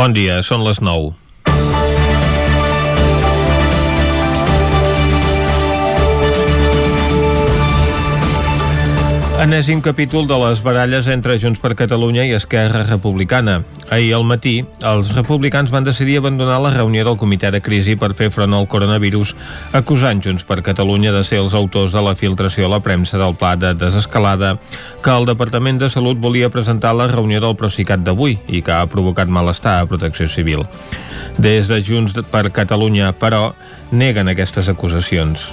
Bon dia, són les 9. Enèsim capítol de les baralles entre Junts per Catalunya i Esquerra Republicana. Ahir al matí, els republicans van decidir abandonar la reunió del comitè de crisi per fer front al coronavirus, acusant Junts per Catalunya de ser els autors de la filtració a la premsa del pla de desescalada que el Departament de Salut volia presentar a la reunió del Procicat d'avui i que ha provocat malestar a Protecció Civil. Des de Junts per Catalunya, però, neguen aquestes acusacions.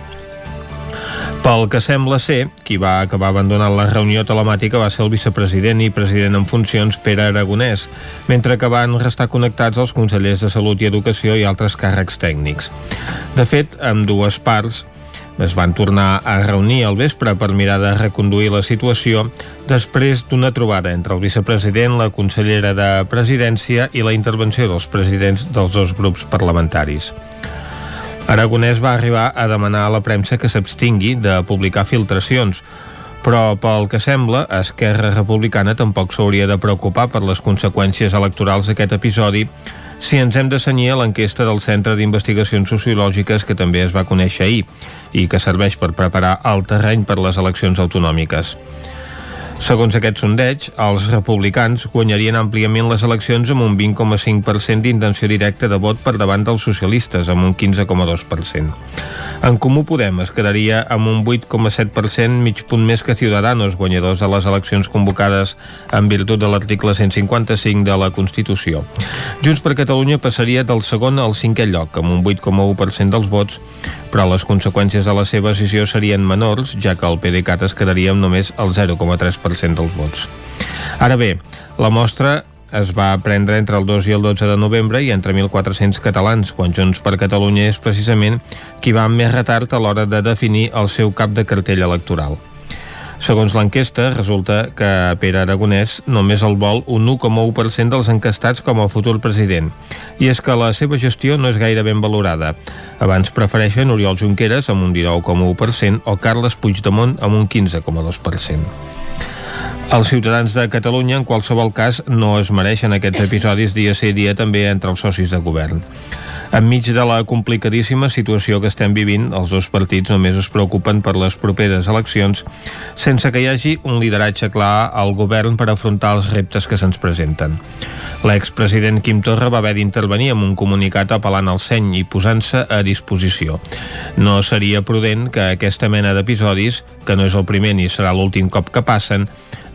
Pel que sembla ser, qui va acabar abandonant la reunió telemàtica va ser el vicepresident i president en funcions Pere Aragonès, mentre que van restar connectats els consellers de Salut i Educació i altres càrrecs tècnics. De fet, amb dues parts es van tornar a reunir al vespre per mirar de reconduir la situació després d'una trobada entre el vicepresident, la consellera de Presidència i la intervenció dels presidents dels dos grups parlamentaris. Aragonès va arribar a demanar a la premsa que s'abstingui de publicar filtracions, però pel que sembla, Esquerra Republicana tampoc s'hauria de preocupar per les conseqüències electorals d'aquest episodi si ens hem de senyir a l'enquesta del Centre d'Investigacions Sociològiques que també es va conèixer ahir i que serveix per preparar el terreny per les eleccions autonòmiques. Segons aquest sondeig, els republicans guanyarien àmpliament les eleccions amb un 20,5% d'intenció directa de vot per davant dels socialistes, amb un 15,2%. En Comú Podem es quedaria amb un 8,7%, mig punt més que Ciudadanos, guanyadors de les eleccions convocades en virtut de l'article 155 de la Constitució. Junts per Catalunya passaria del segon al cinquè lloc, amb un 8,1% dels vots, però les conseqüències de la seva decisió serien menors, ja que el PDeCAT es quedaria amb només el 0,3% 10% dels vots. Ara bé, la mostra es va prendre entre el 2 i el 12 de novembre i entre 1.400 catalans, quan Junts per Catalunya és precisament qui va amb més retard a l'hora de definir el seu cap de cartell electoral. Segons l'enquesta, resulta que Pere Aragonès només el vol un 1,1% dels encastats com a futur president. I és que la seva gestió no és gaire ben valorada. Abans prefereixen Oriol Junqueras amb un 19,1% o Carles Puigdemont amb un 15,2%. Els ciutadans de Catalunya, en qualsevol cas, no es mereixen aquests episodis dia sí dia també entre els socis de govern. Enmig de la complicadíssima situació que estem vivint, els dos partits només es preocupen per les properes eleccions sense que hi hagi un lideratge clar al govern per afrontar els reptes que se'ns presenten. L'expresident Quim Torra va haver d'intervenir amb un comunicat apel·lant al seny i posant-se a disposició. No seria prudent que aquesta mena d'episodis, que no és el primer ni serà l'últim cop que passen,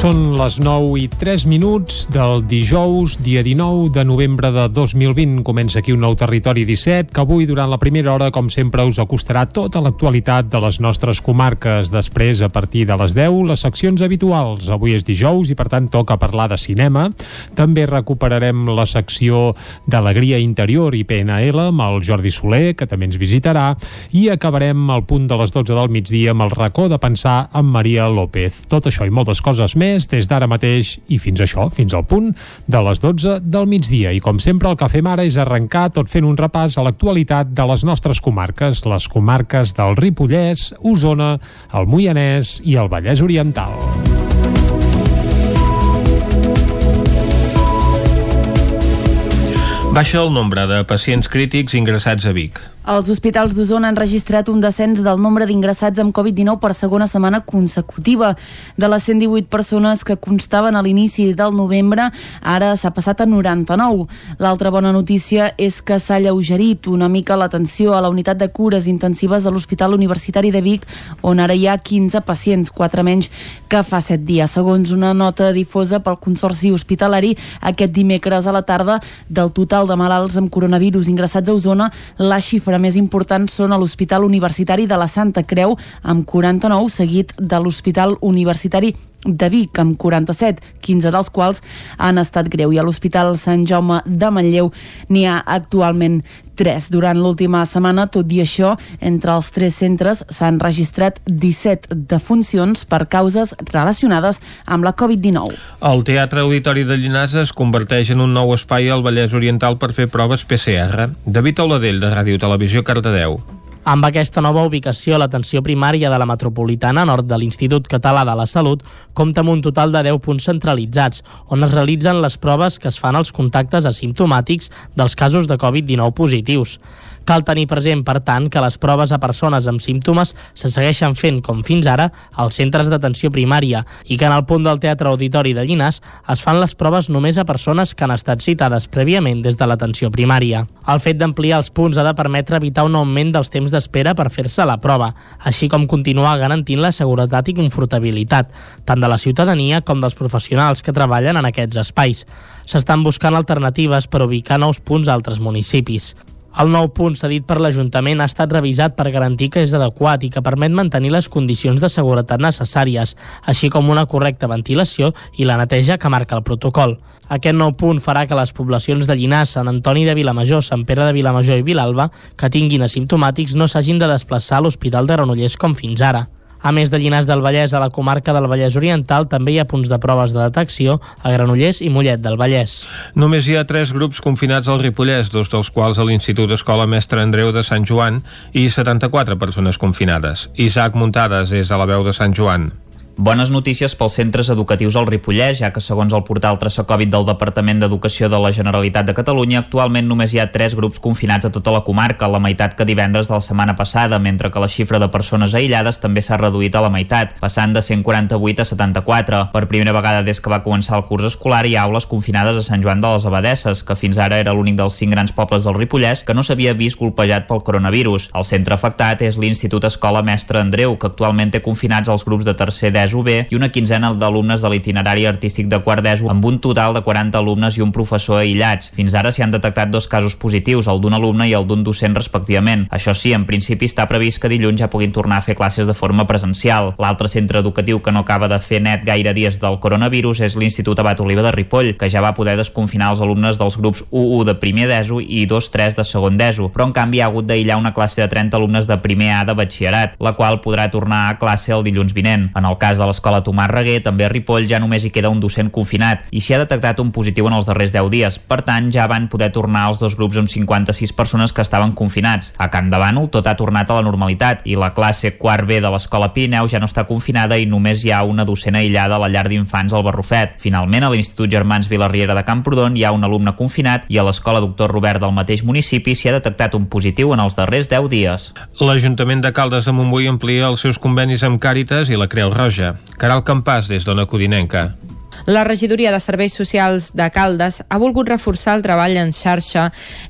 Són les 9 i 3 minuts del dijous, dia 19 de novembre de 2020. Comença aquí un nou Territori 17, que avui, durant la primera hora, com sempre, us acostarà tota l'actualitat de les nostres comarques. Després, a partir de les 10, les seccions habituals. Avui és dijous i, per tant, toca parlar de cinema. També recuperarem la secció d'Alegria Interior i PNL amb el Jordi Soler, que també ens visitarà, i acabarem al punt de les 12 del migdia amb el racó de pensar amb Maria López. Tot això i moltes coses més més des d'ara mateix i fins això, fins al punt de les 12 del migdia. I com sempre el que fem ara és arrencar tot fent un repàs a l'actualitat de les nostres comarques, les comarques del Ripollès, Osona, el Moianès i el Vallès Oriental. Baixa el nombre de pacients crítics ingressats a Vic. Els hospitals d'Osona han registrat un descens del nombre d'ingressats amb Covid-19 per segona setmana consecutiva. De les 118 persones que constaven a l'inici del novembre, ara s'ha passat a 99. L'altra bona notícia és que s'ha lleugerit una mica l'atenció a la unitat de cures intensives de l'Hospital Universitari de Vic, on ara hi ha 15 pacients, 4 menys que fa 7 dies. Segons una nota difosa pel Consorci Hospitalari, aquest dimecres a la tarda, del total de malalts amb coronavirus ingressats a Osona, la xifra xifra més important són a l'Hospital Universitari de la Santa Creu, amb 49, seguit de l'Hospital Universitari de Vic, amb 47, 15 dels quals han estat greu. I a l'Hospital Sant Jaume de Manlleu n'hi ha actualment 3. Durant l'última setmana, tot i això, entre els tres centres s'han registrat 17 defuncions per causes relacionades amb la Covid-19. El Teatre Auditori de Llinars es converteix en un nou espai al Vallès Oriental per fer proves PCR. David Auladell, de Ràdio Televisió, Cardedeu. Amb aquesta nova ubicació, l'atenció primària de la metropolitana nord de l'Institut Català de la Salut compta amb un total de 10 punts centralitzats, on es realitzen les proves que es fan als contactes asimptomàtics dels casos de Covid-19 positius. Cal tenir present, per tant, que les proves a persones amb símptomes se segueixen fent, com fins ara, als centres d'atenció primària i que en el punt del Teatre Auditori de Llinars es fan les proves només a persones que han estat citades prèviament des de l'atenció primària. El fet d'ampliar els punts ha de permetre evitar un augment dels temps d'espera per fer-se la prova, així com continuar garantint la seguretat i confortabilitat, tant de la ciutadania com dels professionals que treballen en aquests espais. S'estan buscant alternatives per ubicar nous punts a altres municipis. El nou punt cedit per l'Ajuntament ha estat revisat per garantir que és adequat i que permet mantenir les condicions de seguretat necessàries, així com una correcta ventilació i la neteja que marca el protocol. Aquest nou punt farà que les poblacions de Llinars, Sant Antoni de Vilamajor, Sant Pere de Vilamajor i Vilalba que tinguin asimptomàtics no s'hagin de desplaçar a l'Hospital de Granollers com fins ara. A més de Llinars del Vallès, a la comarca del Vallès Oriental també hi ha punts de proves de detecció a Granollers i Mollet del Vallès. Només hi ha tres grups confinats al Ripollès, dos dels quals a l'Institut Escola Mestre Andreu de Sant Joan i 74 persones confinades. Isaac Muntades és a la veu de Sant Joan. Bones notícies pels centres educatius al Ripollès, ja que segons el portal Traçacovid del Departament d'Educació de la Generalitat de Catalunya, actualment només hi ha tres grups confinats a tota la comarca, la meitat que divendres de la setmana passada, mentre que la xifra de persones aïllades també s'ha reduït a la meitat, passant de 148 a 74. Per primera vegada des que va començar el curs escolar hi ha aules confinades a Sant Joan de les Abadesses, que fins ara era l'únic dels cinc grans pobles del Ripollès que no s'havia vist colpejat pel coronavirus. El centre afectat és l'Institut Escola Mestre Andreu, que actualment té confinats els grups de tercer d'ESO B i una quinzena d'alumnes de l'itinerari artístic de quart d'ESO amb un total de 40 alumnes i un professor aïllats. Fins ara s'hi han detectat dos casos positius, el d'un alumne i el d'un docent respectivament. Això sí, en principi està previst que dilluns ja puguin tornar a fer classes de forma presencial. L'altre centre educatiu que no acaba de fer net gaire dies del coronavirus és l'Institut Abat Oliva de Ripoll, que ja va poder desconfinar els alumnes dels grups 1-1 de primer d'ESO i 2-3 de segon d'ESO, però en canvi ha hagut d'aïllar una classe de 30 alumnes de primer A de batxillerat, la qual podrà tornar a classe el dilluns vinent. En el cas de l'escola Tomàs Reguer, també a Ripoll ja només hi queda un docent confinat i s'hi ha detectat un positiu en els darrers 10 dies. Per tant, ja van poder tornar els dos grups amb 56 persones que estaven confinats. A Camp de Bànol tot ha tornat a la normalitat i la classe quart B de l'escola Pirineu ja no està confinada i només hi ha una docent aïllada a la llar d'infants al Barrufet. Finalment, a l'Institut Germans Vilarriera de Camprodon hi ha un alumne confinat i a l'escola Doctor Robert del mateix municipi s'hi ha detectat un positiu en els darrers 10 dies. L'Ajuntament de Caldes de Montbui amplia els seus convenis amb Càritas i la Creu Roja. Caral Campàs, des d'Ona Codinenca. La regidoria de Serveis Socials de Caldes ha volgut reforçar el treball en xarxa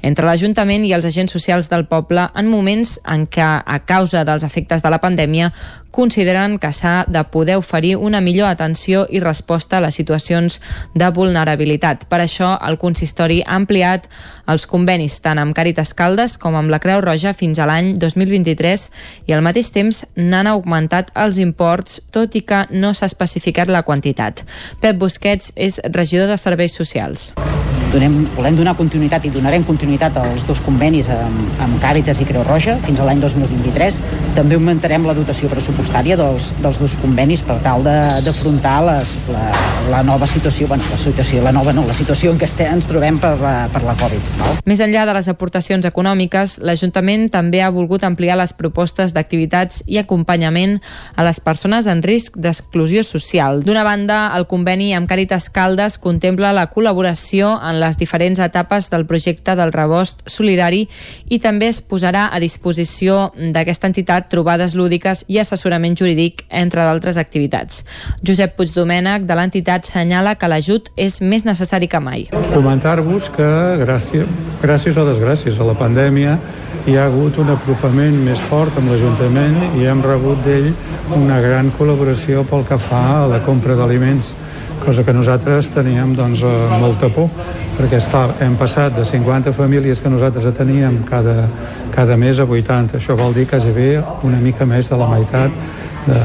entre l'Ajuntament i els agents socials del poble en moments en què, a causa dels efectes de la pandèmia, consideren que s'ha de poder oferir una millor atenció i resposta a les situacions de vulnerabilitat. Per això, el consistori ha ampliat els convenis tant amb Càritas Caldes com amb la Creu Roja fins a l'any 2023 i al mateix temps n'han augmentat els imports, tot i que no s'ha especificat la quantitat. Pep Busquets és regidor de Serveis Socials. Donem, volem donar continuïtat i donarem continuïtat als dos convenis amb, amb Càritas i Creu Roja fins a l'any 2023. També augmentarem la dotació pressupostària dels, dels dos convenis per tal d'afrontar la, la nova situació, bueno, la situació, la nova no, la situació en què este, ens trobem per la, per la Covid. Val? Més enllà de les aportacions econòmiques, l'Ajuntament també ha volgut ampliar les propostes d'activitats i acompanyament a les persones en risc d'exclusió social. D'una banda, el conveni amb Càritas Caldes contempla la col·laboració en les diferents etapes del projecte del rebost solidari i també es posarà a disposició d'aquesta entitat trobades lúdiques i assessorament jurídic, entre d'altres activitats. Josep Puigdomènech, de l'entitat, senyala que l'ajut és més necessari que mai. Comentar-vos que gràcies, gràcies o desgràcies a la pandèmia hi ha hagut un apropament més fort amb l'Ajuntament i hem rebut d'ell una gran col·laboració pel que fa a la compra d'aliments cosa que nosaltres teníem doncs, molta por perquè esclar, hem passat de 50 famílies que nosaltres teníem cada, cada mes a 80. Això vol dir quasi bé una mica més de la meitat de,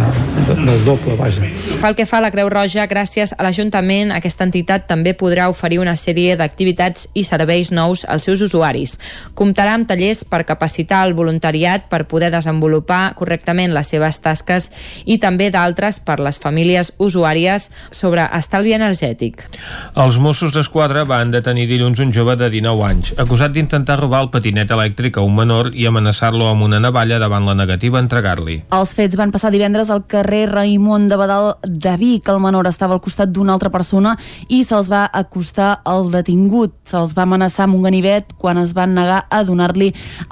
de, del doble, vaja. Pel que fa a la Creu Roja, gràcies a l'Ajuntament, aquesta entitat també podrà oferir una sèrie d'activitats i serveis nous als seus usuaris. Comptarà amb tallers per capacitar el voluntariat per poder desenvolupar correctament les seves tasques i també d'altres per les famílies usuàries sobre estalvi energètic. Els Mossos d'Esquadra van detenir dilluns un jove de 19 anys, acusat d'intentar robar el patinet elèctric a un menor i amenaçar-lo amb una navalla davant la negativa a entregar-li. Els fets van passar divendres al carrer Raimon de Badal de Vic. El menor estava al costat d'una altra persona i se'ls va acostar al detingut. Se'ls va amenaçar amb un ganivet quan es van negar a donar-li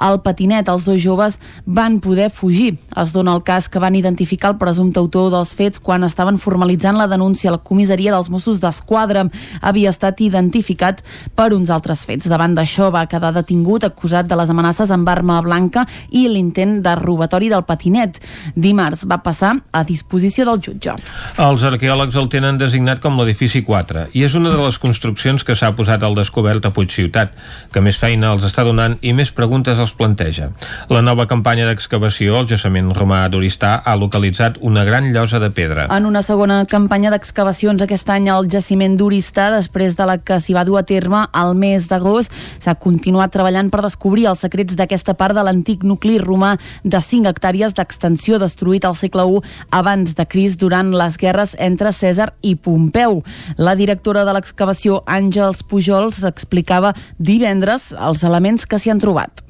el patinet. Els dos joves van poder fugir. Es dona el cas que van identificar el presumpte autor dels fets quan estaven formalitzant la denúncia a la comissaria dels Mossos d'Esquadra. Havia estat identificat per uns altres fets. Davant d'això va quedar detingut acusat de les amenaces amb arma blanca i l'intent de robatori del patinet. Dimarts va passar a disposició del jutge. Els arqueòlegs el tenen designat com l'edifici 4 i és una de les construccions que s'ha posat al descobert a Puigciutat, que més feina els està donant i més preguntes els planteja. La nova campanya d'excavació al jaciment romà d'Oristà ha localitzat una gran llosa de pedra. En una segona campanya d'excavacions aquest any al jaciment d'Oristà, després de la que s'hi va dur a terme al mes d'agost, s'ha continuat treballant per descobrir els secrets d'aquesta part de l'antic nucli romà de 5 hectàrees d'extensió destruït al segle I abans de Cris durant les guerres entre Cèsar i Pompeu. La directora de l'excavació, Àngels Pujols, explicava divendres els elements que s'hi han trobat.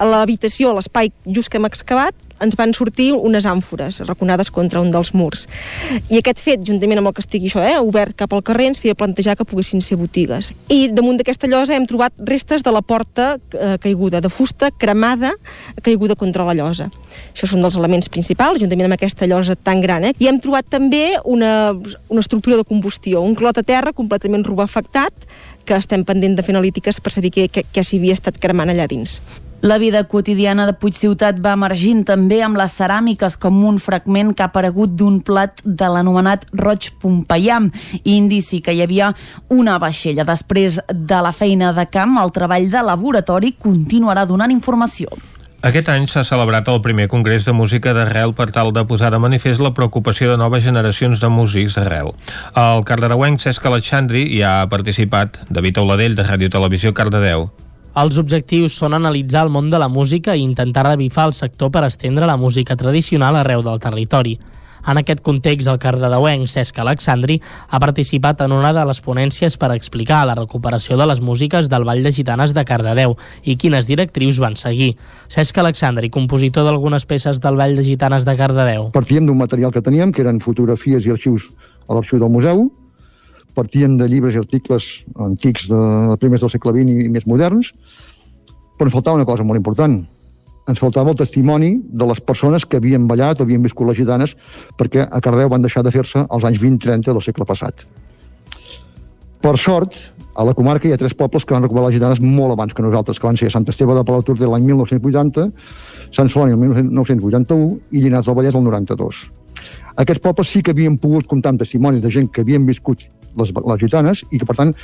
A l'habitació, a l'espai just que hem excavat, ens van sortir unes àmfores raconades contra un dels murs. I aquest fet, juntament amb el que estigui això, eh, obert cap al carrer, ens feia plantejar que poguessin ser botigues. I damunt d'aquesta llosa hem trobat restes de la porta eh, caiguda, de fusta cremada caiguda contra la llosa. Això són dels elements principals, juntament amb aquesta llosa tan gran. Eh? I hem trobat també una, una estructura de combustió, un clot a terra completament rubafectat, que estem pendent de fer analítiques per saber què, què, què s'hi havia estat cremant allà dins. La vida quotidiana de Puigciutat va emergint també amb les ceràmiques com un fragment que ha aparegut d'un plat de l'anomenat roig pompeiam, indici que hi havia una vaixella. Després de la feina de camp, el treball de laboratori continuarà donant informació. Aquest any s'ha celebrat el primer congrés de música d'arrel per tal de posar de manifest la preocupació de noves generacions de músics d'arrel. El cardarauenc Cesc Alexandri hi ha participat, David Auladell, de Ràdio Televisió Cardedeu. Els objectius són analitzar el món de la música i intentar revifar el sector per estendre la música tradicional arreu del territori. En aquest context, el cardedeuenc Cesc Alexandri ha participat en una de les ponències per explicar la recuperació de les músiques del Ball de Gitanes de Cardedeu i quines directrius van seguir. Cesc Alexandri, compositor d'algunes peces del Ball de Gitanes de Cardedeu. Partíem d'un material que teníem, que eren fotografies i arxius a l'arxiu del museu, partíem de llibres i articles antics de primers del segle XX i més moderns, però ens faltava una cosa molt important. Ens faltava el testimoni de les persones que havien ballat, havien viscut les gitanes, perquè a Cardeu van deixar de fer-se als anys 20-30 del segle passat. Per sort, a la comarca hi ha tres pobles que van recuperar les gitanes molt abans que nosaltres, que van ser Sant Esteve de Palauturs de l'any 1980, Sant Celoni el 1981 i Llinars del Vallès el 92. Aquests pobles sí que havien pogut comptar amb testimonis de gent que havien viscut les, les gitanes i que, per tant,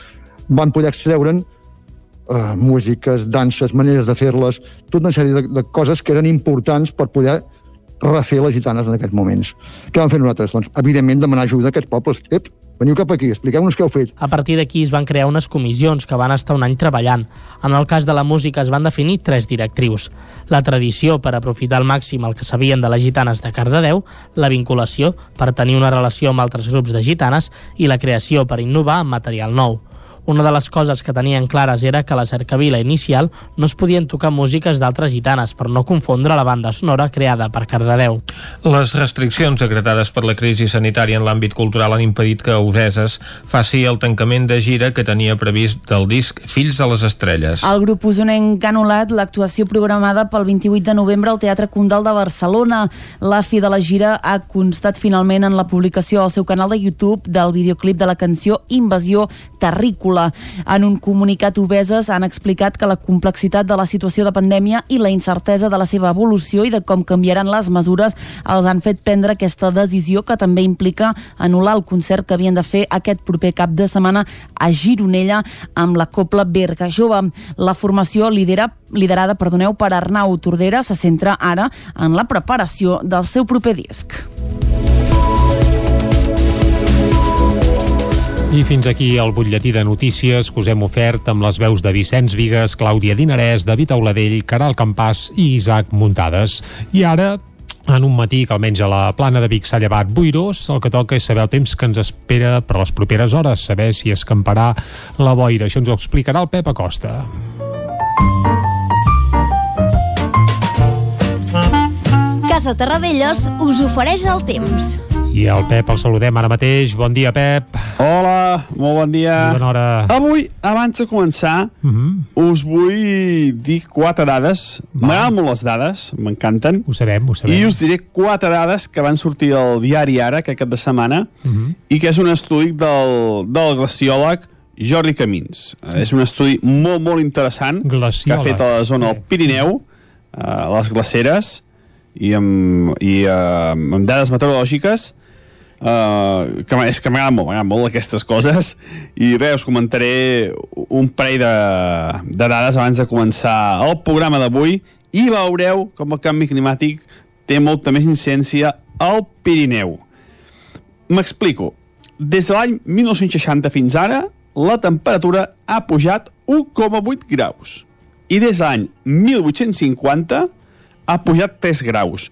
van poder extreure'n eh, músiques, danses, maneres de fer-les, tota una sèrie de, de coses que eren importants per poder refer les gitanes en aquests moments. Què vam fer nosaltres? Doncs, evidentment, demanar ajuda a aquests pobles. Ep, veniu cap aquí, expliqueu-nos què heu fet. A partir d'aquí es van crear unes comissions que van estar un any treballant. En el cas de la música es van definir tres directrius. La tradició per aprofitar al màxim el que sabien de les gitanes de Cardedeu, la vinculació per tenir una relació amb altres grups de gitanes i la creació per innovar amb material nou. Una de les coses que tenien clares era que a la cercavila inicial no es podien tocar músiques d'altres gitanes per no confondre la banda sonora creada per Cardedeu. Les restriccions decretades per la crisi sanitària en l'àmbit cultural han impedit que Useses faci el tancament de gira que tenia previst del disc Fills de les Estrelles. El grup usonenc ha anul·lat l'actuació programada pel 28 de novembre al Teatre Condal de Barcelona. La fi de la gira ha constat finalment en la publicació al seu canal de YouTube del videoclip de la canció Invasió Terrícola escola. En un comunicat, Obeses han explicat que la complexitat de la situació de pandèmia i la incertesa de la seva evolució i de com canviaran les mesures els han fet prendre aquesta decisió que també implica anul·lar el concert que havien de fer aquest proper cap de setmana a Gironella amb la Copla Berga Jove. La formació lidera, liderada perdoneu, per Arnau Tordera se centra ara en la preparació del seu proper disc. I fins aquí el butlletí de notícies que us hem ofert amb les veus de Vicenç Vigues, Clàudia Dinarès, David Auladell, Caral Campàs i Isaac Muntades. I ara en un matí que almenys a la plana de Vic s'ha llevat boirós, el que toca és saber el temps que ens espera per les properes hores, saber si escamparà la boira. Això ens ho explicarà el Pep Acosta. Casa Terradellos us ofereix el temps. I el Pep el saludem ara mateix. Bon dia, Pep. Hola, molt bon dia. Bona hora. Avui, abans de començar, uh -huh. us vull dir quatre dades. M'agraden molt les dades, m'encanten. Ho sabem, ho sabem. I us diré quatre dades que van sortir al diari Ara, aquest cap de setmana, uh -huh. i que és un estudi del, del glaciòleg Jordi Camins. Uh, és un estudi molt, molt interessant glaciòleg. que ha fet a la zona del Pirineu, a les glaceres, i amb, i, uh, amb dades meteorològiques Uh, que és que m'agraden molt, m'agraden molt aquestes coses i res, us comentaré un parell de, de dades abans de començar el programa d'avui i veureu com el canvi climàtic té molta més incidència al Pirineu. M'explico. Des de l'any 1960 fins ara, la temperatura ha pujat 1,8 graus i des de l'any 1850 ha pujat 3 graus.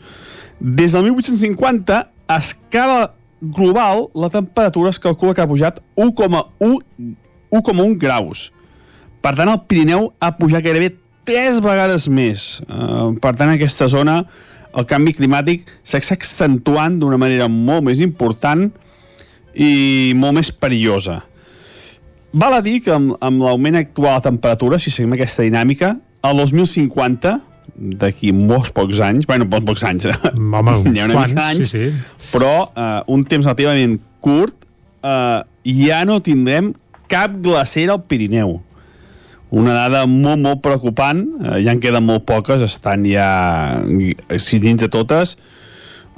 Des del 1850, a escala global, la temperatura es calcula que ha pujat 1,1 graus. Per tant, el Pirineu ha pujat gairebé 3 vegades més. Uh, per tant, en aquesta zona el canvi climàtic s'està accentuant d'una manera molt més important i molt més perillosa. Val a dir que amb, amb l'augment actual de temperatura, si seguim aquesta dinàmica, al 2050 d'aquí molts pocs anys, bueno, molts pocs anys, Home, uns ha una quants, mica anys, sí, sí. però uh, un temps relativament curt, uh, ja no tindrem cap glacer al Pirineu. Una dada molt, molt preocupant, uh, ja en queden molt poques, estan ja si dins de totes,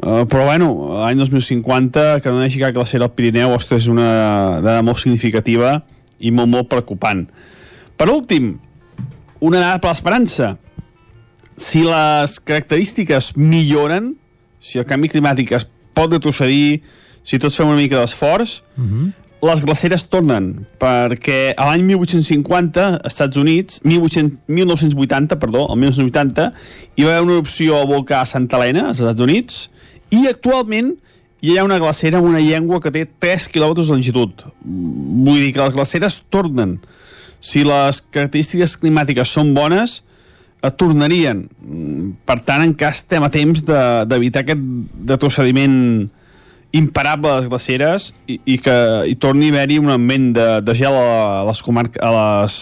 uh, però bueno, l'any 2050, que no hi hagi cap glacer al Pirineu, ostres, és una dada molt significativa i molt, molt preocupant. Per últim, una dada per l'esperança, si les característiques milloren, si el canvi climàtic es pot retrocedir, si tots fem una mica d'esforç, uh -huh. les glaceres tornen, perquè a l'any 1850, als Estats Units, 1800, 1980, perdó, el 1980, hi va haver una erupció al volcà Santa Helena, als Estats Units, i actualment hi ha una glacera amb una llengua que té 3 quilòmetres de longitud. Vull dir que les glaceres tornen. Si les característiques climàtiques són bones, tornarien. Per tant, encara estem a temps d'evitar de, aquest retrocediment imparable a les glaceres i, i que hi torni a haver-hi un augment de, de gel a les comarques a les,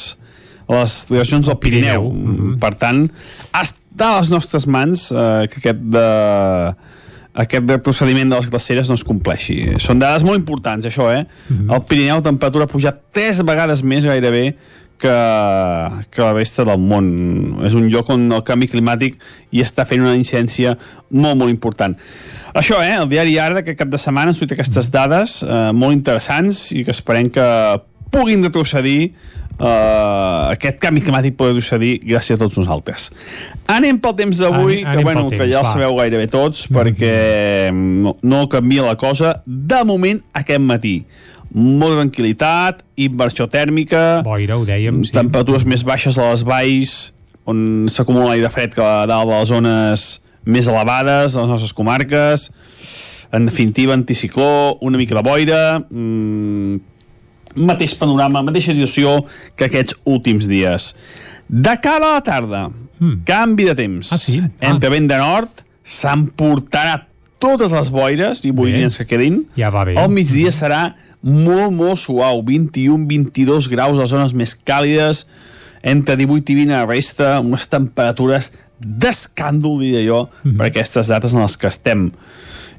a les regions del Pirineu. Pirineu. Mm -hmm. Per tant, està a les nostres mans eh, que aquest de aquest retrocediment de les glaceres no es compleixi. Són dades molt importants, això, eh? Mm -hmm. El Pirineu, temperatura ha pujat tres vegades més gairebé que, que la resta del món. És un lloc on el canvi climàtic hi està fent una incidència molt, molt important. Això, eh, el diari Ara d'aquest cap de setmana han sortit aquestes dades eh, molt interessants i que esperem que puguin retrocedir eh, aquest canvi climàtic pugui retrocedir gràcies a tots nosaltres. Anem pel temps d'avui, que, bueno, que temps, ja el va. sabeu gairebé tots, perquè no, no canvia la cosa de moment aquest matí molta tranquil·litat, inversió tèrmica, Boira, ho dèiem, sí. temperatures més baixes a les valls, on s'acumula aire fred que a dalt de les zones més elevades, a les nostres comarques, en definitiva, anticicló, una mica de boira, mmm, mateix panorama, mateixa situació que aquests últims dies. De cara a la tarda, mm. canvi de temps. Ah, sí? Entre vent de nord, s'emportarà totes les boires i boirines que quedin. Ja va bé. Al migdia serà molt, molt suau, 21-22 graus a les zones més càlides, entre 18 i 20 a resta, unes temperatures d'escàndol, diria jo, mm -hmm. per aquestes dates en les que estem.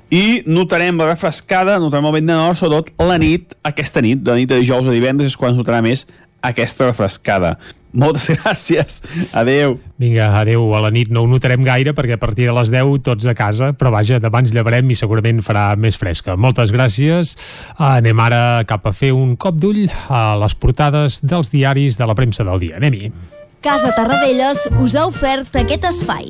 i notarem la refrescada, notarem el vent de nord, sobretot la nit, aquesta nit, de la nit de dijous a divendres, és quan es notarà més aquesta refrescada. Moltes gràcies. Adeu. Vinga, adeu. A la nit no ho notarem gaire perquè a partir de les 10 tots a casa, però vaja, demà ens llevarem i segurament farà més fresca. Moltes gràcies. Anem ara cap a fer un cop d'ull a les portades dels diaris de la premsa del dia. Anem-hi. Casa Tarradellas us ha ofert aquest espai.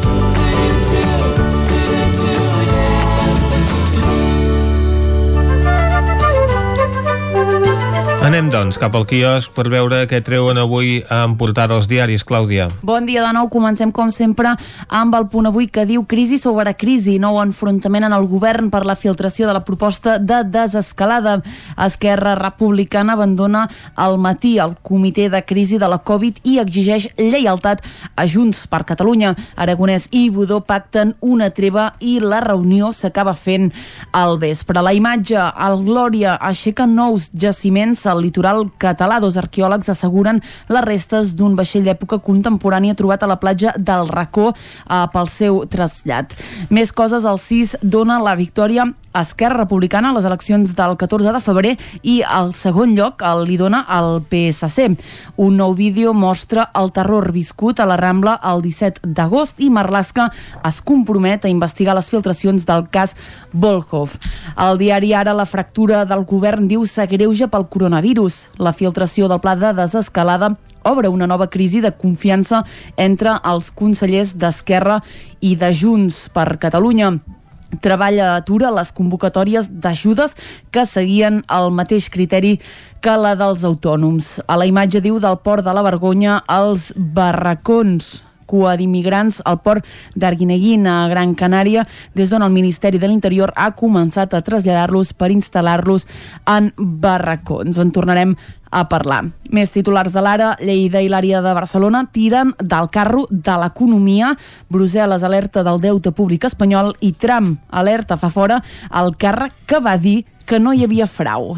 Anem, doncs, cap al quiosc per veure què treuen avui en portada els diaris, Clàudia. Bon dia de nou, comencem com sempre amb el punt avui que diu crisi sobre crisi, nou enfrontament en el govern per la filtració de la proposta de desescalada. Esquerra Republicana abandona al matí el comitè de crisi de la Covid i exigeix lleialtat a Junts per Catalunya. Aragonès i Budó pacten una treva i la reunió s'acaba fent al vespre. La imatge, el Glòria aixeca nous jaciments al litoral català. Dos arqueòlegs asseguren les restes d'un vaixell d'època contemporània trobat a la platja del Racó eh, pel seu trasllat. Més coses, el 6 dona la victòria Esquerra Republicana a les eleccions del 14 de febrer i el segon lloc el li dona al PSC. Un nou vídeo mostra el terror viscut a la Rambla el 17 d'agost i Marlaska es compromet a investigar les filtracions del cas Volkov. El diari Ara la fractura del govern diu s'agreuja pel coronavirus. La filtració del pla de desescalada obre una nova crisi de confiança entre els consellers d'Esquerra i de Junts per Catalunya. Treballa atura les convocatòries d'ajudes que seguien el mateix criteri que la dels autònoms. A la imatge diu del port de la Vergonya els barracons cua d'immigrants al port d'Arguineguín a Gran Canària, des d'on el Ministeri de l'Interior ha començat a traslladar-los per instal·lar-los en barracons. En tornarem a parlar. Més titulars de l'ara, Lleida i l'àrea de Barcelona tiren del carro de l'economia. Brussel·les alerta del deute públic espanyol i Trump alerta fa fora el càrrec que va dir que no hi havia frau.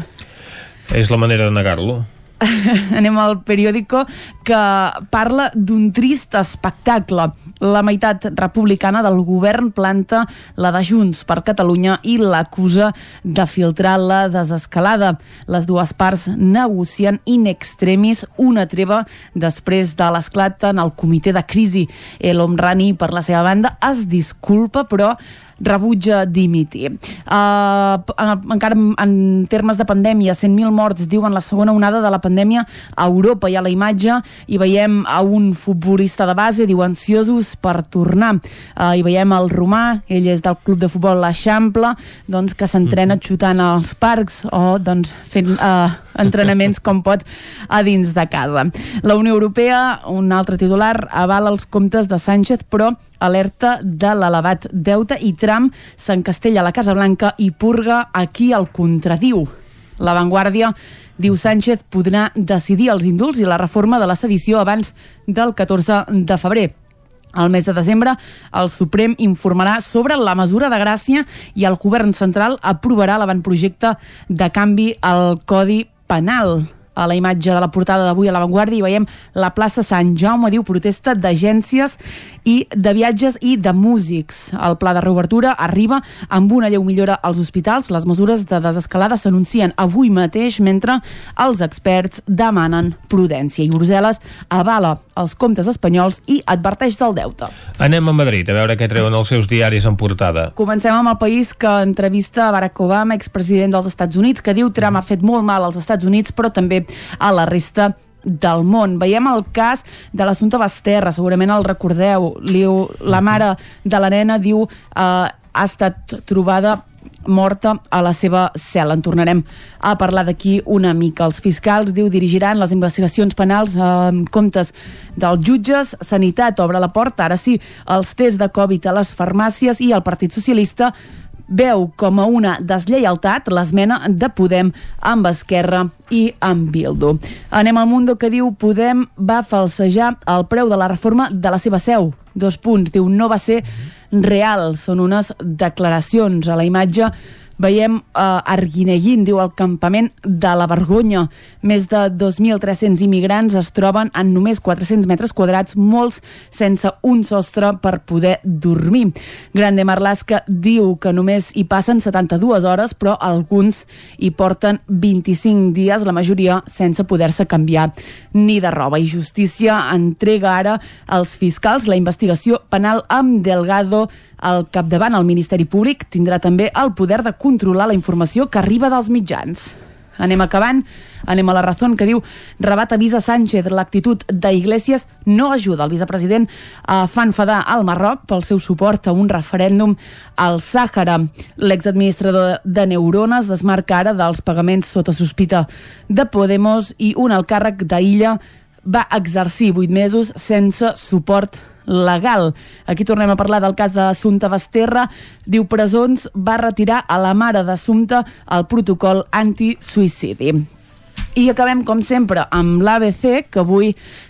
És la manera de negar-lo. anem al periòdico que parla d'un trist espectacle. La meitat republicana del govern planta la de Junts per Catalunya i l'acusa de filtrar la desescalada. Les dues parts negocien in extremis una treva després de l'esclat en el comitè de crisi. El Omrani, per la seva banda, es disculpa, però rebutja dimitir. Uh, encara en termes de pandèmia, 100.000 morts, diuen la segona onada de la pandèmia a Europa. Hi ha la imatge i veiem a un futbolista de base, diu ansiosos per tornar. Uh, hi veiem el Romà, ell és del club de futbol l'Eixample, doncs, que s'entrena xutant als parcs o doncs, fent uh, entrenaments com pot a dins de casa. La Unió Europea, un altre titular, avala els comptes de Sánchez, però alerta de l'elevat deute i Trump s'encastella a la Casa Blanca i purga a qui el contradiu. La Vanguardia diu Sánchez podrà decidir els indults i la reforma de la sedició abans del 14 de febrer. Al mes de desembre, el Suprem informarà sobre la mesura de gràcia i el govern central aprovarà l'avantprojecte de canvi al Codi Penal a la imatge de la portada d'avui a La Vanguardia i veiem la plaça Sant Jaume, diu protesta d'agències i de viatges i de músics. El pla de reobertura arriba amb una lleu millora als hospitals. Les mesures de desescalada s'anuncien avui mateix mentre els experts demanen prudència i Brussel·les avala els comptes espanyols i adverteix del deute. Anem a Madrid a veure què treuen els seus diaris en portada. Comencem amb el país que entrevista Barack Obama, expresident dels Estats Units, que diu Trump ha fet molt mal als Estats Units, però també a la resta del món. Veiem el cas de l'assumpte Basterra, segurament el recordeu. Liu, la mare de la nena diu eh, ha estat trobada morta a la seva cel·la. En tornarem a parlar d'aquí una mica. Els fiscals, diu, dirigiran les investigacions penals en comptes dels jutges. Sanitat obre la porta, ara sí, els tests de Covid a les farmàcies i el Partit Socialista veu com a una deslleialtat l'esmena de Podem amb Esquerra i amb Bildu. Anem al Mundo que diu Podem va falsejar el preu de la reforma de la seva seu. Dos punts. Diu no va ser real. Són unes declaracions a la imatge Veiem eh, Arguineguín, diu el campament de la vergonya. Més de 2.300 immigrants es troben en només 400 metres quadrats, molts sense un sostre per poder dormir. Grande Marlaska diu que només hi passen 72 hores, però alguns hi porten 25 dies, la majoria sense poder-se canviar ni de roba. I Justícia entrega ara als fiscals la investigació penal amb Delgado al capdavant el Ministeri Públic tindrà també el poder de controlar la informació que arriba dels mitjans. Anem acabant, anem a la raó que diu Rabat avisa Sánchez, l'actitud d'Iglesias no ajuda el vicepresident a fa enfadar al Marroc pel seu suport a un referèndum al Sàhara. L'exadministrador de Neurones desmarca ara dels pagaments sota sospita de Podemos i un alt càrrec d'Illa va exercir vuit mesos sense suport legal. Aquí tornem a parlar del cas d'Assumpta Basterra. Diu Presons va retirar a la mare d'Assumpta el protocol antisuïcidi. I acabem, com sempre, amb l'ABC, que avui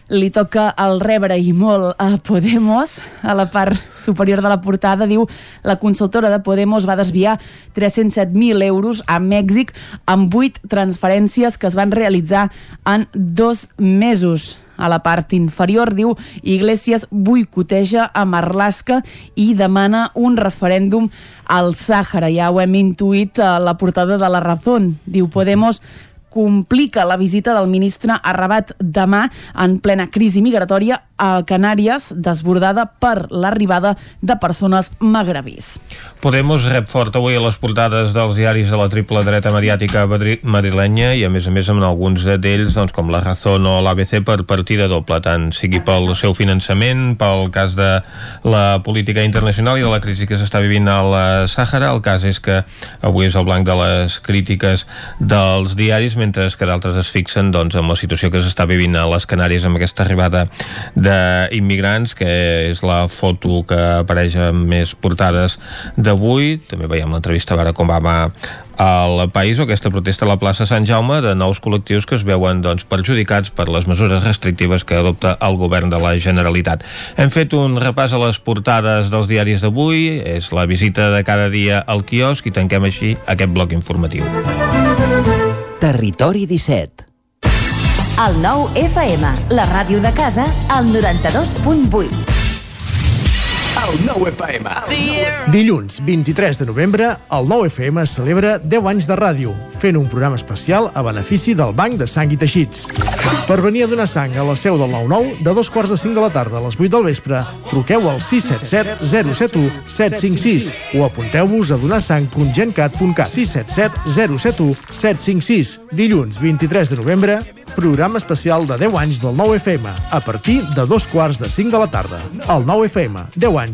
li toca el rebre i molt a Podemos. A la part superior de la portada diu la consultora de Podemos va desviar 307.000 euros a Mèxic amb 8 transferències que es van realitzar en dos mesos a la part inferior diu Iglesias boicoteja a Marlaska i demana un referèndum al Sàhara. Ja ho hem intuït a la portada de la Razón. Diu Podemos complica la visita del ministre a Rabat demà en plena crisi migratòria a Canàries, desbordada per l'arribada de persones magrebís. Podemos rep fort avui a les portades dels diaris de la triple dreta mediàtica madrilenya i a més a més amb alguns d'ells doncs, com la Razón o l'ABC per partida doble, tant sigui pel seu finançament, pel cas de la política internacional i de la crisi que s'està vivint a la Sàhara. El cas és que avui és el blanc de les crítiques dels diaris, mentre que d'altres es fixen doncs, amb la situació que s'està vivint a les Canàries amb aquesta arribada d'immigrants, que és la foto que apareix en més portades d'avui. També veiem l'entrevista a Barack Obama al país o aquesta protesta a la plaça Sant Jaume de nous col·lectius que es veuen doncs, perjudicats per les mesures restrictives que adopta el govern de la Generalitat. Hem fet un repàs a les portades dels diaris d'avui, és la visita de cada dia al quiosc i tanquem així aquest bloc informatiu. Territori 17 El nou FM, la ràdio de casa, al 92.8. El nou FM. Dilluns 23 de novembre, el nou FM celebra 10 anys de ràdio, fent un programa especial a benefici del Banc de Sang i Teixits. Per venir a donar sang a la seu del 9-9, de dos quarts de 5 de la tarda a les 8 del vespre, truqueu al 677 071 756 o apunteu-vos a donarsang.gencat.cat 677 071 756. Dilluns 23 de novembre, programa especial de 10 anys del 9FM, a partir de dos quarts de 5 de la tarda. El 9FM, 10 anys,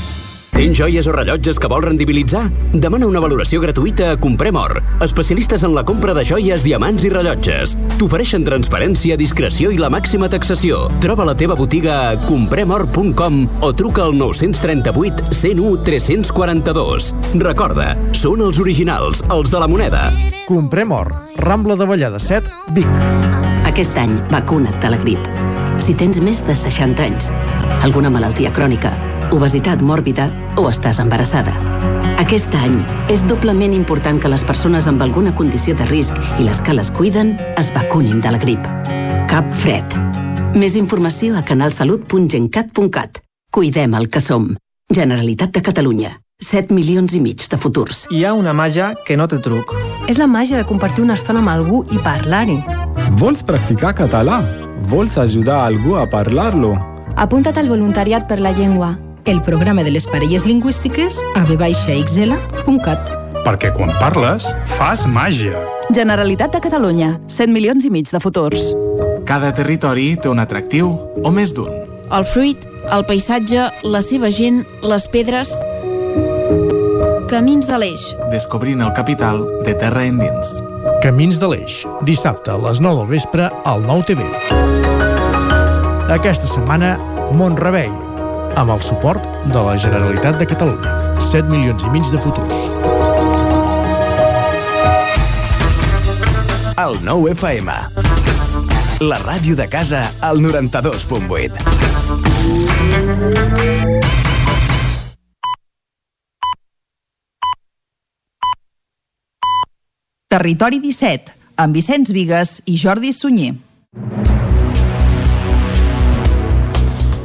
Tens joies o rellotges que vols rendibilitzar? Demana una valoració gratuïta a Comprem Or, especialistes en la compra de joies, diamants i rellotges. T'ofereixen transparència, discreció i la màxima taxació. Troba la teva botiga a compremor.com o truca al 938 101 342. Recorda, són els originals, els de la moneda. Comprem Or, Rambla de Vallada 7, Vic. Aquest any, vacuna't de la grip. Si tens més de 60 anys, alguna malaltia crònica, obesitat mòrbida o estàs embarassada. Aquest any és doblement important que les persones amb alguna condició de risc i les que les cuiden es vacunin de la grip. Cap fred. Més informació a canalsalut.gencat.cat. Cuidem el que som. Generalitat de Catalunya. 7 milions i mig de futurs. Hi ha una màgia que no té truc. És la màgia de compartir una estona amb algú i parlar-hi. Vols practicar català? Vols ajudar algú a parlar-lo? Apunta't al voluntariat per la llengua. El programa de les parelles lingüístiques a vxl.cat. Perquè quan parles, fas màgia. Generalitat de Catalunya. 100 milions i mig de futurs. Cada territori té un atractiu, o més d'un. El fruit, el paisatge, la seva gent, les pedres... Camins de l'Eix. Descobrint el capital de terra endins. Camins de l'Eix. Dissabte a les 9 del vespre al 9 TV. Aquesta setmana, Montrebei, amb el suport de la Generalitat de Catalunya. 7 milions i mig de futurs. El 9 FM. La ràdio de casa al 92.8. Territori 17, amb Vicenç Vigues i Jordi Sunyer.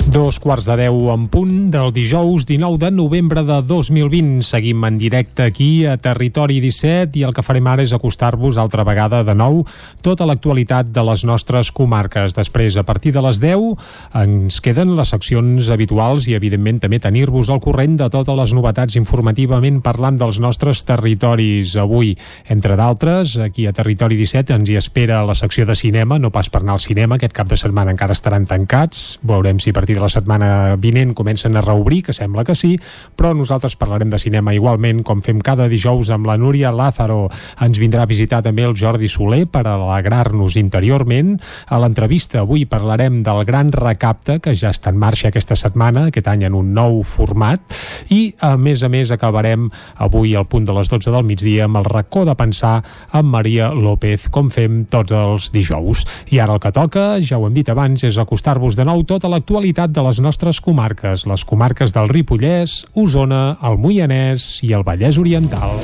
Dos quarts de deu en punt del dijous 19 de novembre de 2020. Seguim en directe aquí a Territori 17 i el que farem ara és acostar-vos altra vegada de nou tota l'actualitat de les nostres comarques. Després, a partir de les 10, ens queden les seccions habituals i, evidentment, també tenir-vos al corrent de totes les novetats informativament parlant dels nostres territoris. Avui, entre d'altres, aquí a Territori 17 ens hi espera la secció de cinema, no pas per anar al cinema, aquest cap de setmana encara estaran tancats. Veurem si a partir de la setmana vinent comencen a reobrir, que sembla que sí, però nosaltres parlarem de cinema igualment, com fem cada dijous amb la Núria Lázaro. Ens vindrà a visitar també el Jordi Soler per alegrar-nos interiorment. A l'entrevista avui parlarem del gran recapte que ja està en marxa aquesta setmana, aquest any en un nou format, i a més a més acabarem avui al punt de les 12 del migdia amb el racó de pensar amb Maria López, com fem tots els dijous. I ara el que toca, ja ho hem dit abans, és acostar-vos de nou tota l'actualitat de les nostres comarques, les comarques del Ripollès, Osona, el Moianès i el Vallès Oriental.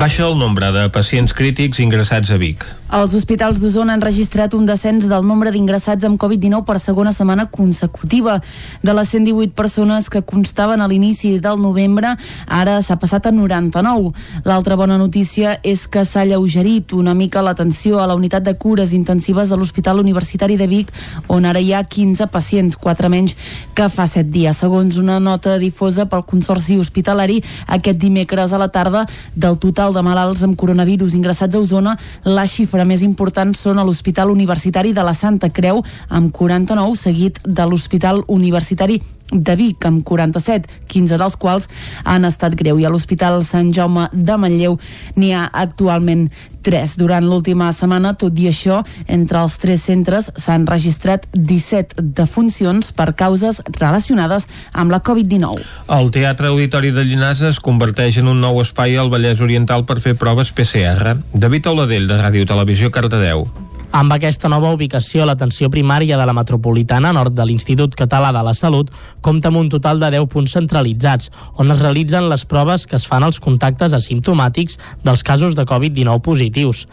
Baixa el nombre de pacients crítics ingressats a Vic. Els hospitals d'Osona han registrat un descens del nombre d'ingressats amb Covid-19 per segona setmana consecutiva. De les 118 persones que constaven a l'inici del novembre, ara s'ha passat a 99. L'altra bona notícia és que s'ha lleugerit una mica l'atenció a la unitat de cures intensives de l'Hospital Universitari de Vic, on ara hi ha 15 pacients, 4 menys que fa 7 dies. Segons una nota difosa pel Consorci Hospitalari, aquest dimecres a la tarda, del total de malalts amb coronavirus ingressats a Osona, la xifra més important són a l'Hospital Universitari de la Santa Creu, amb 49, seguit de l'Hospital Universitari de Vic, amb 47, 15 dels quals han estat greu. I a l'Hospital Sant Jaume de Manlleu n'hi ha actualment 3. Durant l'última setmana, tot i això, entre els tres centres s'han registrat 17 defuncions per causes relacionades amb la Covid-19. El Teatre Auditori de Llinars es converteix en un nou espai al Vallès Oriental per fer proves PCR. David Auladell, de Ràdio Televisió, Cardedeu. Amb aquesta nova ubicació, l'atenció primària de la metropolitana nord de l'Institut Català de la Salut compta amb un total de 10 punts centralitzats, on es realitzen les proves que es fan als contactes asimptomàtics dels casos de Covid-19 positius.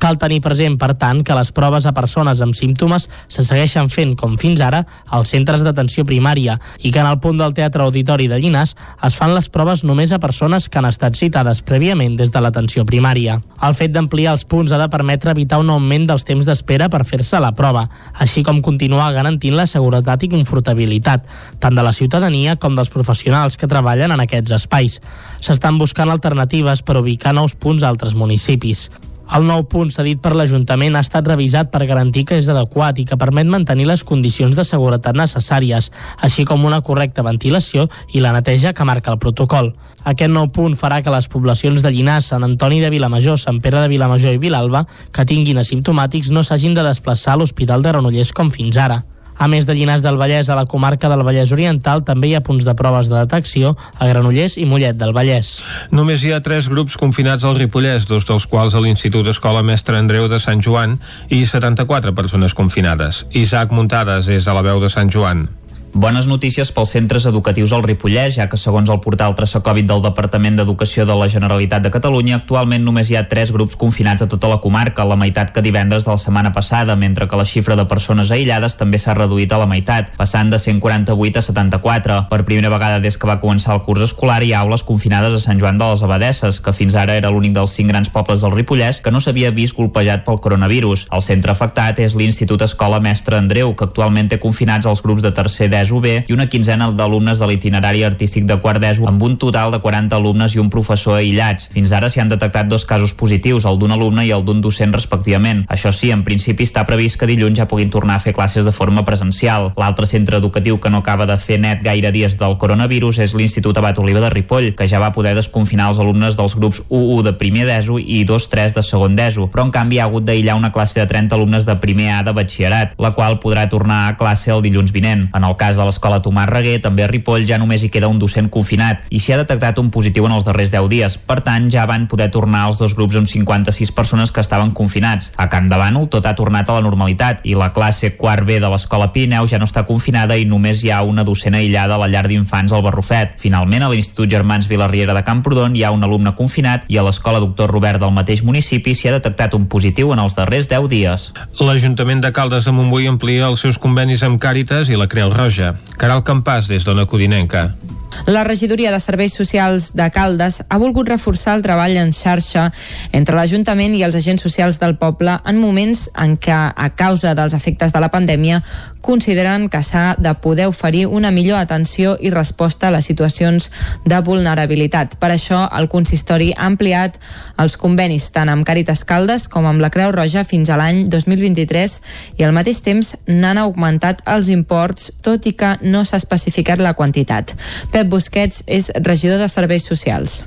Cal tenir present, per tant, que les proves a persones amb símptomes se segueixen fent, com fins ara, als centres d'atenció primària i que en el punt del Teatre Auditori de Llinars es fan les proves només a persones que han estat citades prèviament des de l'atenció primària. El fet d'ampliar els punts ha de permetre evitar un augment dels temps d'espera per fer-se la prova, així com continuar garantint la seguretat i confortabilitat, tant de la ciutadania com dels professionals que treballen en aquests espais. S'estan buscant alternatives per ubicar nous punts a altres municipis. El nou punt cedit per l'Ajuntament ha estat revisat per garantir que és adequat i que permet mantenir les condicions de seguretat necessàries, així com una correcta ventilació i la neteja que marca el protocol. Aquest nou punt farà que les poblacions de Llinars, Sant Antoni de Vilamajor, Sant Pere de Vilamajor i Vilalba que tinguin asimptomàtics no s'hagin de desplaçar a l'Hospital de Granollers com fins ara. A més de Llinars del Vallès, a la comarca del Vallès Oriental també hi ha punts de proves de detecció a Granollers i Mollet del Vallès. Només hi ha tres grups confinats al Ripollès, dos dels quals a l'Institut Escola Mestre Andreu de Sant Joan i 74 persones confinades. Isaac Muntades és a la veu de Sant Joan. Bones notícies pels centres educatius al Ripollès, ja que segons el portal Traçacovid del Departament d'Educació de la Generalitat de Catalunya, actualment només hi ha tres grups confinats a tota la comarca, la meitat que divendres de la setmana passada, mentre que la xifra de persones aïllades també s'ha reduït a la meitat, passant de 148 a 74. Per primera vegada des que va començar el curs escolar hi ha aules confinades a Sant Joan de les Abadesses, que fins ara era l'únic dels cinc grans pobles del Ripollès que no s'havia vist colpejat pel coronavirus. El centre afectat és l'Institut Escola Mestre Andreu, que actualment té confinats els grups de tercer d'ESO B i una quinzena d'alumnes de l'itinerari artístic de quart d'ESO, amb un total de 40 alumnes i un professor aïllats. Fins ara s'hi han detectat dos casos positius, el d'un alumne i el d'un docent respectivament. Això sí, en principi està previst que dilluns ja puguin tornar a fer classes de forma presencial. L'altre centre educatiu que no acaba de fer net gaire dies del coronavirus és l'Institut Abat Oliva de Ripoll, que ja va poder desconfinar els alumnes dels grups 1-1 de primer d'ESO i 2-3 de segon d'ESO, però en canvi ha hagut d'aïllar una classe de 30 alumnes de primer A de batxillerat, la qual podrà tornar a classe el dilluns vinent. En el cas de l'escola Tomàs Reguer, també a Ripoll ja només hi queda un docent confinat i s'hi ha detectat un positiu en els darrers 10 dies. Per tant, ja van poder tornar els dos grups amb 56 persones que estaven confinats. A Can de Bànol tot ha tornat a la normalitat i la classe quart B de l'escola Pirineu ja no està confinada i només hi ha una docena aïllada a la llar d'infants al Barrufet. Finalment, a l'Institut Germans Vilarriera de Camprodon hi ha un alumne confinat i a l'escola Doctor Robert del mateix municipi s'hi ha detectat un positiu en els darrers 10 dies. L'Ajuntament de Caldes de Montbui amplia els seus convenis amb Càritas i la Creu Roja. Caral Campàs, des d'Ona Codinenca. La regidoria de Serveis Socials de Caldes ha volgut reforçar el treball en xarxa entre l'Ajuntament i els agents socials del poble en moments en què, a causa dels efectes de la pandèmia, consideren que s'ha de poder oferir una millor atenció i resposta a les situacions de vulnerabilitat. Per això, el consistori ha ampliat els convenis tant amb Càritas Caldes com amb la Creu Roja fins a l'any 2023 i al mateix temps n'han augmentat els imports, tot i que no s'ha especificat la quantitat. Pep Busquets és regidor de Serveis Socials.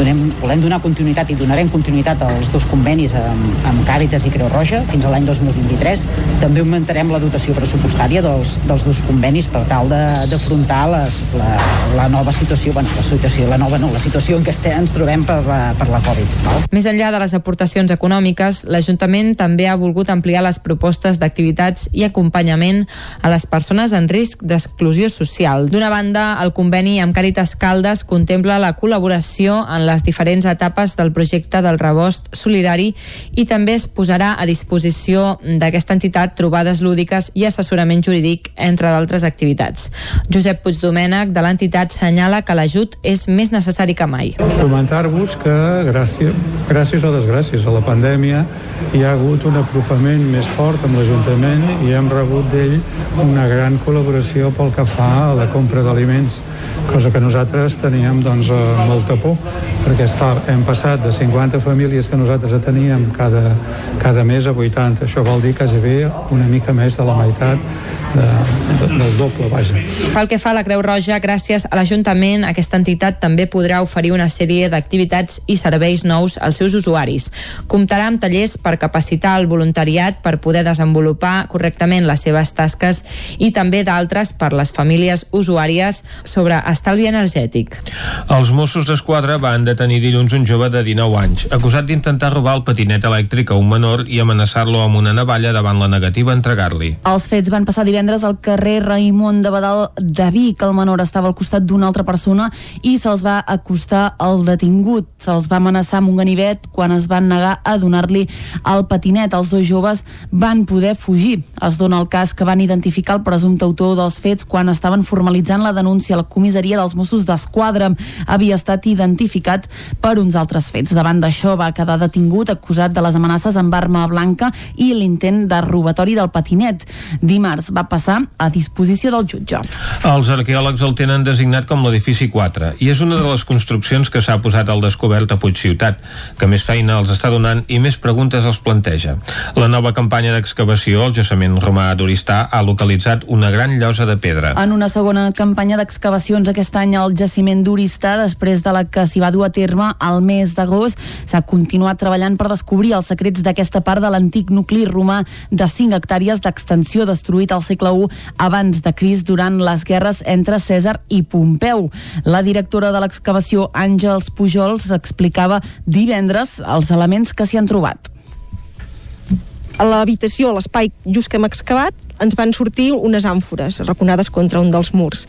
Donem, volem donar continuïtat i donarem continuïtat als dos convenis amb, amb Càritas i Creu Roja fins a l'any 2023. També augmentarem la dotació pressupostària dels, dels dos convenis per tal d'afrontar la, la nova situació, bueno, la situació, la nova no, la situació en què este, ens trobem per la, per la Covid. Val? Més enllà de les aportacions econòmiques, l'Ajuntament també ha volgut ampliar les propostes d'activitats i acompanyament a les persones en risc d'exclusió social. D'una banda, el conveni amb Càritas Caldes contempla la col·laboració en les diferents etapes del projecte del rebost solidari i també es posarà a disposició d'aquesta entitat trobades lúdiques i assessorament jurídic, entre d'altres activitats. Josep Puigdomènech, de l'entitat, senyala que l'ajut és més necessari que mai. Comentar-vos que gràcies, gràcies o desgràcies a la pandèmia hi ha hagut un apropament més fort amb l'Ajuntament i hem rebut d'ell una gran col·laboració pel que fa a la compra d'aliments cosa que nosaltres teníem doncs, molta por perquè està, hem passat de 50 famílies que nosaltres teníem cada, cada mes a 80. Això vol dir que bé una mica més de la meitat de, de, del doble, vaja. Pel que fa a la Creu Roja, gràcies a l'Ajuntament, aquesta entitat també podrà oferir una sèrie d'activitats i serveis nous als seus usuaris. Comptarà amb tallers per capacitar el voluntariat per poder desenvolupar correctament les seves tasques i també d'altres per les famílies usuàries sobre estalvi energètic. Els Mossos d'Esquadra van detenir dilluns un jove de 19 anys, acusat d'intentar robar el patinet elèctric a un menor i amenaçar-lo amb una navalla davant la negativa a entregar-li. Els fets van passar divendres al carrer Raimon de Badal de Vic. El menor estava al costat d'una altra persona i se'ls va acostar al detingut. Se'ls va amenaçar amb un ganivet quan es van negar a donar-li el patinet. Els dos joves van poder fugir. Es dona el cas que van identificar el presumpte autor dels fets quan estaven formalitzant la denúncia a la comissaria dels Mossos d'Esquadra. Havia estat identificat per uns altres fets. Davant d'això va quedar detingut acusat de les amenaces amb arma blanca i l'intent de robatori del patinet. Dimarts va passar a disposició del jutge. Els arqueòlegs el tenen designat com l'edifici 4 i és una de les construccions que s'ha posat al descobert a Puigciutat, que més feina els està donant i més preguntes els planteja. La nova campanya d'excavació, el jaciment romà d'Oristà, ha localitzat una gran llosa de pedra. En una segona campanya d'excavacions aquest any al jaciment d'Oristà, després de la que s'hi va dur a terme al mes d'agost, s'ha continuat treballant per descobrir els secrets d'aquesta part de l'antic nucli romà de 5 hectàrees d'extensió destruït al segle I abans de Cris durant les guerres entre Cèsar i Pompeu. La directora de l'excavació, Àngels Pujols, explicava divendres els elements que s'hi han trobat. A l'habitació, l'espai just que hem excavat, ens van sortir unes àmfores raconades contra un dels murs.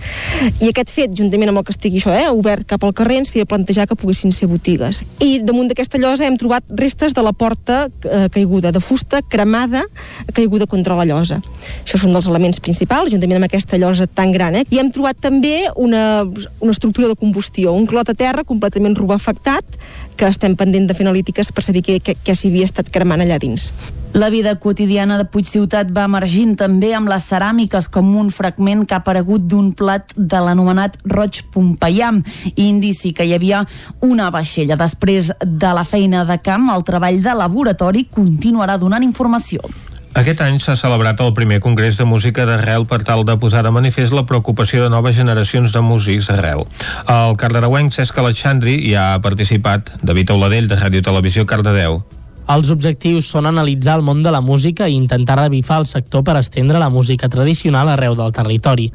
I aquest fet, juntament amb el que estigui això, eh, obert cap al carrer, ens feia plantejar que poguessin ser botigues. I damunt d'aquesta llosa hem trobat restes de la porta eh, caiguda, de fusta cremada caiguda contra la llosa. Això són dels elements principals, juntament amb aquesta llosa tan gran. Eh? I hem trobat també una, una estructura de combustió, un clot a terra completament rubafectat, que estem pendent de fer analítiques per saber què, què, què s'hi havia estat cremant allà dins. La vida quotidiana de Puigciutat va emergint també amb les ceràmiques com un fragment que ha aparegut d'un plat de l'anomenat Roig Pompeià, indici que hi havia una vaixella. Després de la feina de camp, el treball de laboratori continuarà donant informació. Aquest any s'ha celebrat el primer congrés de música d'arrel per tal de posar de manifest la preocupació de noves generacions de músics d'arrel. El cardarauenc Cesc Alexandri hi ha participat, David Auladell, de Ràdio Televisió Cardedeu. Els objectius són analitzar el món de la música i intentar revifar el sector per estendre la música tradicional arreu del territori.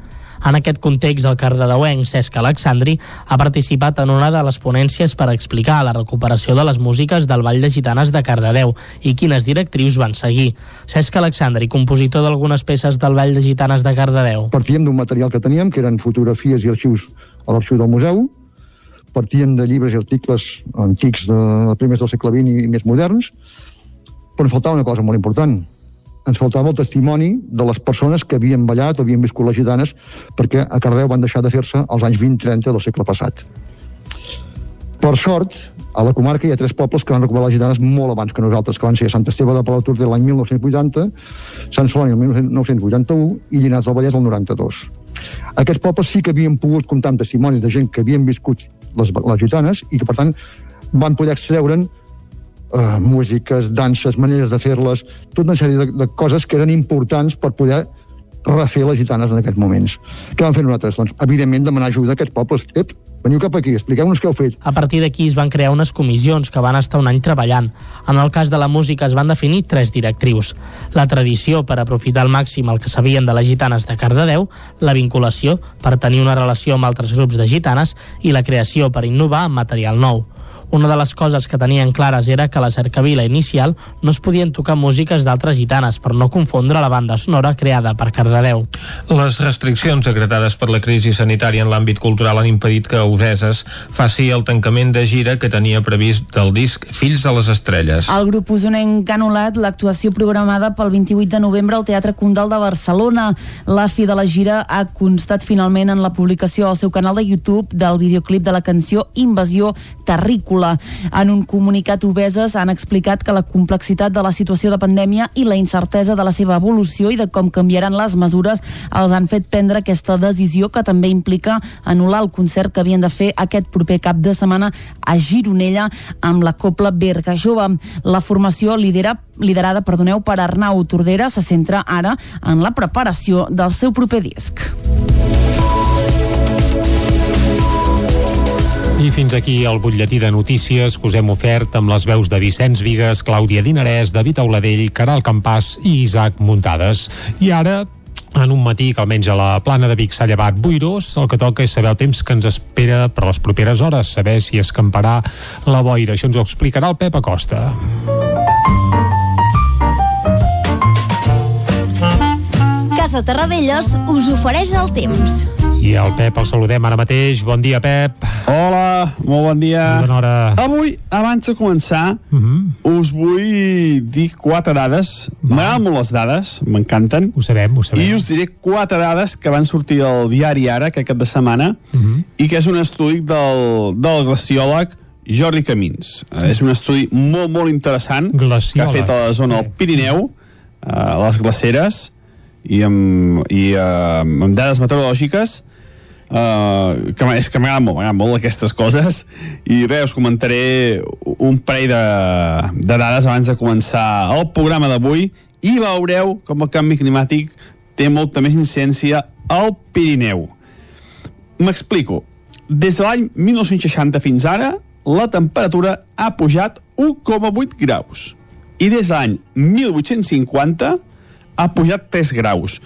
En aquest context, el cardedeuenc Cesc Alexandri ha participat en una de les ponències per explicar la recuperació de les músiques del Vall de Gitanes de Cardedeu i quines directrius van seguir. Cesc Alexandri, compositor d'algunes peces del Vall de Gitanes de Cardedeu. Partíem d'un material que teníem, que eren fotografies i arxius a l'arxiu del museu, partíem de llibres i articles antics de primers del segle XX i més moderns, però ens faltava una cosa molt important, ens faltava el testimoni de les persones que havien ballat o havien viscut les gitanes perquè a Cardeu van deixar de fer-se als anys 20-30 del segle passat. Per sort, a la comarca hi ha tres pobles que van recuperar les gitanes molt abans que nosaltres, que van ser Sant Esteve de Palautordera l'any 1980, Sant Celoni el 1981 i Llinars del Vallès el 92. Aquests pobles sí que havien pogut comptar amb testimonis de gent que havien viscut les, les gitanes i que, per tant, van poder extreure'n eh, músiques, danses, maneres de fer-les, tota una sèrie de, de coses que eren importants per poder refer les gitanes en aquests moments. Què vam fer nosaltres? Doncs, evidentment, demanar ajuda a aquests pobles. Ep, veniu cap aquí, expliqueu-nos què heu fet. A partir d'aquí es van crear unes comissions que van estar un any treballant. En el cas de la música es van definir tres directrius. La tradició per aprofitar al màxim el que sabien de les gitanes de Cardedeu, la vinculació per tenir una relació amb altres grups de gitanes i la creació per innovar amb material nou. Una de les coses que tenien clares era que a la cercavila inicial no es podien tocar músiques d'altres gitanes per no confondre la banda sonora creada per Cardedeu. Les restriccions decretades per la crisi sanitària en l'àmbit cultural han impedit que Useses faci el tancament de gira que tenia previst del disc Fills de les Estrelles. El grup usonenc ha anul·lat l'actuació programada pel 28 de novembre al Teatre Condal de Barcelona. La fi de la gira ha constat finalment en la publicació al seu canal de YouTube del videoclip de la canció Invasió Terrícola pel·lícula. En un comunicat, Obeses han explicat que la complexitat de la situació de pandèmia i la incertesa de la seva evolució i de com canviaran les mesures els han fet prendre aquesta decisió que també implica anul·lar el concert que havien de fer aquest proper cap de setmana a Gironella amb la Copla Berga Jove. La formació lidera, liderada perdoneu, per Arnau Tordera se centra ara en la preparació del seu proper disc. I fins aquí el butlletí de notícies que us hem ofert amb les veus de Vicenç Vigues, Clàudia Dinarès, David Auladell, Caral Campàs i Isaac Muntades. I ara en un matí que almenys a la plana de Vic s'ha llevat boirós, el que toca és saber el temps que ens espera per les properes hores, saber si escamparà la boira. Això ens ho explicarà el Pep Acosta. Casa Terradellos us ofereix el temps. I el Pep el saludem ara mateix. Bon dia, Pep. Hola, molt bon dia. Bona hora. Avui, abans de començar, uh Mhm. -huh. us vull dir quatre dades. M'agraden molt les dades, m'encanten. Ho sabem, ho sabem. I us diré quatre dades que van sortir al diari ara, aquest cap de setmana, uh Mhm. -huh. i que és un estudi del, del glaciòleg Jordi Camins. Uh, és un estudi molt, molt interessant Glaciòleg. que ha fet a la zona del Pirineu, uh, a les glaceres, i amb, i, uh, amb dades meteorològiques Uh, que és que m'agraden molt, m'agraden molt aquestes coses. I res, us comentaré un parell de, de dades abans de començar el programa d'avui. I veureu com el canvi climàtic té molta més incidència al Pirineu. M'explico. Des de l'any 1960 fins ara la temperatura ha pujat 1,8 graus. I des de l'any 1850 ha pujat 3 graus.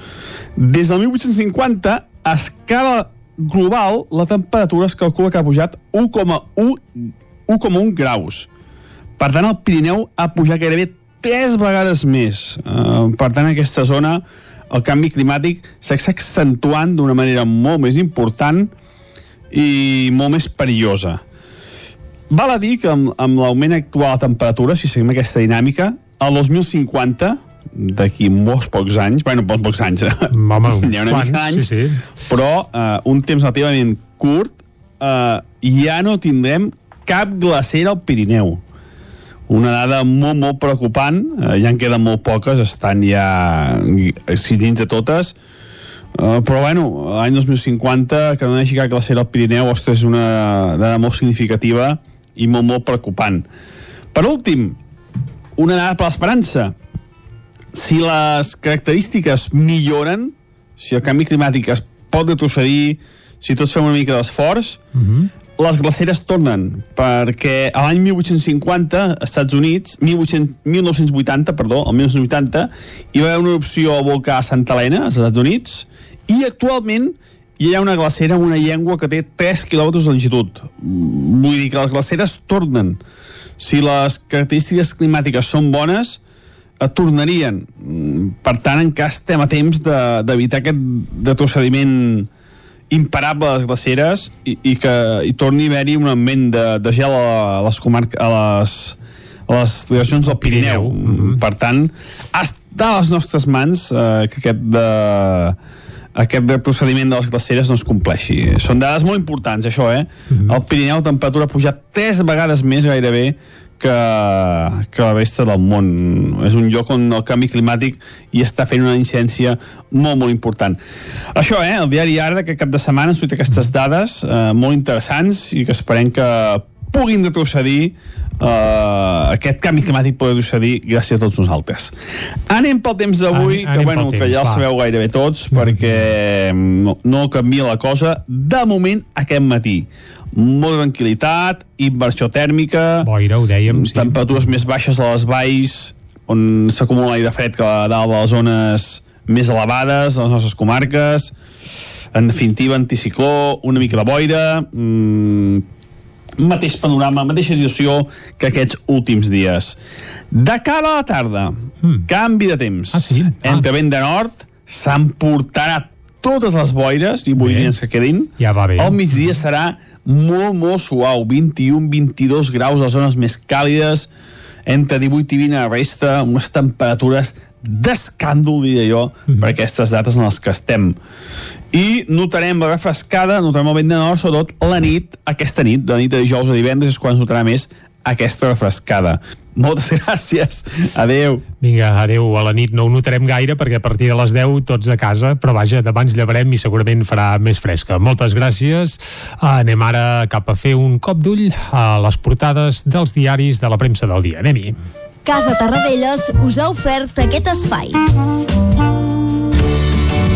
Des del 1850 a escala global, la temperatura es calcula que ha pujat 1,1 graus. Per tant, el Pirineu ha pujat gairebé 3 vegades més. Uh, per tant, aquesta zona el canvi climàtic s'està accentuant d'una manera molt més important i molt més perillosa. Val a dir que amb, amb l'augment actual de temperatura, si seguim aquesta dinàmica, el 2050, d'aquí molts pocs anys, bueno, molts pocs anys, Home, uns hi ha una quants, mica sí, sí. però eh, un temps relativament curt, eh, ja no tindrem cap glacera al Pirineu. Una dada molt, molt preocupant, eh, ja en queden molt poques, estan ja si dins de totes, Uh, però bueno, l'any 2050 que no hi hagi cap glacera al Pirineu ostres, és una dada molt significativa i molt, molt preocupant per últim, una dada per l'esperança si les característiques milloren si el canvi climàtic es pot retrocedir si tots fem una mica d'esforç les glaceres tornen perquè a l'any 1850 als Estats Units 1800, 1980, perdó, el 1980 hi va haver una erupció al volcà Santa Helena als Estats Units i actualment hi ha una glacera amb una llengua que té 3 quilòmetres de longitud. Vull dir que les glaceres tornen. Si les característiques climàtiques són bones, tornarien. Mm, Per tant, encara estem a temps de- d'evitar aquest retrocediment imparable a les glaceres i, i que hi torni a haver-hi un augment de, de gel a les comarques a les, a les regions del Pirineu. Mm Per tant, està a les nostres mans eh, que aquest de, aquest retrocediment de les glaceres no es compleixi. Són dades molt importants, això, eh? Al Pirineu la temperatura ha pujat tres vegades més gairebé que, que la resta del món. És un lloc on el canvi climàtic hi està fent una incidència molt, molt important. Això, eh? El diari Ara d'aquest cap de setmana han sortit aquestes dades eh, molt interessants i que esperem que puguin retrocedir uh, aquest canvi climàtic pugui retrocedir gràcies a tots nosaltres. Anem pel temps d'avui, que, bueno, pel que temps, ja el va. sabeu gairebé tots, perquè no, no canvia la cosa. De moment, aquest matí, molta tranquil·litat, inversió tèrmica, Boira, ho dèiem, sí. temperatures més baixes a les valls, on s'acumula aire fred que a dalt de les zones més elevades, a les nostres comarques, en definitiva, anticicló, una mica de boira, mmm, mateix panorama, mateixa situació que aquests últims dies. De cara a la tarda, mm. canvi de temps. Ah, sí? Entre vent de nord, s'emportarà totes les boires i boirines que quedin. Ja va bé. Al migdia serà molt, molt suau, 21-22 graus a les zones més càlides, entre 18 i 20 a la resta, unes temperatures d'escàndol, diria jo, mm -hmm. per aquestes dates en les que estem. I notarem la refrescada, notarem el vent de nord, sobretot la nit, aquesta nit, de la nit de dijous a divendres, és quan es notarà més aquesta refrescada. Moltes gràcies. Adeu. Vinga, adeu. A la nit no ho notarem gaire perquè a partir de les 10 tots a casa, però vaja, demà ens llevarem i segurament farà més fresca. Moltes gràcies. Anem ara cap a fer un cop d'ull a les portades dels diaris de la premsa del dia. Anem-hi. Casa Tarradellas us ha ofert aquest espai.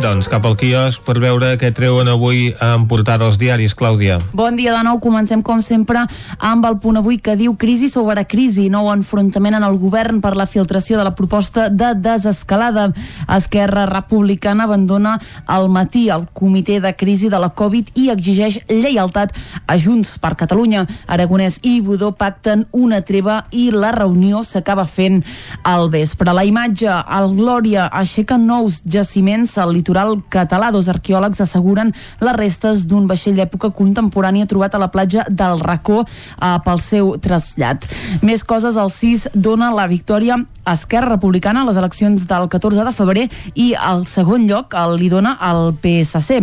Doncs, cap al quiosc per veure què treuen avui en portada els diaris, Clàudia. Bon dia de nou, comencem com sempre amb el punt avui que diu crisi sobre crisi, nou enfrontament en el govern per la filtració de la proposta de desescalada. Esquerra Republicana abandona al matí el comitè de crisi de la Covid i exigeix lleialtat a Junts per Catalunya. Aragonès i Budó pacten una treva i la reunió s'acaba fent al vespre. La imatge, el Glòria aixeca nous jaciments al litoral català. Dos arqueòlegs asseguren les restes d'un vaixell d'època contemporània trobat a la platja del Racó eh, pel seu trasllat. Més coses, el 6 dona la victòria Esquerra Republicana a les eleccions del 14 de febrer i el segon lloc el li dona al PSC.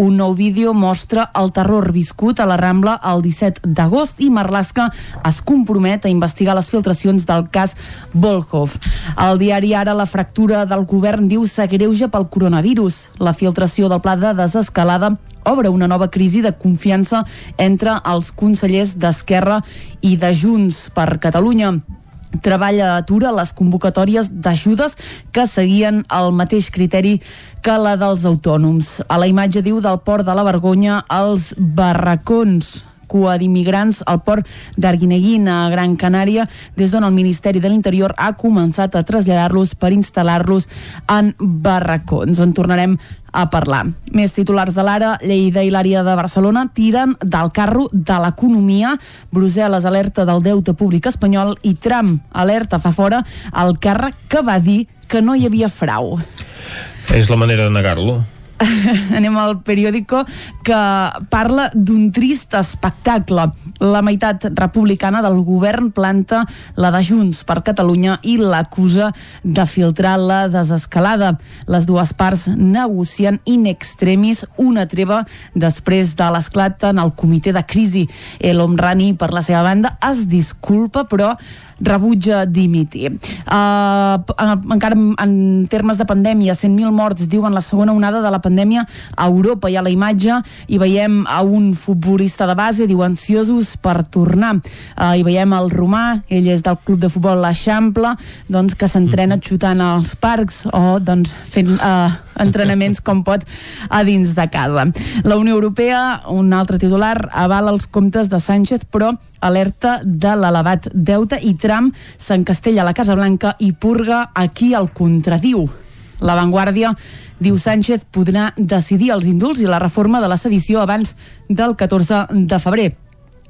Un nou vídeo mostra el terror viscut a la Rambla el 17 d'agost i Marlaska es compromet a investigar les filtracions del cas Volkov. El diari Ara la fractura del govern diu s'agreuja pel coronavirus. La filtració del pla de desescalada obre una nova crisi de confiança entre els consellers d'Esquerra i de Junts per Catalunya. Treballa atura les convocatòries d'ajudes que seguien el mateix criteri que la dels autònoms. A la imatge, diu, del port de la Vergonya, els barracons cua d'immigrants al port d'Arguineguín a Gran Canària, des d'on el Ministeri de l'Interior ha començat a traslladar-los per instal·lar-los en barracons. En tornarem a parlar. Més titulars de l'ara, Lleida i l'àrea de Barcelona tiren del carro de l'economia. Brussel·les alerta del deute públic espanyol i Trump alerta fa fora el càrrec que va dir que no hi havia frau. És la manera de negar-lo. anem al periòdico que parla d'un trist espectacle. La meitat republicana del govern planta la de Junts per Catalunya i l'acusa de filtrar la desescalada. Les dues parts negocien in extremis una treva després de l'esclat en el comitè de crisi. El Omrani, per la seva banda, es disculpa, però rebutja dimitir. Uh, encara en termes de pandèmia, 100.000 morts, diuen la segona onada de la pandèmia a Europa. I a la imatge hi veiem a un futbolista de base, diu ansiosos per tornar. Uh, hi veiem el Romà, ell és del club de futbol l'Eixample, doncs, que s'entrena mm-hmm. xutant als parcs o doncs, fent uh, entrenaments com pot a dins de casa. La Unió Europea, un altre titular, avala els comptes de Sánchez, però alerta de l'elevat deute i Trump s'encastella a la Casa Blanca i purga a qui el contradiu. La Vanguardia diu Sánchez podrà decidir els indults i la reforma de la sedició abans del 14 de febrer.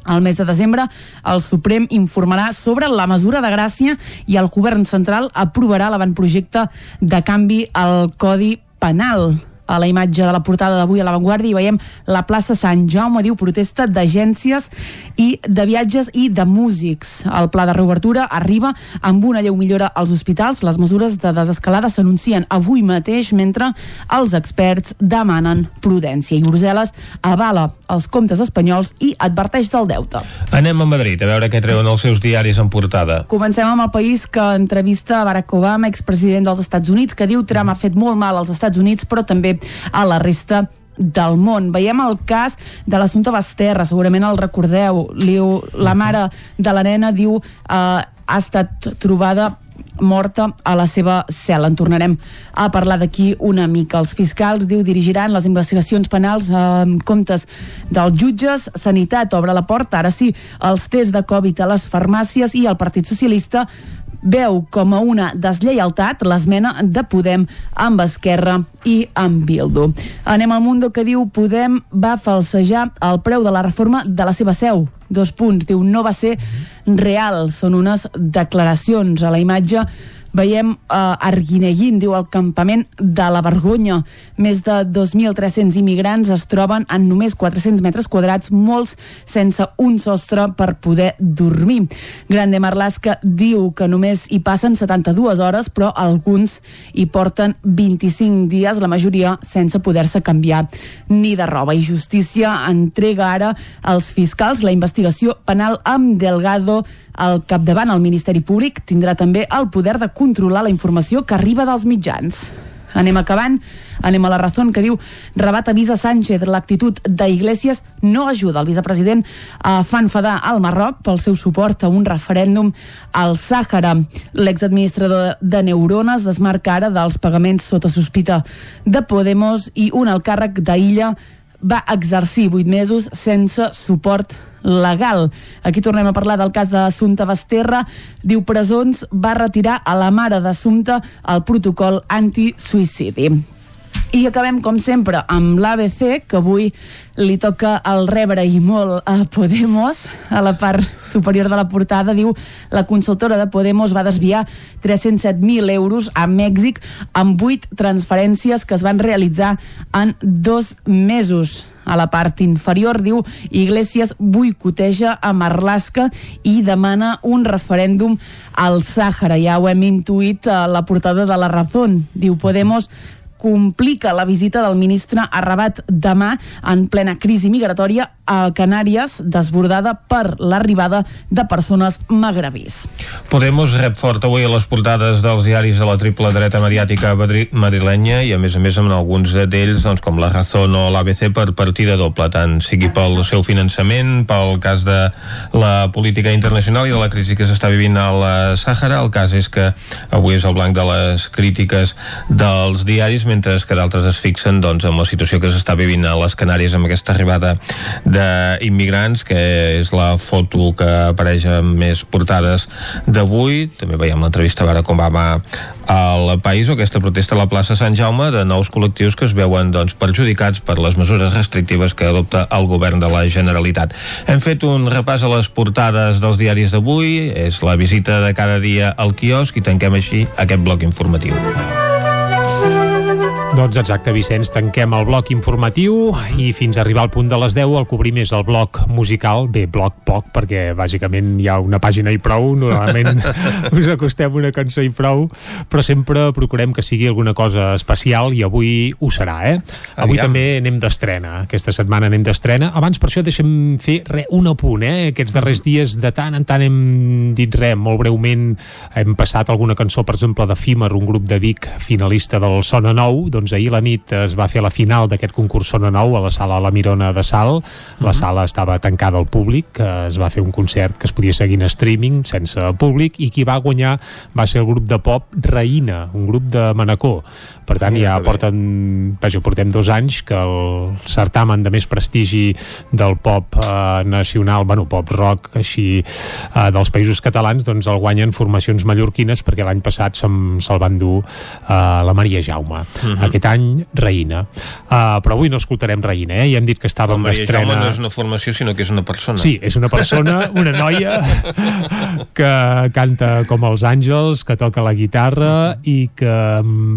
Al mes de desembre, el Suprem informarà sobre la mesura de gràcia i el govern central aprovarà l'avantprojecte de canvi al Codi Penal a la imatge de la portada d'avui a La Vanguardia i veiem la plaça Sant Jaume, diu protesta d'agències i de viatges i de músics. El pla de reobertura arriba amb una lleu millora als hospitals. Les mesures de desescalada s'anuncien avui mateix mentre els experts demanen prudència. I Brussel·les avala els comptes espanyols i adverteix del deute. Anem a Madrid a veure què treuen els seus diaris en portada. Comencem amb el país que entrevista Barack Obama, expresident dels Estats Units, que diu Trump ha fet molt mal als Estats Units, però també a la resta del món. Veiem el cas de l'assumpte Basterra, segurament el recordeu. Liu, la mare de la nena diu eh, ha estat trobada morta a la seva cel·la. En tornarem a parlar d'aquí una mica. Els fiscals, diu, dirigiran les investigacions penals en comptes dels jutges. Sanitat obre la porta, ara sí, els tests de Covid a les farmàcies i el Partit Socialista veu com a una deslleialtat l'esmena de Podem amb Esquerra i amb Bildu. Anem al Mundo que diu Podem va falsejar el preu de la reforma de la seva seu. Dos punts. Diu no va ser real. Són unes declaracions a la imatge Veiem eh, Arguineguín, diu el campament de la vergonya. Més de 2.300 immigrants es troben en només 400 metres quadrats, molts sense un sostre per poder dormir. Grande Marlaska diu que només hi passen 72 hores, però alguns hi porten 25 dies, la majoria sense poder-se canviar ni de roba. I Justícia entrega ara als fiscals la investigació penal amb Delgado al capdavant el Ministeri Públic tindrà també el poder de controlar la informació que arriba dels mitjans. Anem acabant, anem a la raó que diu Rabat avisa Sánchez, l'actitud d'Iglesias no ajuda. El vicepresident eh, fa enfadar al Marroc pel seu suport a un referèndum al Sàhara. L'exadministrador de Neurones desmarca ara dels pagaments sota sospita de Podemos i un alcàrrec d'Illa va exercir vuit mesos sense suport legal. Aquí tornem a parlar del cas d'Assumpta Basterra. Diu Presons va retirar a la mare d'Assumpta el protocol antisuïcidi. I acabem, com sempre, amb l'ABC, que avui li toca el rebre i molt a Podemos. A la part superior de la portada diu la consultora de Podemos va desviar 307.000 euros a Mèxic amb 8 transferències que es van realitzar en dos mesos a la part inferior diu Iglesias boicoteja a Marlaska i demana un referèndum al Sàhara. Ja ho hem intuït a la portada de la Razón. Diu Podemos complica la visita del ministre a Rabat demà en plena crisi migratòria a Canàries desbordada per l'arribada de persones magrebís. Podemos rep fort avui a les portades dels diaris de la triple dreta mediàtica madrilenya i a més a més amb alguns d'ells doncs, com la Razón o l'ABC per partida doble, tant sigui pel seu finançament, pel cas de la política internacional i de la crisi que s'està vivint a la Sàhara. El cas és que avui és el blanc de les crítiques dels diaris, mentre que d'altres es fixen doncs, amb la situació que s'està vivint a les Canàries amb aquesta arribada d'immigrants, que és la foto que apareix en més portades d'avui. També veiem l'entrevista a Barack Obama al país o aquesta protesta a la plaça Sant Jaume de nous col·lectius que es veuen doncs, perjudicats per les mesures restrictives que adopta el govern de la Generalitat. Hem fet un repàs a les portades dels diaris d'avui, és la visita de cada dia al quiosc i tanquem així aquest bloc informatiu. Doncs exacte, Vicenç, tanquem el bloc informatiu i fins a arribar al punt de les 10 el cobrim és el bloc musical, bé, bloc poc, perquè bàsicament hi ha una pàgina i prou, normalment us acostem una cançó i prou, però sempre procurem que sigui alguna cosa especial i avui ho serà, eh? Avui Aviam. també anem d'estrena, aquesta setmana anem d'estrena. Abans, per això, deixem fer re, un apunt, eh? Aquests darrers dies de tant en tant hem dit res, molt breument hem passat alguna cançó, per exemple, d'Efímer, un grup de Vic finalista del Sona Nou, doncs doncs ahir la nit es va fer la final d'aquest concurs Sona Nou a la sala La Mirona de Sal. La uh mhm. -huh. sala estava tancada al públic, es va fer un concert que es podia seguir en streaming sense públic i qui va guanyar va ser el grup de pop Reina, un grup de Manacor. Per tant, ja porten, vaja, portem dos anys que el certamen de més prestigi del pop eh, nacional, bueno, pop rock, així, eh, dels països catalans, doncs el guanyen formacions mallorquines perquè l'any passat se'l se van dur eh, la Maria Jaume. Uh mhm. -huh. Aquest any, Reina. Uh, però avui no escoltarem Reina, eh? Ja hem dit que estàvem d'estrena... Jaume no és una formació, sinó que és una persona. Sí, és una persona, una noia que canta com els àngels, que toca la guitarra i que,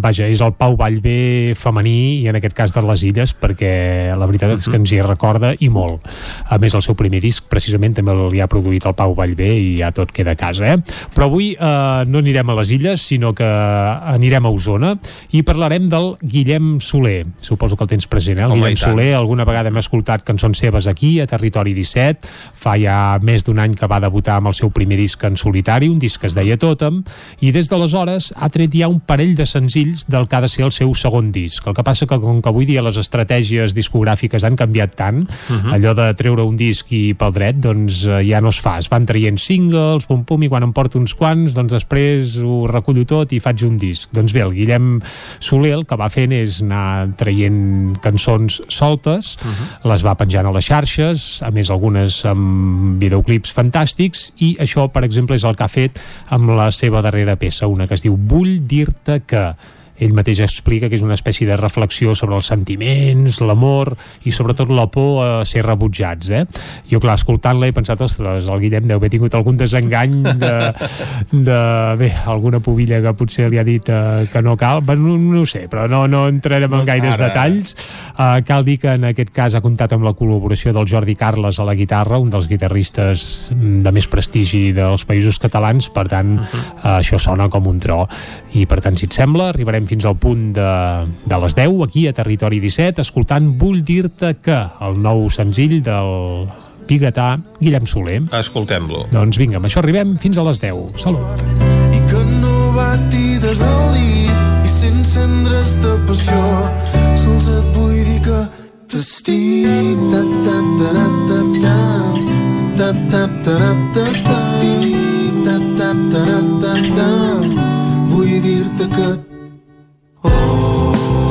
vaja, és el Pau Vallvé femení i en aquest cas de les Illes perquè la veritat és que ens hi recorda i molt. A més, el seu primer disc precisament també li ha produït el Pau Vallvé i ja tot queda a casa, eh? Però avui eh, no anirem a les Illes, sinó que anirem a Osona i parlarem del Guillem Soler. Suposo que el tens present, eh? El Home, Guillem Soler, alguna vegada hem escoltat cançons seves aquí, a Territori 17, fa ja més d'un any que va debutar amb el seu primer disc en solitari, un disc que es deia Totem, i des d'aleshores ha tret ja un parell de senzills del que ha de ser el seu segon disc. El que passa que com que avui dia les estratègies discogràfiques han canviat tant, uh mhm. -huh. allò de treure un disc i pel dret, doncs eh, ja no es fa. Es van traient singles, pum pum, i quan em porto uns quants, doncs després ho recullo tot i faig un disc. Doncs bé, el Guillem Soler el que va fent és anar traient cançons soltes, uh -huh. les va penjant a les xarxes, a més algunes amb videoclips fantàstics, i això, per exemple, és el que ha fet amb la seva darrera peça, una que es diu Vull dir-te que ell mateix explica que és una espècie de reflexió sobre els sentiments, l'amor i sobretot la por a ser rebutjats. Eh? Jo, clar, escoltant-la he pensat, ostres, el Guillem deu haver tingut algun desengany de, de bé, alguna pobilla que potser li ha dit uh, que no cal, bueno, no, no ho sé, però no, no entrarem en gaires Ara. detalls. Uh, cal dir que en aquest cas ha comptat amb la col·laboració del Jordi Carles a la guitarra, un dels guitarristes de més prestigi dels països catalans, per tant, uh -huh. uh, això sona com un tro. I per tant, si et sembla, arribarem fins al punt de, de les 10 aquí a Territori 17 escoltant Vull dir-te que el nou senzill del pigatà Guillem Soler. Escoltem-lo. Doncs vinga, amb això arribem fins a les 10. Salut. I que no bati de delit i sense cendres de passió sols et vull dir que t'estimo. Tap, tap, tarap, tap, tap. Tap, tap, tarap, tap, tap. T'estimo. Tap, tap, tarap, tap, tap. Vull dir-te que oh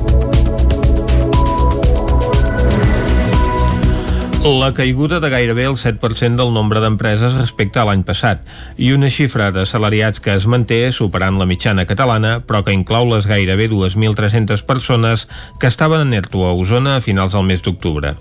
La caiguda de gairebé el 7% del nombre d'empreses respecte a l'any passat i una xifra de salariats que es manté superant la mitjana catalana però que inclou les gairebé 2.300 persones que estaven en ERTO a Osona a finals del mes d'octubre.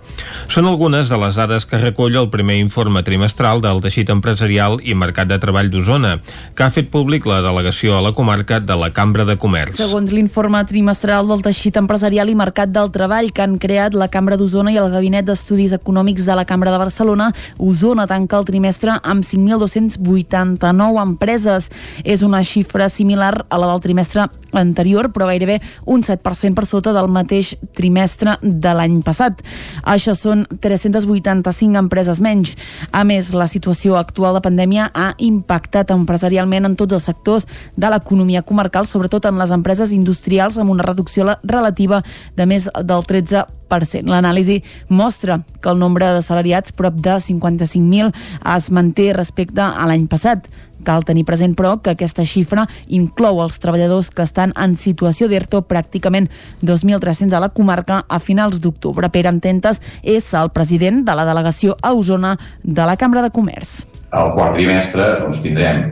Són algunes de les dades que recull el primer informe trimestral del teixit empresarial i mercat de treball d'Osona, que ha fet públic la delegació a la comarca de la Cambra de Comerç. Segons l'informe trimestral del teixit empresarial i mercat del treball que han creat la Cambra d'Osona i el Gabinet d'Estudis Econòmics de la Cambra de Barcelona, Osona tanca el trimestre amb 5.289 empreses. És una xifra similar a la del trimestre anterior, però gairebé un 7% per sota del mateix trimestre de l'any passat. Això són 385 empreses menys. A més, la situació actual de pandèmia ha impactat empresarialment en tots els sectors de l'economia comarcal, sobretot en les empreses industrials, amb una reducció relativa de més del 13 L'anàlisi mostra que el nombre de salariats, prop de 55.000, es manté respecte a l'any passat. Cal tenir present, però, que aquesta xifra inclou els treballadors que estan en situació d'ERTO, pràcticament 2.300 a la comarca a finals d'octubre. Pere Ententes és el president de la delegació a Osona de la Cambra de Comerç. Al quart trimestre doncs, tindrem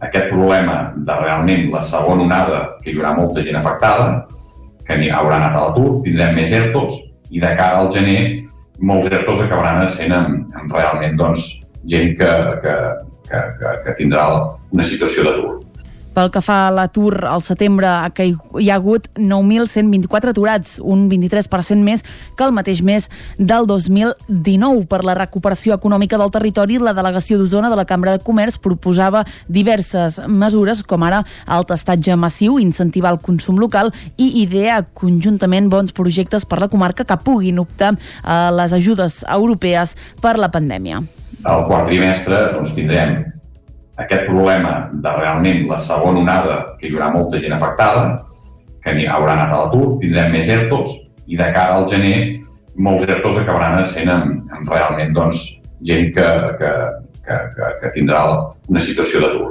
aquest problema de realment la segona onada, que hi haurà molta gent afectada, que haurà anat a l'atur, tindrem més ERTOs i de cara al gener molts ERTOs acabaran sent amb, amb realment doncs, gent que, que, que, que, que tindrà una situació d'atur. Pel que fa a l'atur, al setembre hi ha hagut 9.124 aturats, un 23% més que el mateix mes del 2019. Per la recuperació econòmica del territori, la delegació d'Osona de la Cambra de Comerç proposava diverses mesures, com ara el testatge massiu, incentivar el consum local i idear conjuntament bons projectes per la comarca que puguin optar a les ajudes europees per la pandèmia. Al quart trimestre doncs, tindrem aquest problema de realment la segona onada, que hi haurà molta gent afectada, que haurà anat a l'atur, tindrem més ERTOs i de cara al gener molts ERTOs acabaran sent amb, amb realment doncs, gent que, que, que, que, que tindrà una situació d'atur.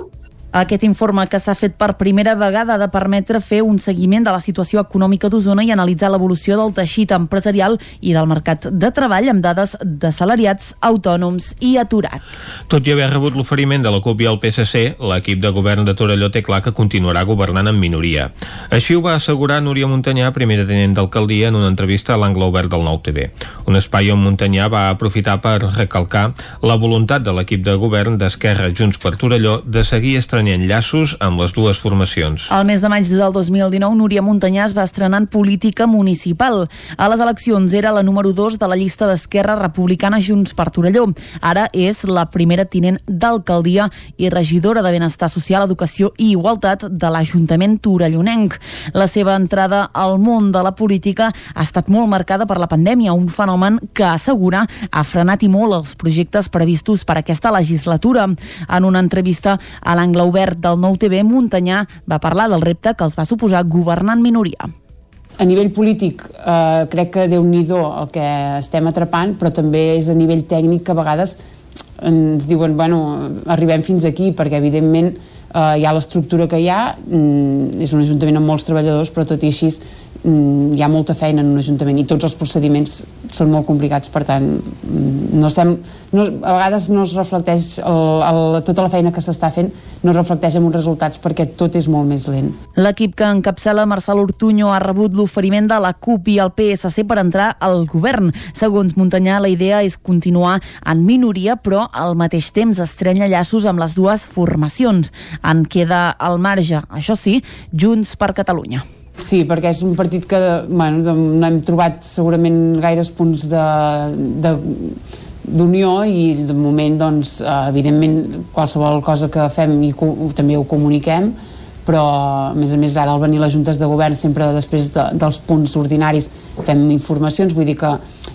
Aquest informe que s'ha fet per primera vegada ha de permetre fer un seguiment de la situació econòmica d'Osona i analitzar l'evolució del teixit empresarial i del mercat de treball amb dades de salariats, autònoms i aturats. Tot i haver rebut l'oferiment de la CUP i el PSC, l'equip de govern de Torelló té clar que continuarà governant en minoria. Així ho va assegurar Núria Montanyà, primera tenent d'alcaldia, en una entrevista a l'Angle Obert del Nou TV. Un espai on Montanyà va aprofitar per recalcar la voluntat de l'equip de govern d'Esquerra Junts per Torelló de seguir estrenant enllaços amb les dues formacions. Al mes de maig del 2019, Núria Montanyà es va estrenar en política municipal. A les eleccions era la número 2 de la llista d'Esquerra Republicana Junts per Torelló. Ara és la primera tinent d'alcaldia i regidora de Benestar Social, Educació i Igualtat de l'Ajuntament Torellonenc. La seva entrada al món de la política ha estat molt marcada per la pandèmia, un fenomen que assegura ha frenat i molt els projectes previstos per aquesta legislatura. En una entrevista a l'Angle Obert del Nou TV, Montanyà va parlar del repte que els va suposar governar en minoria. A nivell polític eh, crec que déu nhi el que estem atrapant, però també és a nivell tècnic que a vegades ens diuen, bueno, arribem fins aquí, perquè evidentment eh, hi ha l'estructura que hi ha, mm, és un ajuntament amb molts treballadors, però tot i així hi ha molta feina en un ajuntament i tots els procediments són molt complicats, per tant mm, no sem, no, a vegades no es reflecteix el, el, tota la feina que s'està fent no es reflecteix en uns resultats perquè tot és molt més lent. L'equip que encapçala Marcel Ortuño ha rebut l'oferiment de la CUP i el PSC per entrar al govern. Segons Muntanyà, la idea és continuar en minoria, però al mateix temps estrenya llaços amb les dues formacions. En queda al marge, això sí, Junts per Catalunya. Sí, perquè és un partit que bueno, no hem trobat segurament gaires punts de, de, d'unió i de moment doncs, eh, evidentment qualsevol cosa que fem i també ho comuniquem però a més a més ara al venir les juntes de govern sempre després de, dels punts ordinaris fem informacions, vull dir que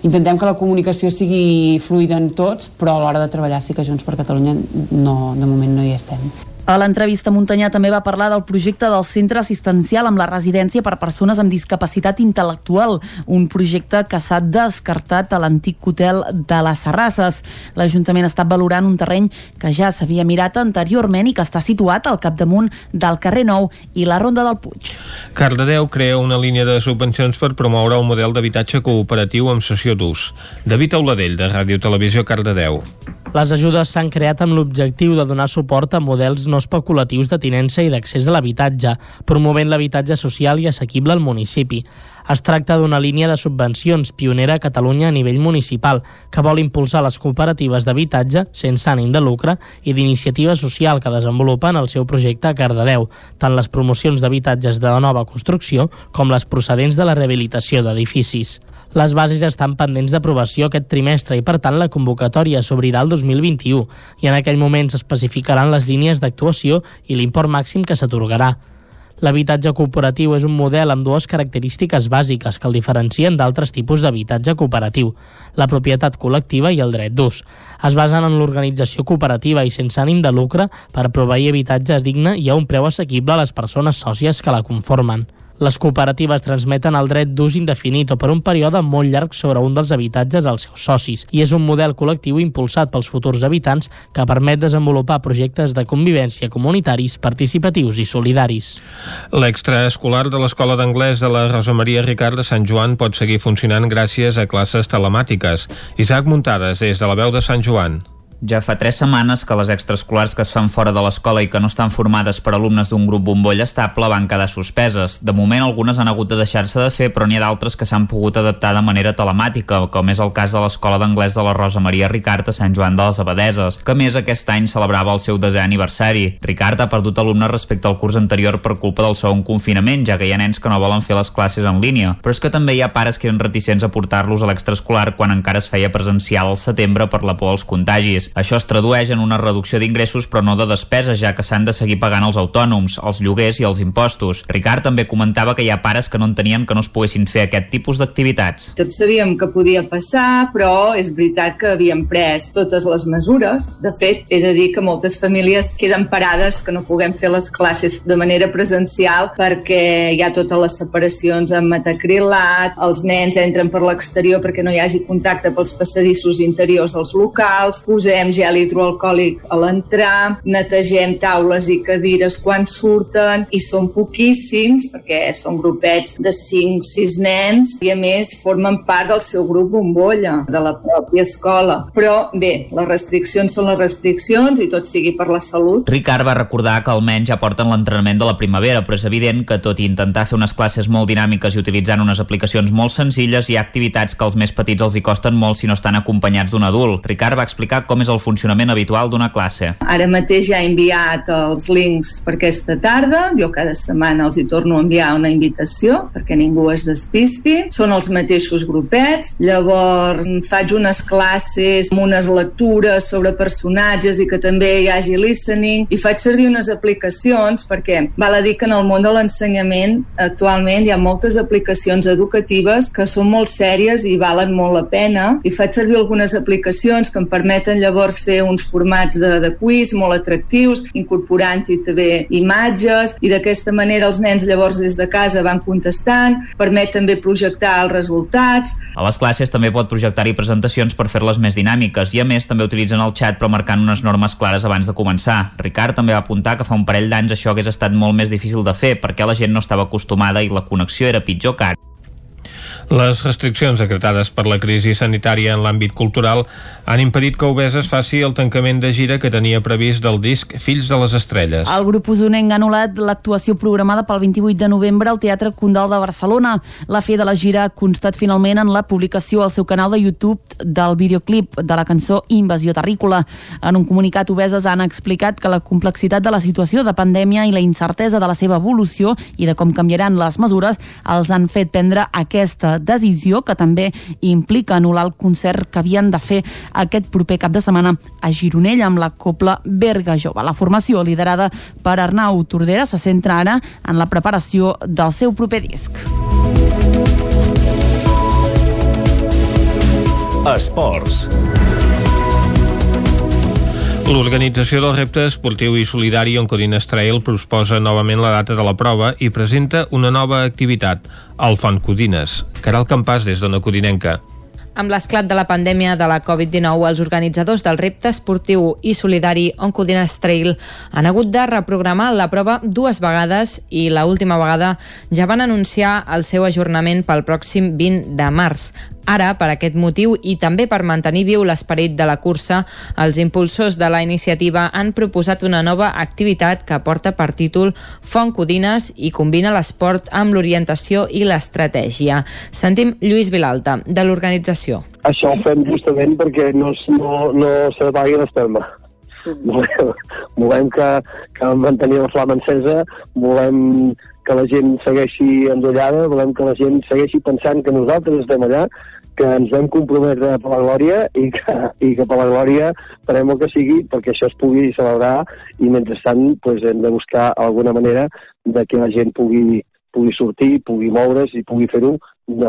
intentem que la comunicació sigui fluida en tots, però a l'hora de treballar sí que Junts per Catalunya no, de moment no hi estem. A l'entrevista, Muntanyà també va parlar del projecte del centre assistencial amb la residència per persones amb discapacitat intel·lectual, un projecte que s'ha descartat a l'antic hotel de les Serrasses. L'Ajuntament estat valorant un terreny que ja s'havia mirat anteriorment i que està situat al capdamunt del carrer Nou i la Ronda del Puig. Cardedeu crea una línia de subvencions per promoure el model d'habitatge cooperatiu amb sessió d'ús. David Auladell, de Ràdio Televisió Cardedeu. Les ajudes s'han creat amb l'objectiu de donar suport a models no especulatius de tinença i d'accés a l'habitatge, promovent l'habitatge social i assequible al municipi. Es tracta d'una línia de subvencions pionera a Catalunya a nivell municipal que vol impulsar les cooperatives d'habitatge sense ànim de lucre i d'iniciativa social que desenvolupen el seu projecte a Cardedeu, tant les promocions d'habitatges de nova construcció com les procedents de la rehabilitació d'edificis. Les bases estan pendents d'aprovació aquest trimestre i, per tant, la convocatòria s'obrirà el 2021 i en aquell moment s'especificaran les línies d'actuació i l'import màxim que s'atorgarà. L'habitatge cooperatiu és un model amb dues característiques bàsiques que el diferencien d'altres tipus d'habitatge cooperatiu, la propietat col·lectiva i el dret d'ús. Es basen en l'organització cooperativa i sense ànim de lucre per proveir habitatge digne i a un preu assequible a les persones sòcies que la conformen. Les cooperatives transmeten el dret d'ús indefinit o per un període molt llarg sobre un dels habitatges als seus socis i és un model col·lectiu impulsat pels futurs habitants que permet desenvolupar projectes de convivència comunitaris, participatius i solidaris. L'extraescolar de l'Escola d'Anglès de la Rosa Maria Ricard de Sant Joan pot seguir funcionant gràcies a classes telemàtiques. Isaac Muntades, des de la veu de Sant Joan. Ja fa tres setmanes que les extraescolars que es fan fora de l'escola i que no estan formades per alumnes d'un grup bombolla estable van quedar suspeses. De moment, algunes han hagut de deixar-se de fer, però n'hi ha d'altres que s'han pogut adaptar de manera telemàtica, com és el cas de l'Escola d'Anglès de la Rosa Maria Ricard a Sant Joan de les Abadeses, que més aquest any celebrava el seu desè aniversari. Ricard ha perdut alumnes respecte al curs anterior per culpa del segon confinament, ja que hi ha nens que no volen fer les classes en línia. Però és que també hi ha pares que eren reticents a portar-los a l'extraescolar quan encara es feia presencial al setembre per la por als contagis. Això es tradueix en una reducció d'ingressos però no de despeses, ja que s'han de seguir pagant els autònoms, els lloguers i els impostos. Ricard també comentava que hi ha pares que no entenien que no es poguessin fer aquest tipus d'activitats. Tots sabíem que podia passar, però és veritat que havíem pres totes les mesures. De fet, he de dir que moltes famílies queden parades que no puguem fer les classes de manera presencial perquè hi ha totes les separacions amb metacrilat, els nens entren per l'exterior perquè no hi hagi contacte pels passadissos interiors dels locals, posem gel hidroalcohòlic a l'entrar, netegem taules i cadires quan surten i són poquíssims perquè són grupets de 5-6 nens i a més formen part del seu grup bombolla de la pròpia escola. Però bé, les restriccions són les restriccions i tot sigui per la salut. Ricard va recordar que almenys ja porten l'entrenament de la primavera, però és evident que tot i intentar fer unes classes molt dinàmiques i utilitzant unes aplicacions molt senzilles, hi ha activitats que als més petits els hi costen molt si no estan acompanyats d'un adult. Ricard va explicar com és el funcionament habitual d'una classe. Ara mateix ja he enviat els links per aquesta tarda. Jo cada setmana els hi torno a enviar una invitació perquè ningú es despisti. Són els mateixos grupets. Llavors faig unes classes amb unes lectures sobre personatges i que també hi hagi listening i faig servir unes aplicacions perquè val a dir que en el món de l'ensenyament actualment hi ha moltes aplicacions educatives que són molt sèries i valen molt la pena i faig servir algunes aplicacions que em permeten llavors fer uns formats de, de quiz molt atractius, incorporant-hi també imatges i d'aquesta manera els nens llavors des de casa van contestant, permet també projectar els resultats. A les classes també pot projectar-hi presentacions per fer-les més dinàmiques i a més també utilitzen el xat però marcant unes normes clares abans de començar. Ricard també va apuntar que fa un parell d'anys això hagués estat molt més difícil de fer perquè la gent no estava acostumada i la connexió era pitjor que ara. Les restriccions decretades per la crisi sanitària en l'àmbit cultural han impedit que Obeses faci el tancament de gira que tenia previst del disc Fills de les Estrelles. El grup usonenc ha anul·lat l'actuació programada pel 28 de novembre al Teatre Condal de Barcelona. La fe de la gira ha constat finalment en la publicació al seu canal de YouTube del videoclip de la cançó Invasió Terrícola. En un comunicat, Obeses han explicat que la complexitat de la situació de pandèmia i la incertesa de la seva evolució i de com canviaran les mesures els han fet prendre aquesta decisió que també implica anul·lar el concert que havien de fer aquest proper cap de setmana a Gironella amb la Copla Berga Jove. La formació liderada per Arnau Tordera se centra ara en la preparació del seu proper disc. Esports. L'organització del repte esportiu i solidari Oncodines Trail proposa novament la data de la prova i presenta una nova activitat, el Font Codines. Caral Campàs des d'Ona Codinenca. Amb l'esclat de la pandèmia de la Covid-19, els organitzadors del repte esportiu i solidari Oncodines Trail han hagut de reprogramar la prova dues vegades i la última vegada ja van anunciar el seu ajornament pel pròxim 20 de març. Ara, per aquest motiu i també per mantenir viu l'esperit de la cursa, els impulsors de la iniciativa han proposat una nova activitat que porta per títol Font Codines i combina l'esport amb l'orientació i l'estratègia. Sentim Lluís Vilalta, de l'organització. Això ho fem justament perquè no, no, no s'apagui l'estelma. Volem, volem que, que mantenir la flama encesa, volem que la gent segueixi endollada, volem que la gent segueixi pensant que nosaltres estem allà, que ens vam comprometre per la glòria i que, i que per la glòria farem el que sigui perquè això es pugui celebrar i mentrestant pues, hem de buscar alguna manera de que la gent pugui, pugui sortir, pugui moure's i pugui fer-ho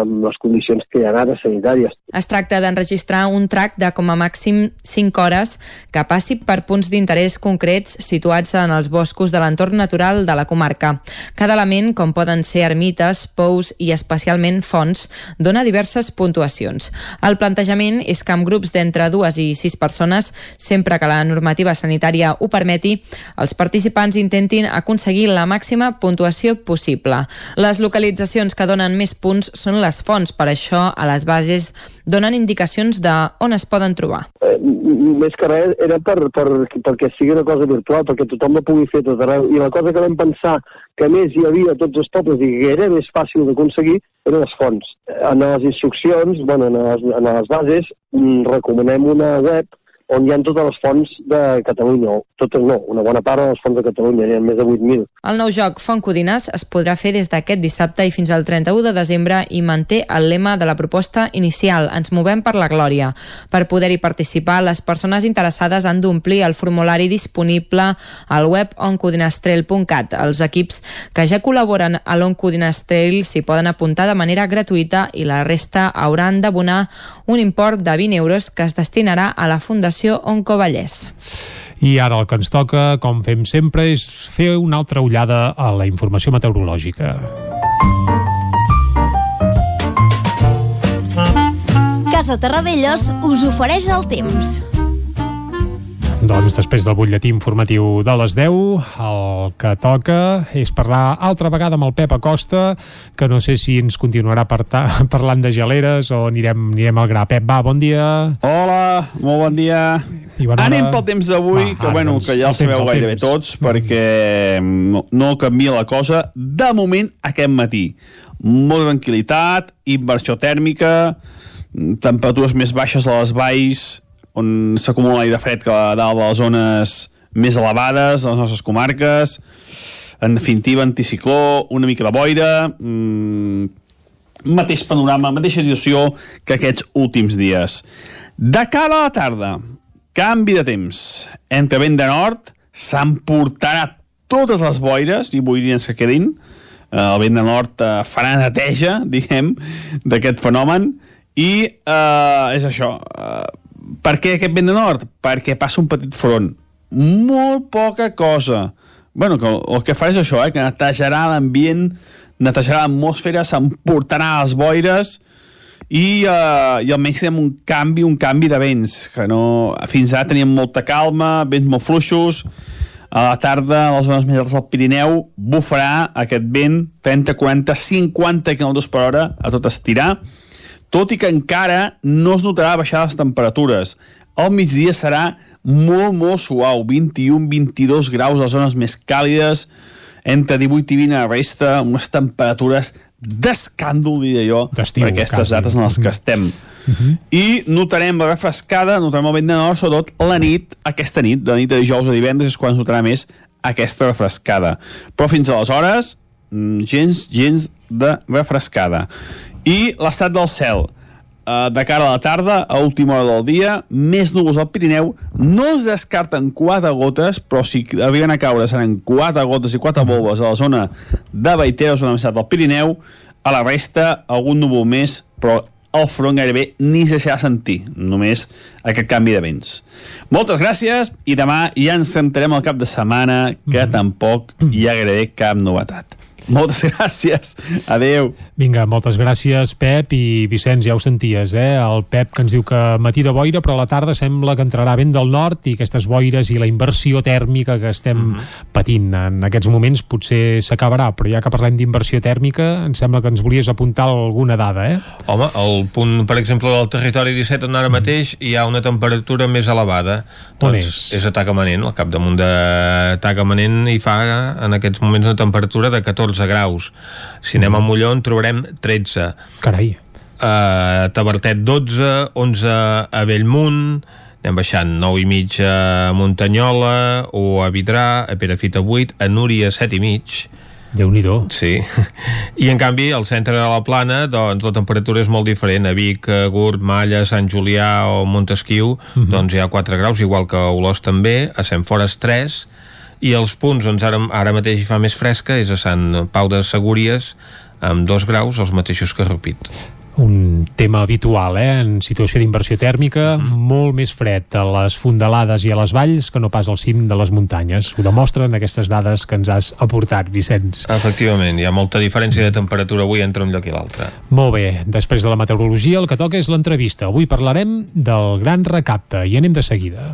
amb les condicions que hi ha ara sanitàries. Es tracta d'enregistrar un track de com a màxim 5 hores que passi per punts d'interès concrets situats en els boscos de l'entorn natural de la comarca. Cada element, com poden ser ermites, pous i especialment fonts, dona diverses puntuacions. El plantejament és que amb grups d'entre dues i sis persones, sempre que la normativa sanitària ho permeti, els participants intentin aconseguir la màxima puntuació possible. Les localitzacions que donen més punts són les fonts, per això a les bases donen indicacions de on es poden trobar. Eh, més que res era per, per, perquè sigui una cosa virtual, perquè tothom la pugui fer tot arreu. I la cosa que vam pensar que més hi havia tots els pobles i que era més fàcil d'aconseguir eren les fonts. En les instruccions, bueno, en les, en les bases, mm, recomanem una web on hi ha totes les fonts de Catalunya, o totes no, una bona part de les fonts de Catalunya, hi ha més de 8.000. El nou joc Font Codines es podrà fer des d'aquest dissabte i fins al 31 de desembre i manté el lema de la proposta inicial, Ens movem per la glòria. Per poder-hi participar, les persones interessades han d'omplir el formulari disponible al web oncodinestrail.cat. Els equips que ja col·laboren a l'Oncodinestrail s'hi poden apuntar de manera gratuïta i la resta hauran d'abonar un import de 20 euros que es destinarà a la Fundació Oncovallès. I ara el que ens toca, com fem sempre, és fer una altra ullada a la informació meteorològica. Casa Terradellos us ofereix el temps. Doncs després del butlletí informatiu de les 10, el que toca és parlar altra vegada amb el Pep Acosta, que no sé si ens continuarà parlant de geleres o anirem, anirem al gra. Pep, va, bon dia. Hola, molt bon dia. I bona Anem hora. pel temps d'avui, que, bueno, doncs, que ja el el sabeu temps, gairebé temps. tots, perquè no, no canvia la cosa. De moment, aquest matí, molta tranquil·litat, inversió tèrmica, temperatures més baixes a les valls, on s'acumula l'aire fred que a dalt de les zones més elevades, a les nostres comarques. En definitiva, anticicló, una mica de boira, mmm, mateix panorama, mateixa situació que aquests últims dies. De cara a la tarda, canvi de temps. Entre vent de nord, s'emportarà totes les boires i boirines que quedin. Eh, El vent de nord eh, farà neteja, diguem, d'aquest fenomen. I eh, és això. Eh, per què aquest vent de nord? Perquè passa un petit front. Molt poca cosa. bueno, que el que farà és això, eh, que netejarà l'ambient, netejarà l'atmosfera, s'emportarà les boires i, uh, i almenys tenim un canvi, un canvi de vents, que no... Fins ara teníem molta calma, vents molt fluixos, a la tarda, a les zones més altes del Pirineu, bufarà aquest vent 30, 40, 50 km per hora a tot estirar, tot i que encara no es notarà baixar les temperatures. Al migdia serà molt, molt suau, 21-22 graus a les zones més càlides, entre 18 i 20 a la resta, unes temperatures d'escàndol, diria jo, per aquestes quasi. dates en les que estem. I notarem la refrescada, notarem el vent de nord, sobretot la nit, aquesta nit, de la nit de dijous a divendres, és quan es notarà més aquesta refrescada. Però fins aleshores, mm, gens, gens de refrescada. I l'estat del cel. Uh, de cara a la tarda, a última hora del dia, més núvols al Pirineu. No es descarten quatre gotes, però si arriben a caure seran quatre gotes i quatre volves a la zona de Baitera, zona més del Pirineu. A la resta, algun núvol més, però el front gairebé ni se deixarà sentir, només aquest canvi de vents. Moltes gràcies i demà ja ens sentarem al cap de setmana que tampoc hi ha gairebé cap novetat. Moltes gràcies. Adeu. Vinga, moltes gràcies, Pep, i Vicenç, ja ho senties, eh? El Pep que ens diu que matí de boira, però a la tarda sembla que entrarà vent del nord i aquestes boires i la inversió tèrmica que estem mm -hmm. patint en aquests moments potser s'acabarà, però ja que parlem d'inversió tèrmica, em sembla que ens volies apuntar alguna dada, eh? Home, el punt, per exemple, del territori 17 on ara mateix hi ha una temperatura més elevada. On Doncs és? és a Tagamanent, al capdamunt de Tagamanent hi fa en aquests moments una temperatura de 14 graus. Si anem a Molló en trobarem 13. Carai. A Tabertet 12, 11 a Bellmunt, anem baixant 9 i mig a Muntanyola o a Vidrà, a Perafita 8, a Núria 7 i mig, déu nhi Sí. I en canvi, al centre de la plana, doncs la temperatura és molt diferent. A Vic, a Gurt, Malla, Sant Julià o Montesquieu, Mhm. doncs hi ha 4 graus, igual que a Olós també, a Sant Fores 3, i els punts on ara, ara mateix fa més fresca és a Sant Pau de Segúries, amb 2 graus, els mateixos que Rupit. un tema habitual, eh? en situació d'inversió tèrmica, Mhm. molt més fred a les fondalades i a les valls que no pas al cim de les muntanyes. Ho demostren aquestes dades que ens has aportat, Vicenç. Efectivament, hi ha molta diferència de temperatura avui entre un lloc i l'altre. Molt bé, després de la meteorologia el que toca és l'entrevista. Avui parlarem del gran recapte i anem de seguida.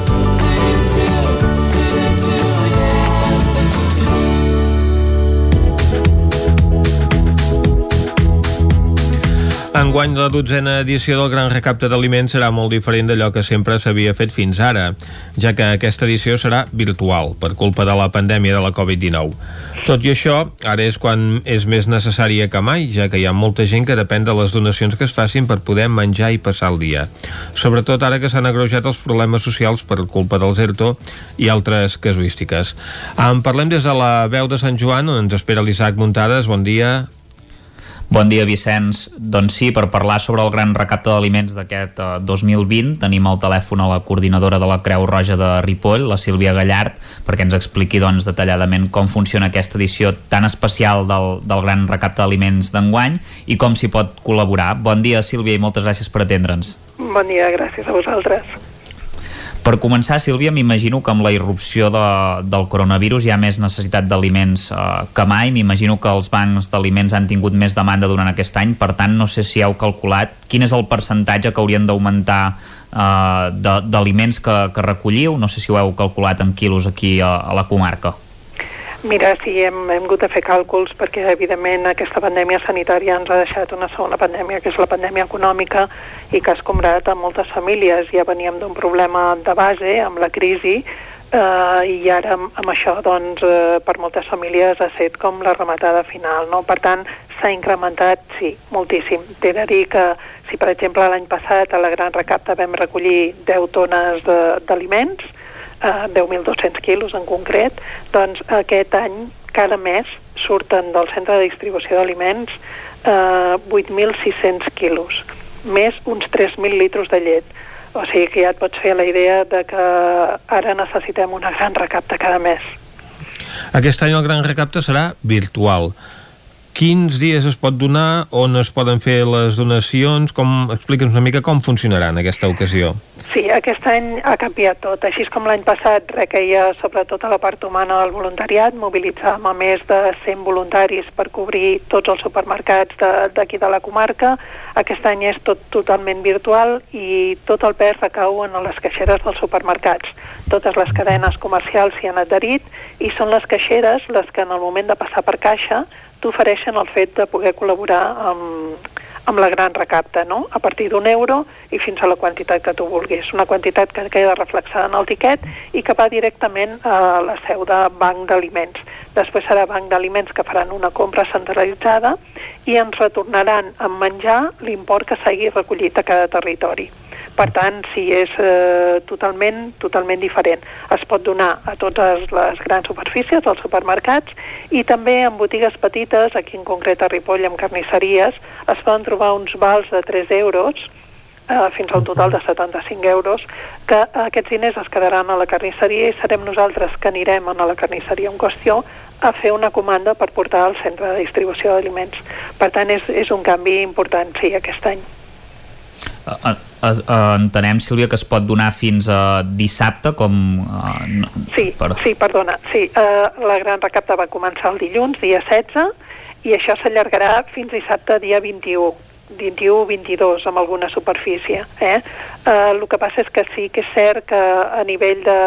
Enguany la dotzena edició del Gran Recapte d'Aliments serà molt diferent d'allò que sempre s'havia fet fins ara, ja que aquesta edició serà virtual, per culpa de la pandèmia de la Covid-19. Tot i això, ara és quan és més necessària que mai, ja que hi ha molta gent que depèn de les donacions que es facin per poder menjar i passar el dia. Sobretot ara que s'han agreujat els problemes socials per culpa del ZERTO i altres casuístiques. En parlem des de la veu de Sant Joan, on ens espera l'Isaac Muntades. Bon dia. Bon dia, Vicenç. Doncs sí, per parlar sobre el gran recapte d'aliments d'aquest eh, 2020 tenim al telèfon a la coordinadora de la Creu Roja de Ripoll, la Sílvia Gallart, perquè ens expliqui doncs, detalladament com funciona aquesta edició tan especial del, del gran recapte d'aliments d'enguany i com s'hi pot col·laborar. Bon dia, Sílvia, i moltes gràcies per atendre'ns. Bon dia, gràcies a vosaltres. Per començar, Sílvia, m'imagino que amb la irrupció de, del coronavirus hi ha més necessitat d'aliments eh, que mai. M'imagino que els bancs d'aliments han tingut més demanda durant aquest any. Per tant, no sé si heu calculat quin és el percentatge que haurien d'augmentar eh, d'aliments que, que recolliu. No sé si ho heu calculat en quilos aquí a, a la comarca. Mira, sí, hem, hem hagut de fer càlculs perquè, evidentment, aquesta pandèmia sanitària ens ha deixat una segona pandèmia, que és la pandèmia econòmica, i que ha escombrat a moltes famílies. Ja veníem d'un problema de base, amb la crisi, eh, i ara amb, amb això, doncs, eh, per moltes famílies ha set com la rematada final, no? Per tant, s'ha incrementat, sí, moltíssim. T'he de dir que si, per exemple, l'any passat a la Gran Recapta vam recollir 10 tones d'aliments, eh, 10.200 quilos en concret, doncs aquest any, cada mes, surten del centre de distribució d'aliments eh, 8.600 quilos, més uns 3.000 litres de llet. O sigui que ja et pots fer la idea de que ara necessitem una gran recapta cada mes. Aquest any el Gran Recapte serà virtual. Quins dies es pot donar, on es poden fer les donacions, com explica'ns una mica com funcionarà en aquesta ocasió. Sí, aquest any ha canviat tot. Així com l'any passat requeia sobretot a la part humana del voluntariat, mobilitzàvem a més de 100 voluntaris per cobrir tots els supermercats d'aquí de, de la comarca. Aquest any és tot totalment virtual i tot el pes recau en les caixeres dels supermercats. Totes les cadenes comercials s'hi han adherit i són les caixeres les que en el moment de passar per caixa t'ofereixen el fet de poder col·laborar amb, amb la gran recapta, no? a partir d'un euro i fins a la quantitat que tu vulguis. Una quantitat que queda reflexada en el tiquet i que va directament a la seu de banc d'aliments. Després serà banc d'aliments que faran una compra centralitzada i ens retornaran en menjar l'import que s'hagi recollit a cada territori. Per tant, sí, és eh, totalment, totalment diferent. Es pot donar a totes les grans superfícies, als supermercats, i també en botigues petites, aquí en concret a Ripoll, amb carnisseries, es poden trobar uns vals de 3 euros, eh, fins a un total de 75 euros, que aquests diners es quedaran a la carnisseria i serem nosaltres que anirem a la carnisseria en qüestió a fer una comanda per portar al centre de distribució d'aliments. Per tant, és, és un canvi important, sí, aquest any. Uh, uh, entenem, Sílvia, que es pot donar fins a dissabte, com... No, sí, per... sí, perdona. Sí, uh, la gran recapta va començar el dilluns, dia 16, i això s'allargarà fins dissabte, dia 21. 21-22 amb alguna superfície. Eh? Uh, el que passa és que sí que és cert que a nivell de,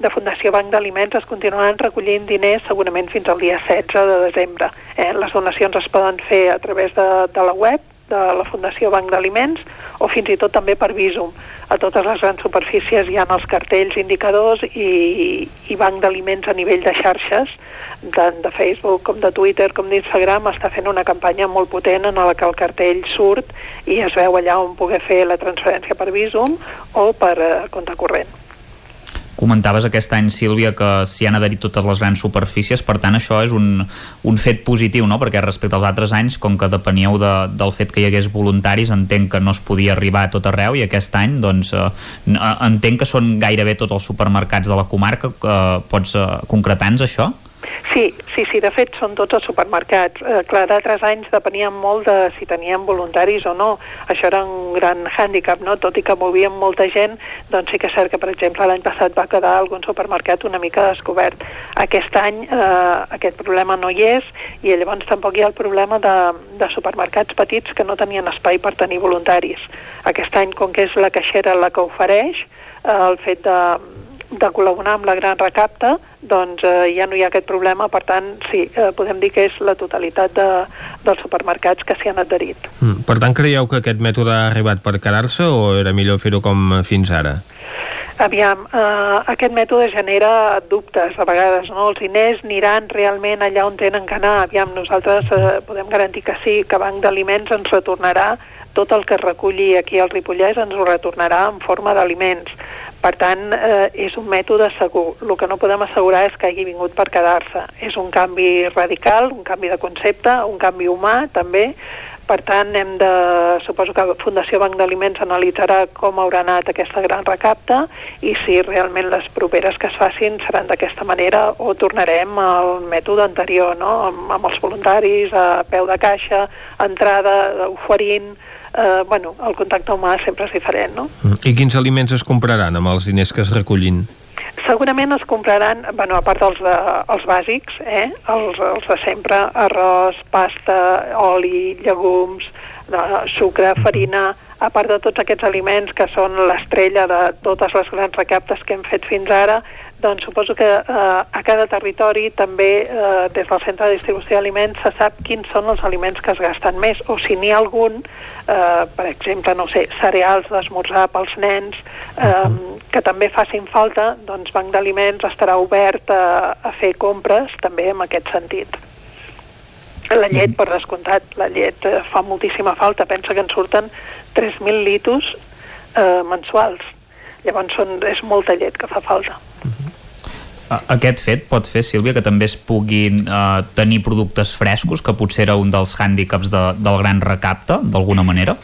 de Fundació Banc d'Aliments es continuaran recollint diners segurament fins al dia 16 de desembre. Eh? Les donacions es poden fer a través de, de la web de la Fundació Banc d'Aliments o fins i tot també per Visum. A totes les grans superfícies hi ha els cartells indicadors i, i Banc d'Aliments a nivell de xarxes, tant de Facebook com de Twitter com d'Instagram, està fent una campanya molt potent en la que el cartell surt i es veu allà on poder fer la transferència per Visum o per eh, compte corrent. Comentaves aquest any, Sílvia, que s'hi han adherit totes les grans superfícies, per tant això és un, un fet positiu, no? perquè respecte als altres anys, com que depeníeu de, del fet que hi hagués voluntaris, entenc que no es podia arribar a tot arreu i aquest any doncs, eh, entenc que són gairebé tots els supermercats de la comarca. Eh, pots eh, concretar-nos això? Sí, sí, sí, de fet són tots els supermercats. Eh, clar, d'altres anys depenien molt de si tenien voluntaris o no. Això era un gran hàndicap, no? Tot i que movíem molta gent, doncs sí que és cert que, per exemple, l'any passat va quedar algun supermercat una mica descobert. Aquest any eh, aquest problema no hi és i llavors tampoc hi ha el problema de, de supermercats petits que no tenien espai per tenir voluntaris. Aquest any, com que és la caixera la que ofereix, eh, el fet de de col·laborar amb la gran recapta, doncs eh, ja no hi ha aquest problema, per tant, sí, eh, podem dir que és la totalitat de, dels supermercats que s'hi han adherit. Mm, per tant, creieu que aquest mètode ha arribat per quedar-se o era millor fer-ho com fins ara? Aviam, eh, aquest mètode genera dubtes a vegades, no? Els diners aniran realment allà on tenen que anar. Aviam, nosaltres eh, podem garantir que sí, que Banc d'Aliments ens retornarà tot el que reculli aquí al Ripollès ens ho retornarà en forma d'aliments per tant, eh, és un mètode segur. El que no podem assegurar és que hagi vingut per quedar-se. És un canvi radical, un canvi de concepte, un canvi humà també. Per tant, hem de, suposo que Fundació Banc d'Aliments analitzarà com haurà anat aquesta gran recapta i si realment les properes que es facin seran d'aquesta manera o tornarem al mètode anterior, no? amb, amb els voluntaris, a peu de caixa, entrada, oferint, eh, bueno, el contacte humà sempre és diferent, no? Mm. I quins aliments es compraran amb els diners que es recollin? Segurament es compraran, bueno, a part dels, de, els bàsics, eh, els, els de sempre, arròs, pasta, oli, llegums, de, sucre, farina, a part de tots aquests aliments que són l'estrella de totes les grans recaptes que hem fet fins ara, doncs suposo que eh, a cada territori també eh, des del centre de distribució d'aliments se sap quins són els aliments que es gasten més o si n'hi ha algun, eh, per exemple, no sé, cereals d'esmorzar pels nens eh, que també facin falta, doncs Banc d'Aliments estarà obert a, a fer compres també en aquest sentit. La llet, per descomptat, la llet eh, fa moltíssima falta. Pensa que en surten 3.000 litos eh, mensuals. Llavors són, és molta llet que fa falta. Aquest fet pot fer, Sílvia, que també es puguin eh, tenir productes frescos, que potser era un dels hàndicaps de, del gran recapte, d'alguna manera?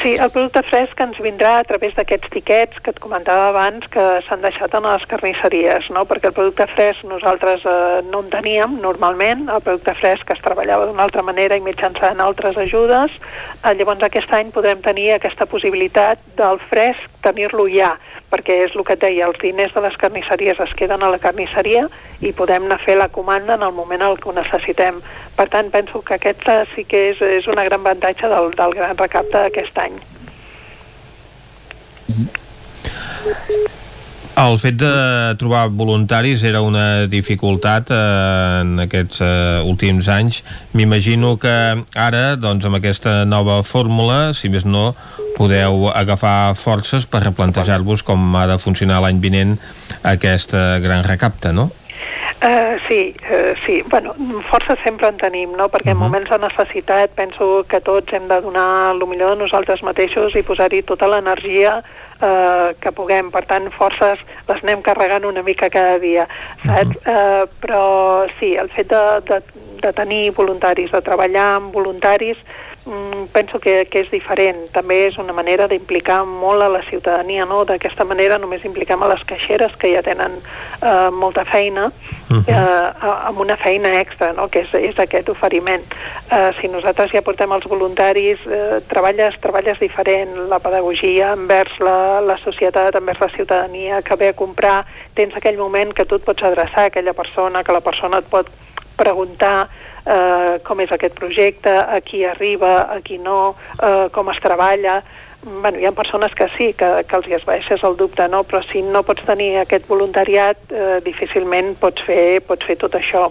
Sí, el producte fresc ens vindrà a través d'aquests tiquets que et comentava abans que s'han deixat en les carnisseries, no? perquè el producte fresc nosaltres eh, no en teníem normalment, el producte fresc es treballava d'una altra manera i mitjançant altres ajudes, eh, llavors aquest any podrem tenir aquesta possibilitat del fresc tenir-lo ja, perquè és el que et deia, els diners de les carnisseries es queden a la carnisseria i podem anar a fer la comanda en el moment en què ho necessitem. Per tant, penso que aquest sí que és, és una gran avantatge del, del gran recapte d'aquest any. El fet de trobar voluntaris era una dificultat eh, en aquests eh, últims anys. M'imagino que ara, doncs, amb aquesta nova fórmula, si més no, podeu agafar forces per replantejar-vos com ha de funcionar l'any vinent aquest eh, gran recapte, no? Uh, sí, uh, sí. Bueno, força sempre en tenim, no? Perquè en uh -huh. moments de necessitat penso que tots hem de donar el millor de nosaltres mateixos i posar-hi tota l'energia uh, que puguem. Per tant, forces les anem carregant una mica cada dia, saps? Uh -huh. uh, però sí, el fet de, de, de tenir voluntaris, de treballar amb voluntaris, penso que, que és diferent. També és una manera d'implicar molt a la ciutadania, no? D'aquesta manera només impliquem a les caixeres que ja tenen eh, molta feina uh -huh. eh, amb una feina extra, no? que és, és aquest oferiment. Eh, si nosaltres ja portem els voluntaris, eh, treballes, treballes diferent, la pedagogia envers la, la societat, envers la ciutadania, que ve a comprar, tens aquell moment que tu et pots adreçar a aquella persona, que la persona et pot preguntar eh, com és aquest projecte, a qui arriba, a qui no, eh, com es treballa... Bueno, hi ha persones que sí, que, que els hi el dubte, no? però si no pots tenir aquest voluntariat, eh, difícilment pots fer, pots fer tot això.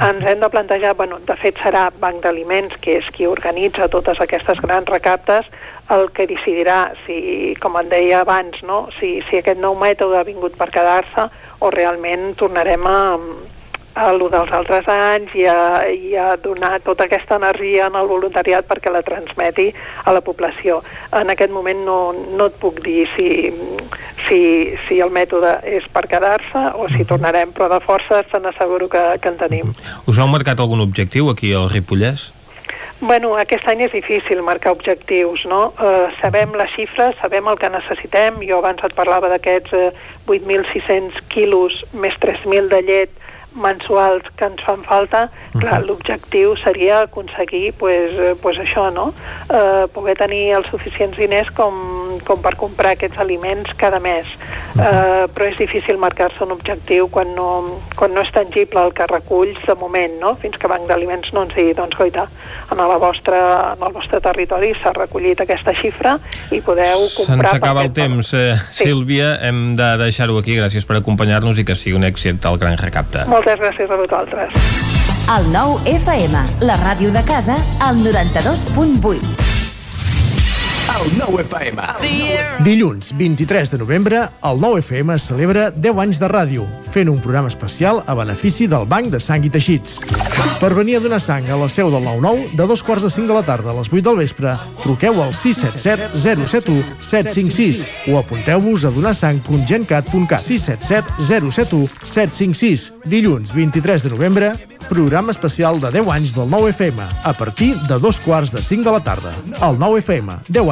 Ens hem de plantejar, bueno, de fet serà Banc d'Aliments, que és qui organitza totes aquestes grans recaptes, el que decidirà si, com en deia abans, no? si, si aquest nou mètode ha vingut per quedar-se o realment tornarem a, a lo dels altres anys i a, i a donar tota aquesta energia en el voluntariat perquè la transmeti a la població. En aquest moment no, no et puc dir si, si, si el mètode és per quedar-se o si tornarem, però de força se n'asseguro que, que en tenim. Us heu marcat algun objectiu aquí al Ripollès? Bueno, aquest any és difícil marcar objectius, no? Eh, sabem les xifres, sabem el que necessitem. Jo abans et parlava d'aquests eh, 8.600 quilos més 3.000 de llet mensuals que ens fan falta, uh -huh. clar, l'objectiu seria aconseguir pues, eh, pues això, no? Eh, poder tenir els suficients diners com, com per comprar aquests aliments cada mes. Uh -huh. eh, però és difícil marcar-se un objectiu quan no, quan no és tangible el que reculls de moment, no? Fins que Banc d'Aliments no ens digui, doncs, goita, en, la vostra, en el vostre territori s'ha recollit aquesta xifra i podeu comprar... Se'ns acaba el temps, eh, sí. Sílvia, hem de deixar-ho aquí. Gràcies per acompanyar-nos i que sigui un èxit el gran recapte. Molt moltes gràcies a vosaltres. El nou FM, la ràdio de casa, al 92.8. El nou FM. Dilluns 23 de novembre, el nou FM celebra 10 anys de ràdio, fent un programa especial a benefici del Banc de Sang i Teixits. Per venir a donar sang a la seu del 9-9, de dos quarts de 5 de la tarda a les 8 del vespre, truqueu al 677 071 756 o apunteu-vos a donarsang.gencat.cat 677 071 756. Dilluns 23 de novembre, programa especial de 10 anys del 9 FM, a partir de dos quarts de 5 de la tarda. El 9 FM, 10 anys,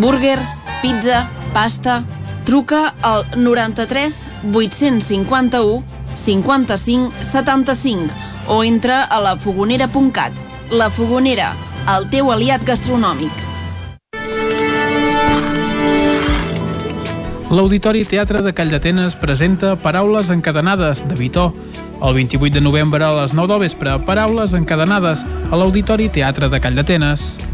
Burgers, pizza, pasta... Truca al 93 851 55 75 o entra a lafogonera.cat. La Fogonera, el teu aliat gastronòmic. L'Auditori Teatre de Calldetenes presenta Paraules encadenades de Vitó. El 28 de novembre a les 9 del vespre, Paraules encadenades a l'Auditori Teatre de Calldetenes.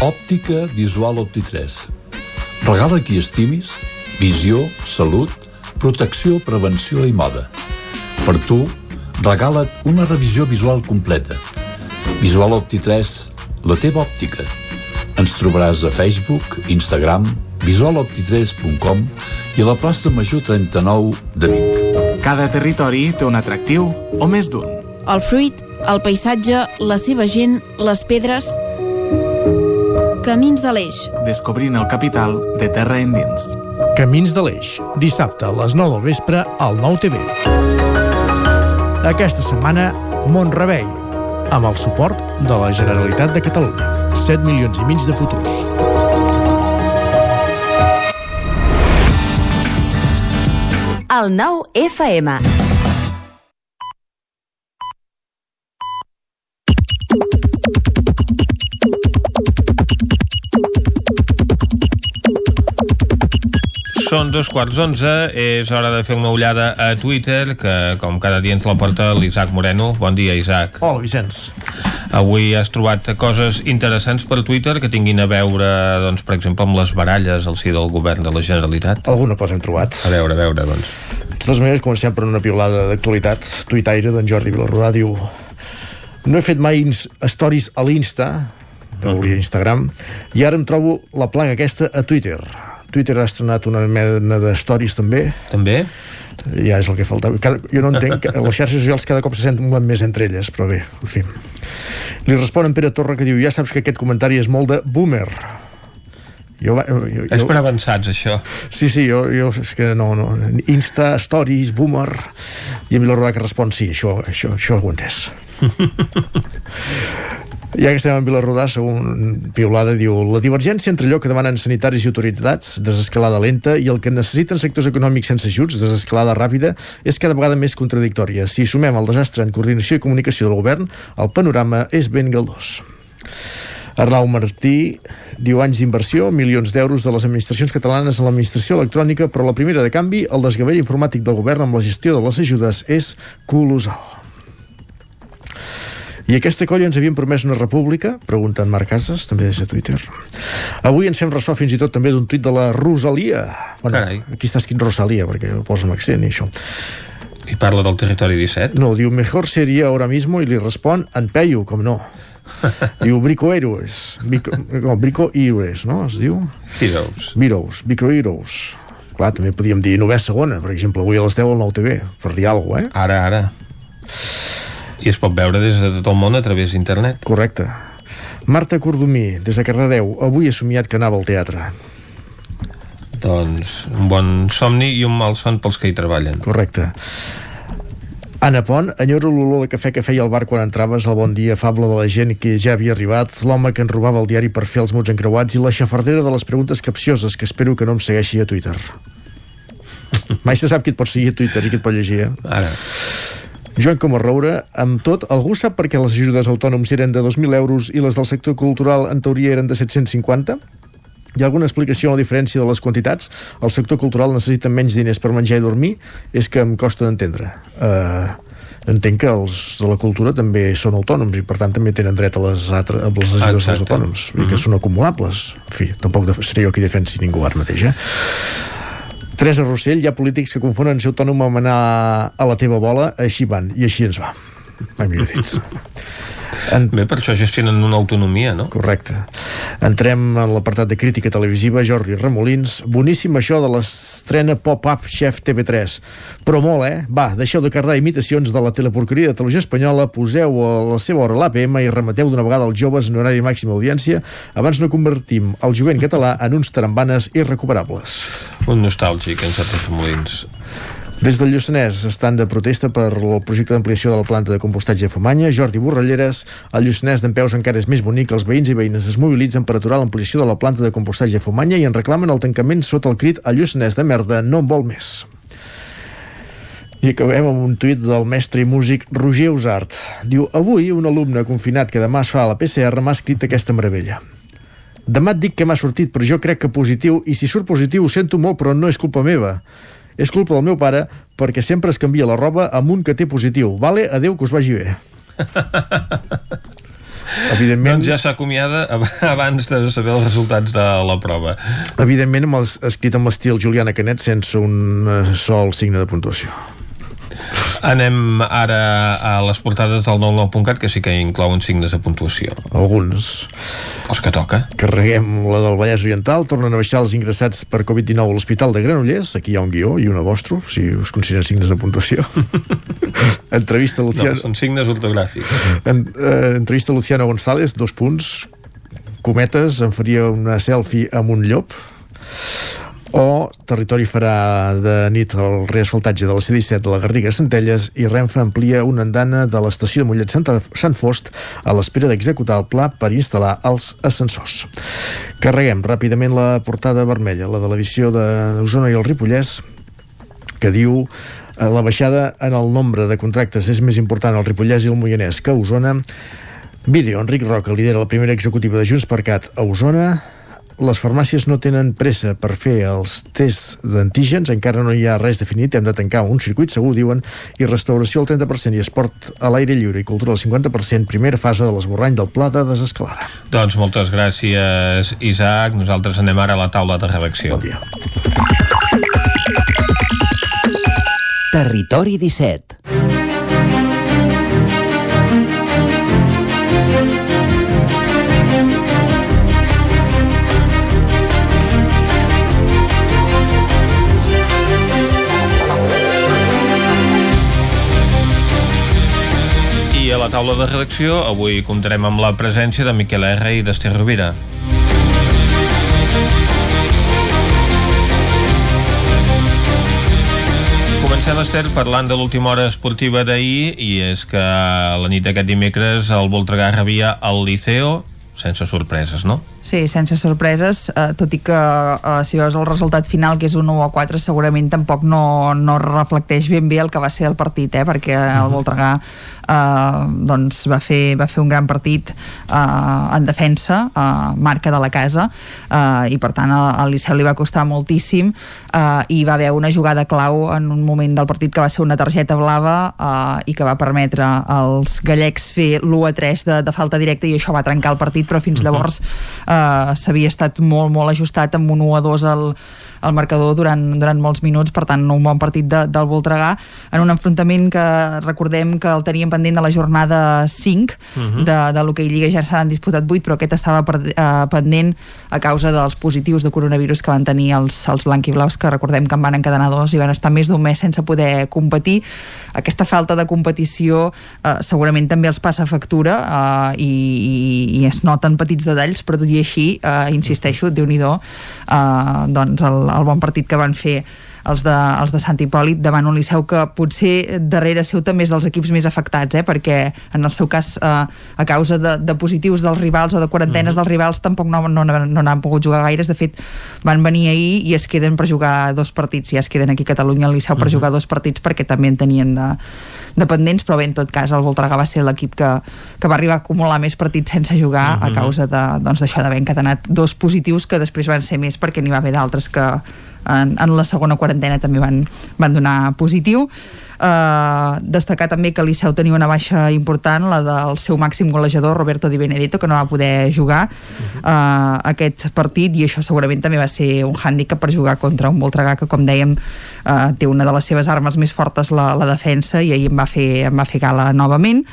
Òptica Visual Opti3. Regala qui estimis, visió, salut, protecció, prevenció i moda. Per tu, regala't una revisió visual completa. Visual Opti3, la teva òptica. Ens trobaràs a Facebook, Instagram, visualopti3.com i a la plaça Major 39 de Vic. Cada territori té un atractiu o més d'un. El fruit, el paisatge, la seva gent, les pedres... Camins de l'Eix. Descobrint el capital de terra endins. Camins de l'Eix, dissabte a les 9 del vespre al 9 TV. Aquesta setmana, Montrebei, amb el suport de la Generalitat de Catalunya. 7 milions i mig de futurs. El nou FM. Són dos quarts d'onze, és hora de fer una ullada a Twitter, que com cada dia ens la porta l'Isaac Moreno. Bon dia, Isaac. Hola, Vicenç. Avui has trobat coses interessants per Twitter que tinguin a veure, doncs, per exemple, amb les baralles al si del govern de la Generalitat. Alguna cosa hem trobat. A veure, a veure, doncs. De totes maneres, comencem per una piolada d'actualitat. Tuitaire d'en Jordi Vilarrodà diu no he fet mai stories a l'Insta, no volia Instagram, i ara em trobo la plaga aquesta a Twitter. Twitter ha estrenat una mena de stories també. També? Ja és el que faltava. Cada, jo no entenc que les xarxes socials cada cop se senten més entre elles, però bé, en fi. Li respon en Pere Torra que diu ja saps que aquest comentari és molt de boomer. Jo, jo, jo, És per avançats, això. Sí, sí, jo, jo és que no, no. Insta, stories, boomer... I a mi Vilarrodà que respon sí, això, això, això ho he entès. Ja que estem en Vilarrodà, segon Piolada diu la divergència entre allò que demanen sanitaris i autoritats, desescalada lenta, i el que necessiten sectors econòmics sense ajuts, desescalada ràpida, és cada vegada més contradictòria. Si sumem el desastre en coordinació i comunicació del govern, el panorama és ben galdós. Arnau Martí diu anys d'inversió, milions d'euros de les administracions catalanes en l'administració electrònica, però la primera de canvi, el desgavell informàtic del govern amb la gestió de les ajudes és colossal. I aquesta colla ens havien promès una república? Pregunta en Marc Casas, també des de Twitter. Avui ens fem ressò fins i tot també d'un tuit de la Rosalia. Bueno, Carai. aquí està escrit Rosalia, perquè ho posa amb accent i això. I parla del territori 17? No, diu, mejor sería ahora mismo, i li respon en Peyu, com no. diu, Brico Heroes. Brico, no, Brico Heroes, no? Es diu? Heroes. Heroes, Brico Heroes. Clar, també podíem dir novè segona, per exemple, avui a les 10 al 9 TV, per dir alguna cosa, eh? Ara, ara. I es pot veure des de tot el món a través d'internet. Correcte. Marta Cordomí, des de Cardedeu, avui he somiat que anava al teatre. Doncs un bon somni i un mal son pels que hi treballen. Correcte. Anna Pont, enyoro l'olor de cafè que feia al bar quan entraves, el bon dia afable de la gent que ja havia arribat, l'home que en robava el diari per fer els mots encreuats i la xafardera de les preguntes capcioses que espero que no em segueixi a Twitter. Mai se sap qui et pot seguir a Twitter i qui et pot llegir, eh? Ara. Joan Comarroura, amb tot, algú sap per què les ajudes autònoms eren de 2.000 euros i les del sector cultural en teoria eren de 750? Hi ha alguna explicació a la diferència de les quantitats? El sector cultural necessita menys diners per menjar i dormir? És que em costa d'entendre. Uh, entenc que els de la cultura també són autònoms i per tant també tenen dret a les, altres, a les ajudes dels autònoms i que Mhm. són acumulables en fi, tampoc seré jo qui defensi ningú ara mateix eh? Teresa Rossell, hi ha polítics que confonen ser autònom amb anar a la teva bola, així van, i així ens va. Millor dit. En... Bé, per això gestionen una autonomia, no? Correcte. Entrem en l'apartat de crítica televisiva, Jordi Remolins. Boníssim això de l'estrena Pop-Up Chef TV3. Però molt, eh? Va, deixeu de cardar imitacions de la teleporqueria de televisió espanyola, poseu a la seva hora l'APM i remeteu d'una vegada als joves en horari màxim audiència abans no convertim el jovent català en uns tarambanes irrecuperables. Un nostàlgic, en certes molins. Des del Lluçanès estan de protesta per el projecte d'ampliació de la planta de compostatge de Fomanya. Jordi Borralleres, el Lluçanès d'en Peus encara és més bonic. Els veïns i veïnes es mobilitzen per aturar l'ampliació de la planta de compostatge de Fomanya i en reclamen el tancament sota el crit el Lluçanès de merda no en vol més. I acabem amb un tuit del mestre i músic Roger Usart. Diu, avui un alumne confinat que demà es fa a la PCR m'ha escrit aquesta meravella. Demà et dic que m'ha sortit, però jo crec que positiu, i si surt positiu ho sento molt, però no és culpa meva. És culpa del meu pare perquè sempre es canvia la roba amb un que té positiu. Vale? Adeu, que us vagi bé. Evidentment... Doncs ja s'acomiada abans de saber els resultats de la prova. Evidentment, amb els, escrit amb l'estil Juliana Canet sense un eh, sol signe de puntuació. Anem ara a les portades del 99.cat que sí que inclouen signes de puntuació. Alguns. Els que toca. Carreguem la del Vallès Oriental, tornen a baixar els ingressats per Covid-19 a l'Hospital de Granollers, aquí hi ha un guió i un apòstrof, si us consideren signes de puntuació. entrevista a Luciano... No, són signes ortogràfics. En, eh, entrevista a Luciano González, dos punts, cometes, em faria una selfie amb un llop o Territori farà de nit el reasfaltatge de la C-17 de la Garriga Centelles i Renfe amplia una andana de l'estació de Mollet Sant Fost a l'espera d'executar el pla per instal·lar els ascensors. Carreguem ràpidament la portada vermella, la de l'edició d'Osona i el Ripollès, que diu eh, la baixada en el nombre de contractes és més important al Ripollès i el Moianès que a Osona. Vídeo, Enric Roca lidera la primera executiva de Junts per Cat a Osona les farmàcies no tenen pressa per fer els tests d'antígens, encara no hi ha res definit, hem de tancar un circuit segur, diuen, i restauració al 30% i esport a l'aire lliure i cultura al 50%, primera fase de l'esborrany del pla de desescalada. Doncs moltes gràcies, Isaac. Nosaltres anem ara a la taula de redacció. Bon dia. Territori 17 a la taula de redacció avui comptarem amb la presència de Miquel R. i d'Ester Rovira. Comencem, Esther, parlant de l'última hora esportiva d'ahir i és que la nit d'aquest dimecres el Voltregà rebia el Liceo sense sorpreses, no? Sí, sense sorpreses, eh, tot i que eh, si veus el resultat final, que és un 1 a 4, segurament tampoc no, no reflecteix ben bé el que va ser el partit, eh, perquè el mhm. Voltregà eh, doncs va, fer, va fer un gran partit eh, en defensa, eh, marca de la casa, eh, i per tant al Liceu li va costar moltíssim eh, i va haver una jugada clau en un moment del partit que va ser una targeta blava eh, i que va permetre als gallecs fer l'1 a 3 de, de falta directa i això va trencar el partit, però fins mhm. llavors eh, s'havia estat molt, molt ajustat amb un 1 a 2 al, al marcador durant, durant molts minuts, per tant un bon partit de, del Voltregà en un enfrontament que recordem que el teníem pendent de la jornada 5 uh -huh. de, de l'hoquei Lliga ja s'han disputat 8 però aquest estava per, eh, pendent a causa dels positius de coronavirus que van tenir els, els blanquiblaus que recordem que en van encadenar dos i van estar més d'un mes sense poder competir aquesta falta de competició eh, segurament també els passa factura eh, i, i, i es noten petits detalls però tot i així, eh, insisteixo, déu nhi eh, doncs el, el bon partit que van fer els de, els de Sant Hipòlit davant un Liceu que potser darrere seu també és dels equips més afectats, eh? perquè en el seu cas eh, a causa de, de positius dels rivals o de quarantenes mm. dels rivals tampoc no, no, no n'han pogut jugar gaires, de fet van venir ahir i es queden per jugar dos partits, ja es queden aquí a Catalunya al Liceu per mm -hmm. jugar dos partits perquè també en tenien de, dependents, però bé, en tot cas el Voltregà va ser l'equip que, que va arribar a acumular més partits sense jugar uh -huh. a mhm. causa d'això doncs, d'haver encadenat dos positius que després van ser més perquè n'hi va haver d'altres que en, en la segona quarantena també van, van donar positiu eh, destacar també que Liceu tenia una baixa important, la del seu màxim golejador, Roberto Di Benedetto, que no va poder jugar eh, aquest partit i això segurament també va ser un hàndicap per jugar contra un Voltregà que, com dèiem, eh, té una de les seves armes més fortes, la, la defensa, i ahir em va fer, em va fer gala novament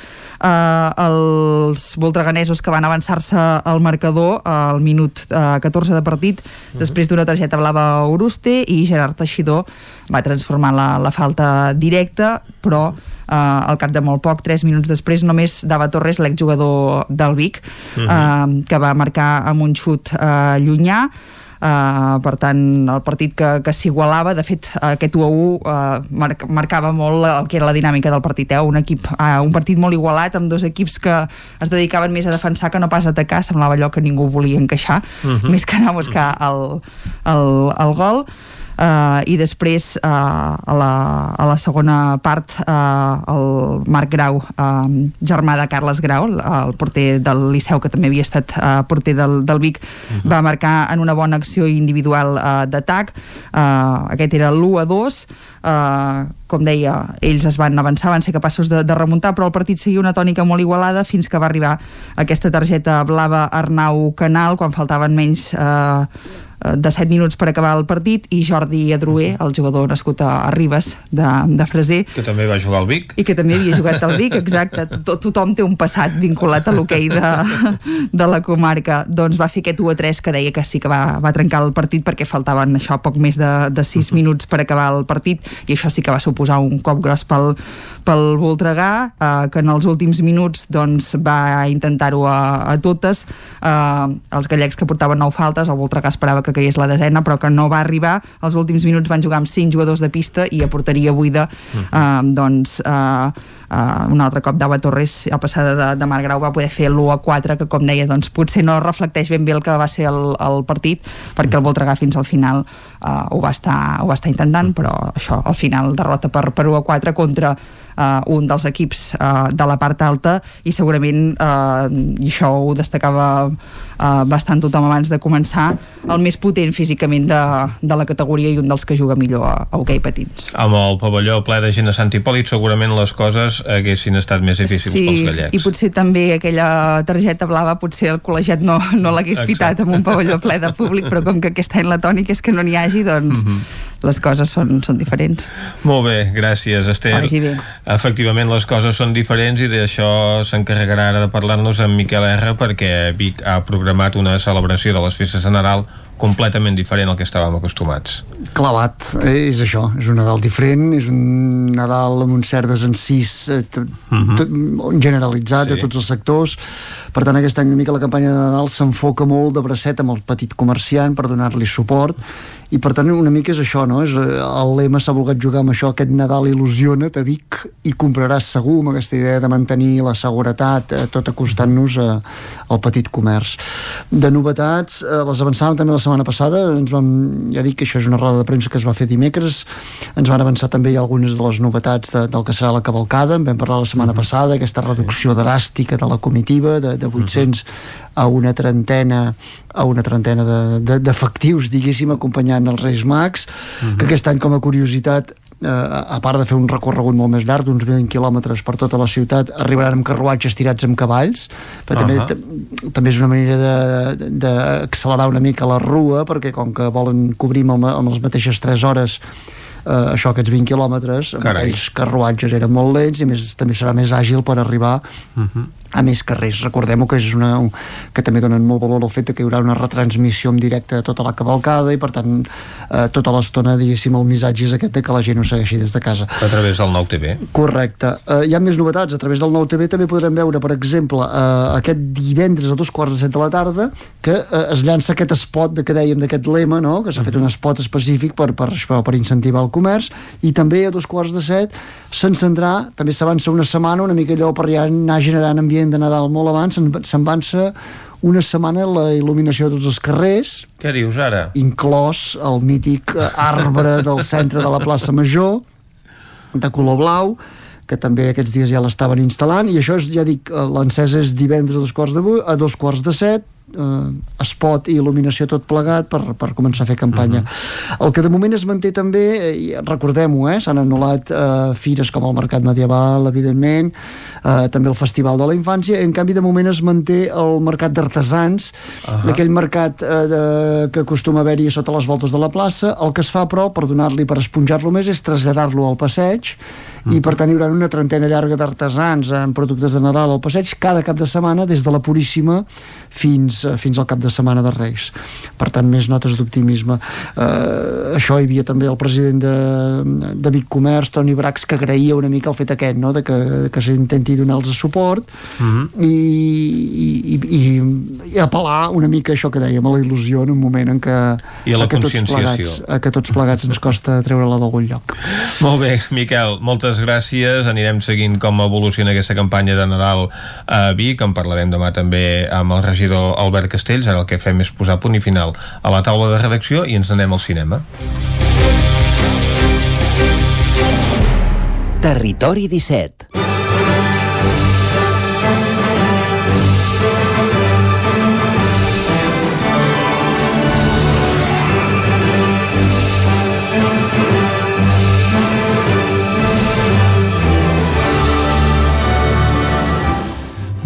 eh, els voltreganesos que van avançar-se al marcador al minut eh, 14 de partit uh -huh. després d'una targeta blava a Uruste i Gerard Teixidor va transformar la, la falta directa però eh, al cap de molt poc, 3 minuts després només Dava Torres, l'exjugador del Vic uh -huh. eh, que va marcar amb un xut eh, llunyà Uh, per tant, el partit que, que s'igualava, de fet, aquest 1 a 1 uh, mar marcava molt el que era la dinàmica del partit, eh? un, equip, uh, un partit molt igualat amb dos equips que es dedicaven més a defensar que no pas a atacar, semblava allò que ningú volia encaixar, uh -huh. més que anar a buscar el, el, el gol uh, i després uh, a, la, a la segona part uh, el Marc Grau uh, germà de Carles Grau el porter del Liceu que també havia estat uh, porter del, del Vic uh -huh. va marcar en una bona acció individual uh, d'atac uh, aquest era l'1 a 2 uh, com deia, ells es van avançar, van ser capaços de, de remuntar, però el partit seguia una tònica molt igualada fins que va arribar aquesta targeta blava Arnau Canal, quan faltaven menys eh, Eh, de 7 minuts per acabar el partit i Jordi Adrué, el jugador nascut a Ribes de, de Freser. Que també va jugar al Vic. I que també havia jugat al Vic, exacte. Tot, tothom té un passat vinculat a l'hoquei de, de la comarca. Doncs va fer aquest 1 a 3 que deia que sí que va, va trencar el partit perquè faltaven això poc més de, de 6 minuts per acabar el partit i això sí que va suposar un cop gros pel, pel Voltregà eh, que en els últims minuts doncs, va intentar-ho a, a totes. Eh, els gallecs que portaven 9 faltes el Voltregà esperava que caigués la desena però que no va arribar, els últims minuts van jugar amb 5 jugadors de pista i a porteria buida eh, doncs eh, uh, un altre cop d'Ava Torres a passada de, de Marc Grau va poder fer l'1 a 4 que com deia doncs potser no reflecteix ben bé el que va ser el, el partit perquè el Voltregà fins al final uh, ho, va estar, ho va estar intentant però això al final derrota per, per 1 a 4 contra uh, un dels equips uh, de la part alta i segurament uh, i això ho destacava uh, bastant tothom abans de començar el més potent físicament de, de la categoria i un dels que juga millor a, a hoquei patins. Amb el pavelló ple de gent a Sant Hipòlit segurament les coses haguessin estat més difícils sí, pels gallecs. i potser també aquella targeta blava potser el col·legiat no, no l'hagués pitat amb un pavelló ple de públic, però com que aquest any la tònica és que no n'hi hagi, doncs mm -hmm. Les coses són, són diferents. Molt bé, gràcies Esther. Vagi bé. Efectivament les coses són diferents i d'això s'encarregarà ara de parlar-nos amb Miquel R perquè Vic ha programat una celebració de les festes de Nadal completament diferent al que estàvem acostumats. Clavat, eh, és això, és un Nadal diferent, és un Nadal amb un cert desencís eh, uh -huh. generalitzat sí. de tots els sectors, per tant aquest any una mica la campanya de Nadal s'enfoca molt de bracet amb el petit comerciant per donar-li suport i per tant una mica és això no? és, eh, el lema s'ha volgut jugar amb això aquest Nadal il·lusiona a Vic i compraràs segur amb aquesta idea de mantenir la seguretat eh, tot acostant-nos eh, al petit comerç. De novetats, eh, les avançàvem també la setmana passada. Ens vam, ja dic que això és una roda de premsa que es va fer dimecres. Ens van avançar també algunes de les novetats de, del que serà la cavalcada, en vam parlar la setmana passada aquesta reducció dràstica de la comitiva de, de 800 a una trentena a una trentena d'efectius, de, de, diguéssim, acompanyant els Reis Mags, uh -huh. que aquest any, com a curiositat, eh, a part de fer un recorregut molt més llarg, d'uns 20 quilòmetres per tota la ciutat, arribaran amb carruatges tirats amb cavalls, però uh -huh. també, també és una manera d'accelerar una mica la rua, perquè com que volen cobrir amb, amb les mateixes 3 hores eh, això, aquests 20 quilòmetres, amb aquells carruatges eren molt lents i més, també serà més àgil per arribar uh -huh a més carrers. Recordem-ho que és una, que també donen molt valor al fet que hi haurà una retransmissió en directe de tota la cavalcada i per tant eh, tota l'estona diguéssim el missatge és aquest que la gent ho segueixi des de casa. A través del nou TV. Correcte. Eh, hi ha més novetats. A través del nou TV també podrem veure, per exemple, eh, aquest divendres a dos quarts de set de la tarda que eh, es llança aquest spot de que dèiem d'aquest lema, no? que s'ha fet un spot específic per, per, per, per incentivar el comerç i també a dos quarts de set s'encendrà, també s'avança una setmana una mica allò per ja anar generant ambient ambient de Nadal molt abans, se'n avança una setmana la il·luminació de tots els carrers. Què dius ara? Inclòs el mític arbre del centre de la plaça Major, de color blau, que també aquests dies ja l'estaven instal·lant, i això és, ja dic, l'encesa és divendres a dos quarts de, a dos quarts de set, eh, spot i il·luminació tot plegat per, per començar a fer campanya. Uh -huh. El que de moment es manté també, eh, recordem-ho, eh, s'han anul·lat eh, fires com el Mercat Medieval, evidentment, eh, també el Festival de la Infància, en canvi de moment es manté el Mercat d'Artesans, uh -huh. aquell mercat eh, de, que acostuma a haver-hi sota les voltes de la plaça, el que es fa però, per donar-li, per esponjar-lo més, és traslladar-lo al passeig i per tant hi haurà una trentena llarga d'artesans amb productes de Nadal al passeig cada cap de setmana des de la Puríssima fins, eh, fins al cap de setmana de Reis. Per tant més notes d'optimisme. Eh, això hi havia també el president de, de Vic Comerç Toni Brax que agraïa una mica el fet aquest no? de que, que s'intenti donar-los suport uh -huh. i, i, i, i apel·lar una mica això que dèiem a la il·lusió en un moment en què, I a la a que tots plegats, a que tots plegats ens costa treure-la d'algun lloc. Molt bé, Miquel, moltes gràcies. Anirem seguint com evoluciona aquesta campanya de Nadal a Vic. En parlarem demà també amb el regidor Albert Castells. Ara el que fem és posar punt i final a la taula de redacció i ens anem al cinema. Territori 17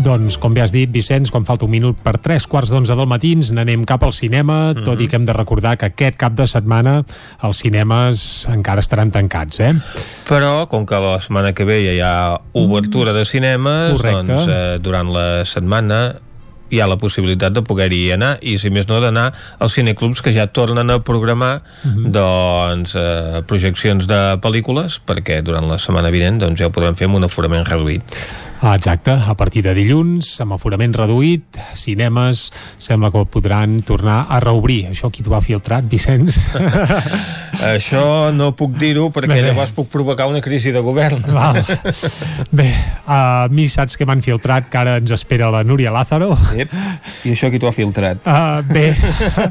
Doncs, com bé has dit, Vicenç, quan falta un minut per tres quarts d'onze del matí ens n'anem cap al cinema, mm -hmm. tot i que hem de recordar que aquest cap de setmana els cinemes encara estaran tancats, eh? Però, com que la setmana que ve ja hi ha obertura de cinemes, Correcte. doncs eh, durant la setmana hi ha la possibilitat de poder-hi anar i si més no d'anar als cineclubs que ja tornen a programar uh -huh. doncs eh, projeccions de pel·lícules perquè durant la setmana vinent doncs ja ho podrem fer amb un aforament reduït exacte, a partir de dilluns, amb aforament reduït, cinemes, sembla que podran tornar a reobrir. Això qui t'ho ha filtrat, Vicenç? Això no puc dir-ho perquè Bé, bé. llavors puc provocar una crisi de govern. Val. Bé, a mi saps que m'han filtrat que ara ens espera la Núria Lázaro. Yep. I això qui t'ho ha filtrat? Uh, bé,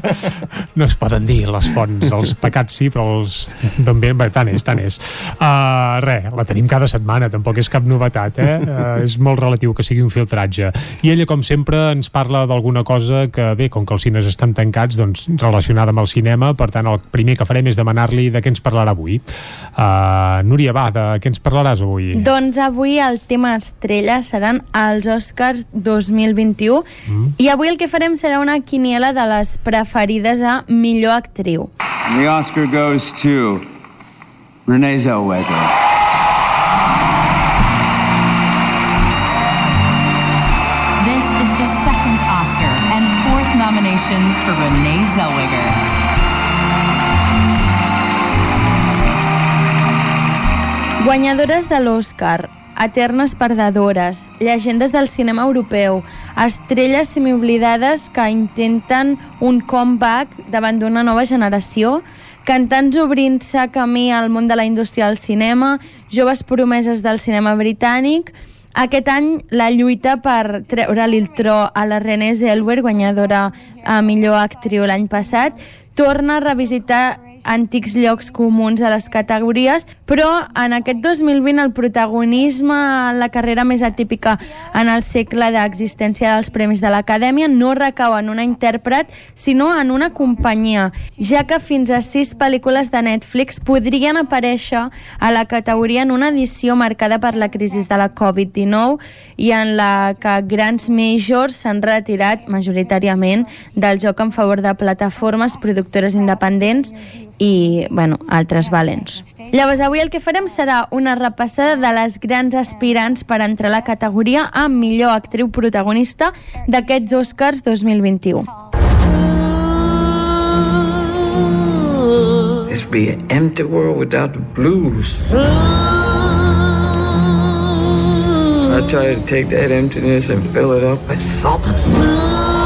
no es poden dir les fonts, els pecats sí, però els... Doncs bé, bé, tant és, tant és. Uh, res, la tenim cada setmana, tampoc és cap novetat, eh? Uh, és molt relatiu que sigui un filtratge. I ella, com sempre, ens parla d'alguna cosa que, bé, com que els cines estan tancats, doncs relacionada amb el cinema, per tant, el primer que farem és demanar-li de què ens parlarà avui. Uh, Núria, va, de què ens parlaràs avui? Doncs avui el tema estrella seran els Oscars 2021 Mm. i avui el que farem serà una quiniela de les preferides a millor actriu. The Oscar goes to Renee Zellweger. Nomination for Renee Zellweger. Guanyadores de l'Oscar, eternes perdedores, llegendes del cinema europeu, estrelles semioblidades que intenten un comeback davant d'una nova generació, cantants obrint-se camí al món de la indústria del cinema, joves promeses del cinema britànic... Aquest any la lluita per treure-li el tro a la Renée Zellweger, guanyadora a millor actriu l'any passat, torna a revisitar antics llocs comuns a les categories, però en aquest 2020 el protagonisme en la carrera més atípica en el segle d'existència dels Premis de l'Acadèmia no recau en una intèrpret, sinó en una companyia, ja que fins a sis pel·lícules de Netflix podrien aparèixer a la categoria en una edició marcada per la crisi de la Covid-19 i en la que grans majors s'han retirat majoritàriament del joc en favor de plataformes productores independents i, bueno, altres valents. Llavors, avui el que farem serà una repassada de les grans aspirants per entrar a la categoria amb millor actriu protagonista d'aquests Oscars 2021. This be an empty world without the blues. I try to take that emptiness and fill it up with something.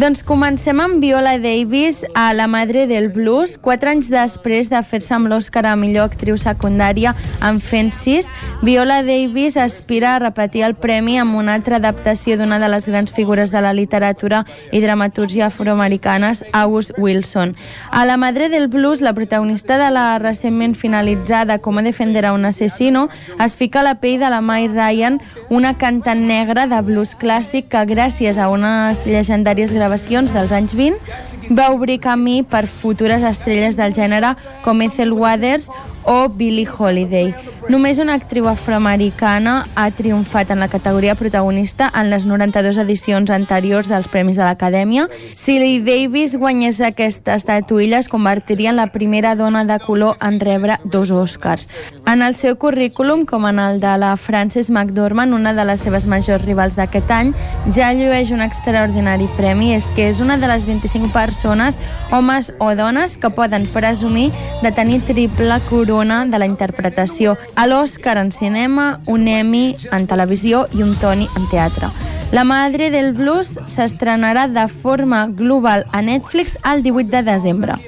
Doncs comencem amb Viola Davis a La Madre del Blues, quatre anys després de fer-se amb l'Oscar a millor actriu secundària en Fences. Viola Davis aspira a repetir el premi amb una altra adaptació d'una de les grans figures de la literatura i dramatúrgia afroamericanes, August Wilson. A La Madre del Blues, la protagonista de la recentment finalitzada Com defender a un asesino, es fica a la pell de la Mai Ryan, una cantant negra de blues clàssic que gràcies a unes llegendàries gravacions dels anys 20 va obrir camí per futures estrelles del gènere com Ethel Waters o Billie Holiday. Només una actriu afroamericana ha triomfat en la categoria protagonista en les 92 edicions anteriors dels Premis de l'Acadèmia. Si Lee Davis guanyés aquesta estatuilla, es convertiria en la primera dona de color en rebre dos Oscars. En el seu currículum, com en el de la Frances McDormand, una de les seves majors rivals d'aquest any, ja llueix un extraordinari premi, és que és una de les 25 persones, homes o dones, que poden presumir de tenir triple corona de la interpretació a l'Oscar en cinema, un Emmy en televisió i un Tony en teatre. La Madre del Blues s'estrenarà de forma global a Netflix el 18 de desembre.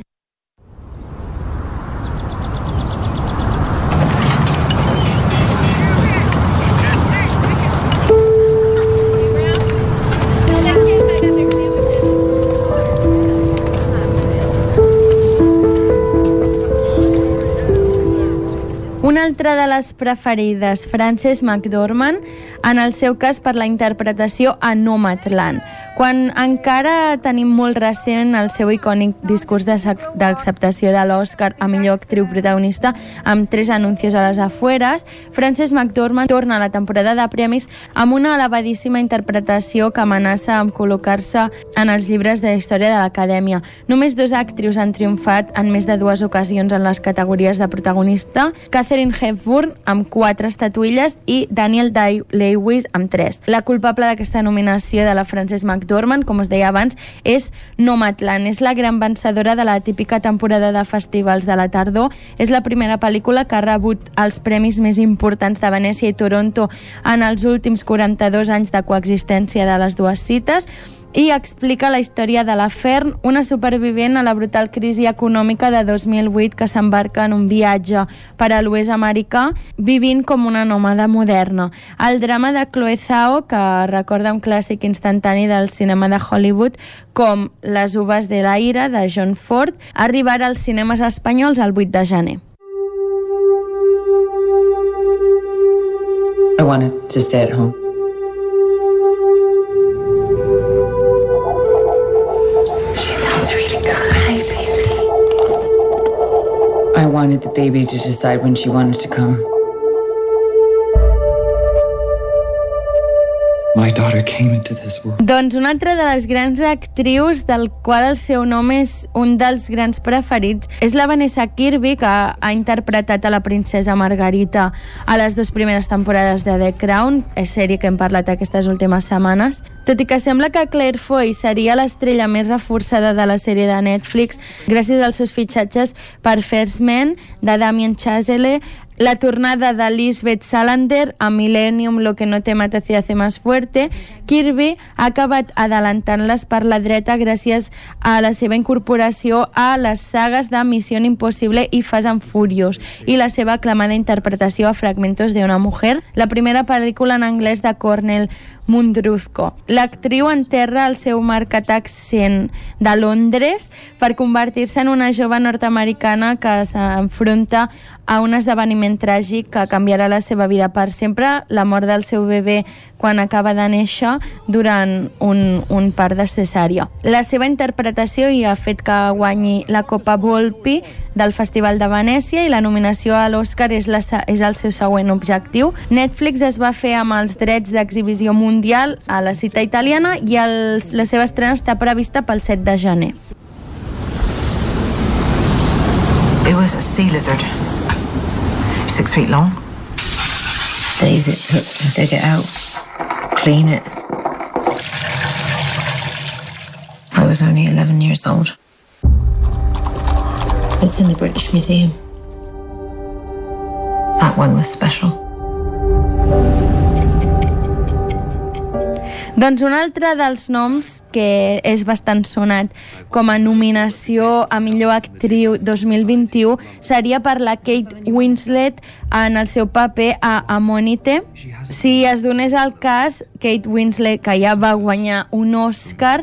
Altra de les preferides, Frances McDormand, en el seu cas per la interpretació a Nomadland, quan encara tenim molt recent el seu icònic discurs d'acceptació de l'Oscar a millor actriu protagonista amb tres anuncis a les afueres, Frances McDormand torna a la temporada de premis amb una elevadíssima interpretació que amenaça amb col·locar-se en els llibres de història de l'Acadèmia. Només dos actrius han triomfat en més de dues ocasions en les categories de protagonista, Catherine Hepburn amb quatre estatuilles i Daniel Day-Lewis amb tres. La culpable d'aquesta nominació de la Frances McDormand McDormand, com us deia abans, és Nomadland. És la gran vencedora de la típica temporada de festivals de la tardor. És la primera pel·lícula que ha rebut els premis més importants de Venècia i Toronto en els últims 42 anys de coexistència de les dues cites i explica la història de la Fern, una supervivent a la brutal crisi econòmica de 2008 que s'embarca en un viatge per a l'oest americà vivint com una nòmada moderna. El drama de Chloe Zhao, que recorda un clàssic instantani del cinema de Hollywood com Les uves de la ira de John Ford, arribarà als cinemes espanyols el 8 de gener. I wanted to stay at home. I wanted the baby to decide when she wanted to come. My daughter came into this world. Doncs una altra de les grans actrius del qual el seu nom és un dels grans preferits és la Vanessa Kirby, que ha interpretat a la princesa Margarita a les dues primeres temporades de The Crown, és sèrie que hem parlat aquestes últimes setmanes. Tot i que sembla que Claire Foy seria l'estrella més reforçada de la sèrie de Netflix gràcies als seus fitxatges per First Men, de Damien Chazelle, la tornada de Lisbeth Salander a Millennium Lo que no te mata te hace más fuerte, Kirby ha acabat adelantant-les per la dreta gràcies a la seva incorporació a les sagues de Missió Impossible i Fast and Furious i la seva aclamada interpretació a Fragmentos de una mujer, la primera pel·lícula en anglès de Cornel Mundruzco. L'actriu enterra el seu marcat accent de Londres per convertir-se en una jove nord-americana que s'enfronta a un esdeveniment tràgic que canviarà la seva vida per sempre, la mort del seu bebè quan acaba de néixer durant un, un part de cesària. La seva interpretació hi ha fet que guanyi la Copa Volpi del Festival de Venècia i la nominació a l'Oscar és, la, és el seu següent objectiu. Netflix es va fer amb els drets d'exhibició mundial a la cita italiana i el, la seva estrena està prevista pel 7 de gener. It was a sea lizard. Six feet long. Days it took to dig it out, clean it. I was only 11 years old. It's in the British Museum. That one was special. Doncs un altre dels noms que és bastant sonat com a nominació a millor actriu 2021 seria per la Kate Winslet en el seu paper a Amonite. Si es donés el cas, Kate Winslet, que ja va guanyar un Oscar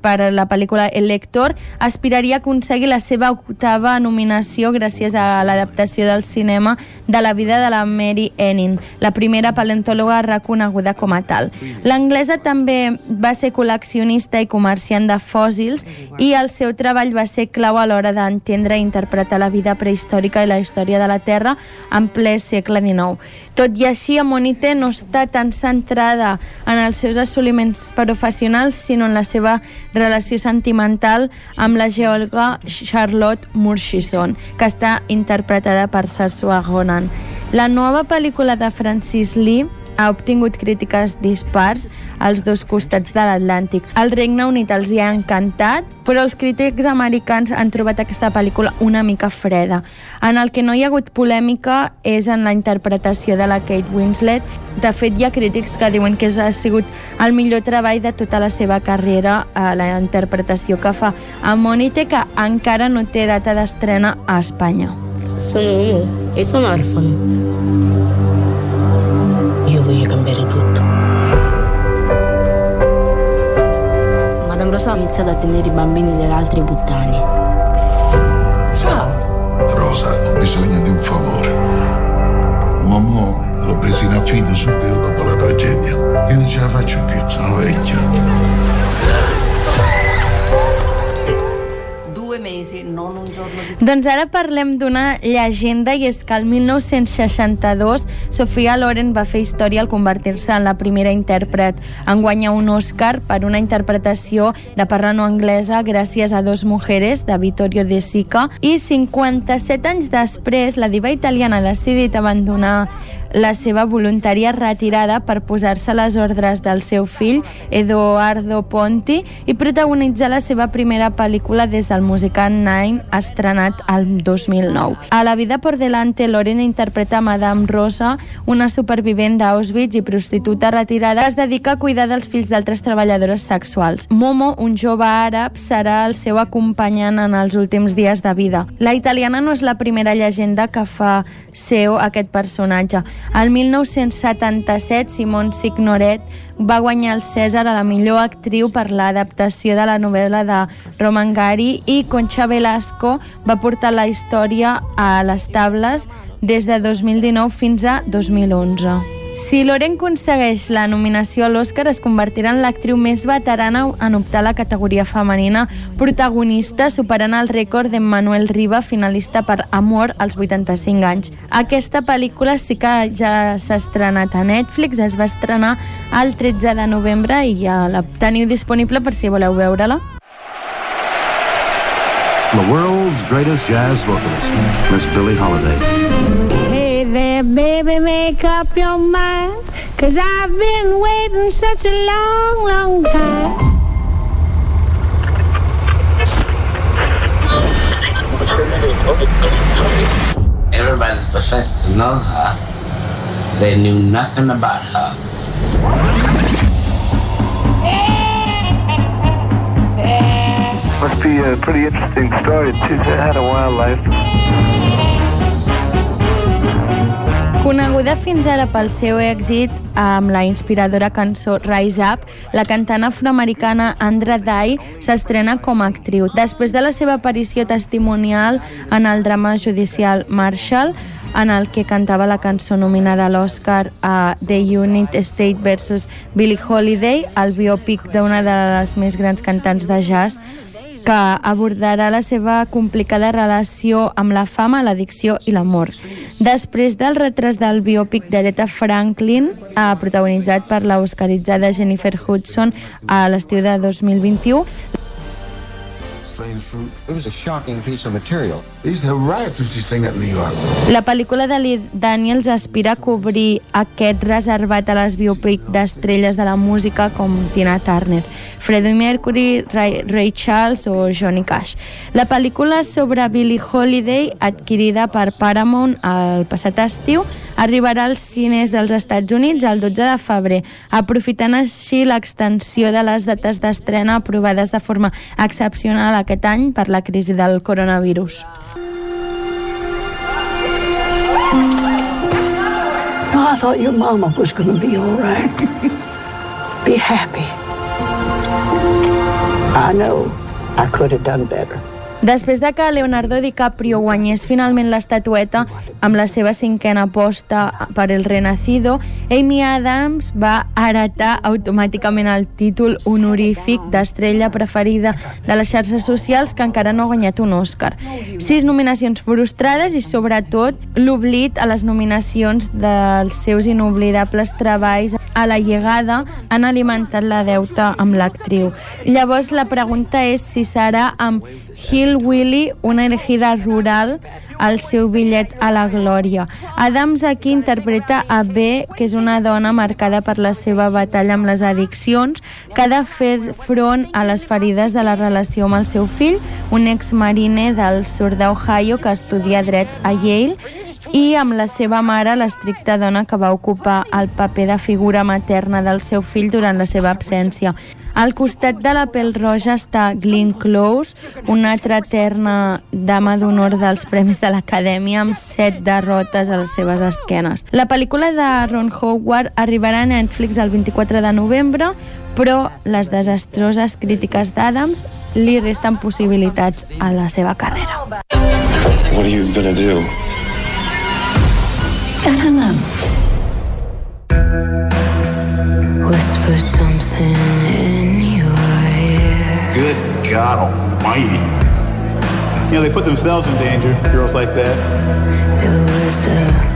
per la pel·lícula El Lector, aspiraria a aconseguir la seva octava nominació gràcies a l'adaptació del cinema de la vida de la Mary Enning, la primera paleontòloga reconeguda com a tal. L'anglesa també va ser col·leccionista i comerciant de fòssils i el seu treball va ser clau a l'hora d'entendre i interpretar la vida prehistòrica i la història de la Terra en ple segle XIX. Tot i així, Amonite no està tan centrada en els seus assoliments professionals, sinó en la seva relació sentimental amb la geòloga Charlotte Murchison, que està interpretada per Sarsua Ronan. La nova pel·lícula de Francis Lee ha obtingut crítiques dispars als dos costats de l'Atlàntic. El Regne Unit els hi ha encantat, però els crítics americans han trobat aquesta pel·lícula una mica freda. En el que no hi ha hagut polèmica és en la interpretació de la Kate Winslet. De fet, hi ha crítics que diuen que ha sigut el millor treball de tota la seva carrera a la interpretació que fa a Monite, que encara no té data d'estrena a Espanya. Sono uomo e sono orfano. Io Madame Rosa ha iniziato a tenere i bambini delle altre puttane. Ciao. Rosa, ho bisogno di un favore. Mamma l'ho presa in affido subito dopo la tragedia. Io non ce la faccio più, sono vecchio. Mesi, non un giorno. Doncs ara parlem d'una llegenda i és que el 1962 Sofia Loren va fer història al convertir-se en la primera intèrpret en guanyar un Oscar per una interpretació de parla no anglesa gràcies a dos mujeres de Vittorio De Sica i 57 anys després la diva italiana ha decidit abandonar la seva voluntària retirada per posar-se a les ordres del seu fill, Edoardo Ponti, i protagonitzar la seva primera pel·lícula des del musical Nine, estrenat al 2009. A La vida por delante, Lorena interpreta Madame Rosa, una supervivent d'Auschwitz i prostituta retirada, es dedica a cuidar dels fills d'altres treballadores sexuals. Momo, un jove àrab, serà el seu acompanyant en els últims dies de vida. La italiana no és la primera llegenda que fa seu aquest personatge. El 1977, Simone Signoret va guanyar el Cèsar a la millor actriu per l'adaptació de la novel·la de Roman Gary i Concha Velasco va portar la història a les tables des de 2019 fins a 2011. Si Loren aconsegueix la nominació a l'Oscar, es convertirà en l'actriu més veterana en optar a la categoria femenina protagonista, superant el rècord d'Emmanuel Riba, finalista per Amor, als 85 anys. Aquesta pel·lícula sí que ja s'ha estrenat a Netflix, es va estrenar el 13 de novembre i ja la teniu disponible per si voleu veure-la. The world's greatest jazz vocalist, Miss Billie Holiday. Hey there, baby, make up your mind. Cause I've been waiting such a long, long time. Everybody professed to know her. They knew nothing about her. Must be a pretty interesting story. She's had a wild life. Coneguda fins ara pel seu èxit amb la inspiradora cançó Rise Up, la cantant afroamericana Andra Day s'estrena com a actriu. Després de la seva aparició testimonial en el drama judicial Marshall, en el que cantava la cançó nominada a l'Oscar a The United States vs. Billie Holiday, el biòpic d'una de les més grans cantants de jazz, que abordarà la seva complicada relació amb la fama, l'addicció i l'amor. Després del retras del biòpic d'Aretha Franklin, eh, protagonitzat per la oscaritzada Jennifer Hudson a l'estiu de 2021, Strange fruit. It was a shocking piece of material. La pel·lícula de Lee Daniels aspira a cobrir aquest reservat a les biopic d'estrelles de la música com Tina Turner, Freddie Mercury, Ray, Ray Charles o Johnny Cash. La pel·lícula sobre Billie Holiday, adquirida per Paramount el passat estiu, arribarà als cines dels Estats Units el 12 de febrer, aprofitant així l'extensió de les dates d'estrena aprovades de forma excepcional aquest any per la crisi del coronavirus. Oh, I thought your mama was going to be all right. be happy. I know I could have done better. Després de que Leonardo DiCaprio guanyés finalment l'estatueta amb la seva cinquena aposta per El Renacido, Amy Adams va heretar automàticament el títol honorífic d'estrella preferida de les xarxes socials que encara no ha guanyat un Oscar. Sis nominacions frustrades i sobretot l'oblit a les nominacions dels seus inoblidables treballs a la llegada han alimentat la deuta amb l'actriu. Llavors la pregunta és si serà amb Hillbilly, una elegida rural, el seu bitllet a la glòria. Adams aquí interpreta a B, que és una dona marcada per la seva batalla amb les addiccions, que ha de fer front a les ferides de la relació amb el seu fill, un exmarine del sud d'Ohio que estudia dret a Yale, i amb la seva mare, l'estricta dona que va ocupar el paper de figura materna del seu fill durant la seva absència. Al costat de la pell roja està Glenn Close, una altra eterna dama d'honor dels Premis de l'Acadèmia amb set derrotes a les seves esquenes. La pel·lícula de Ron Howard arribarà a Netflix el 24 de novembre, però les desastroses crítiques d'Adams li resten possibilitats a la seva carrera. What are you gonna do? I don't know. Whisper something God Almighty. You know, they put themselves in danger, girls like that. There was a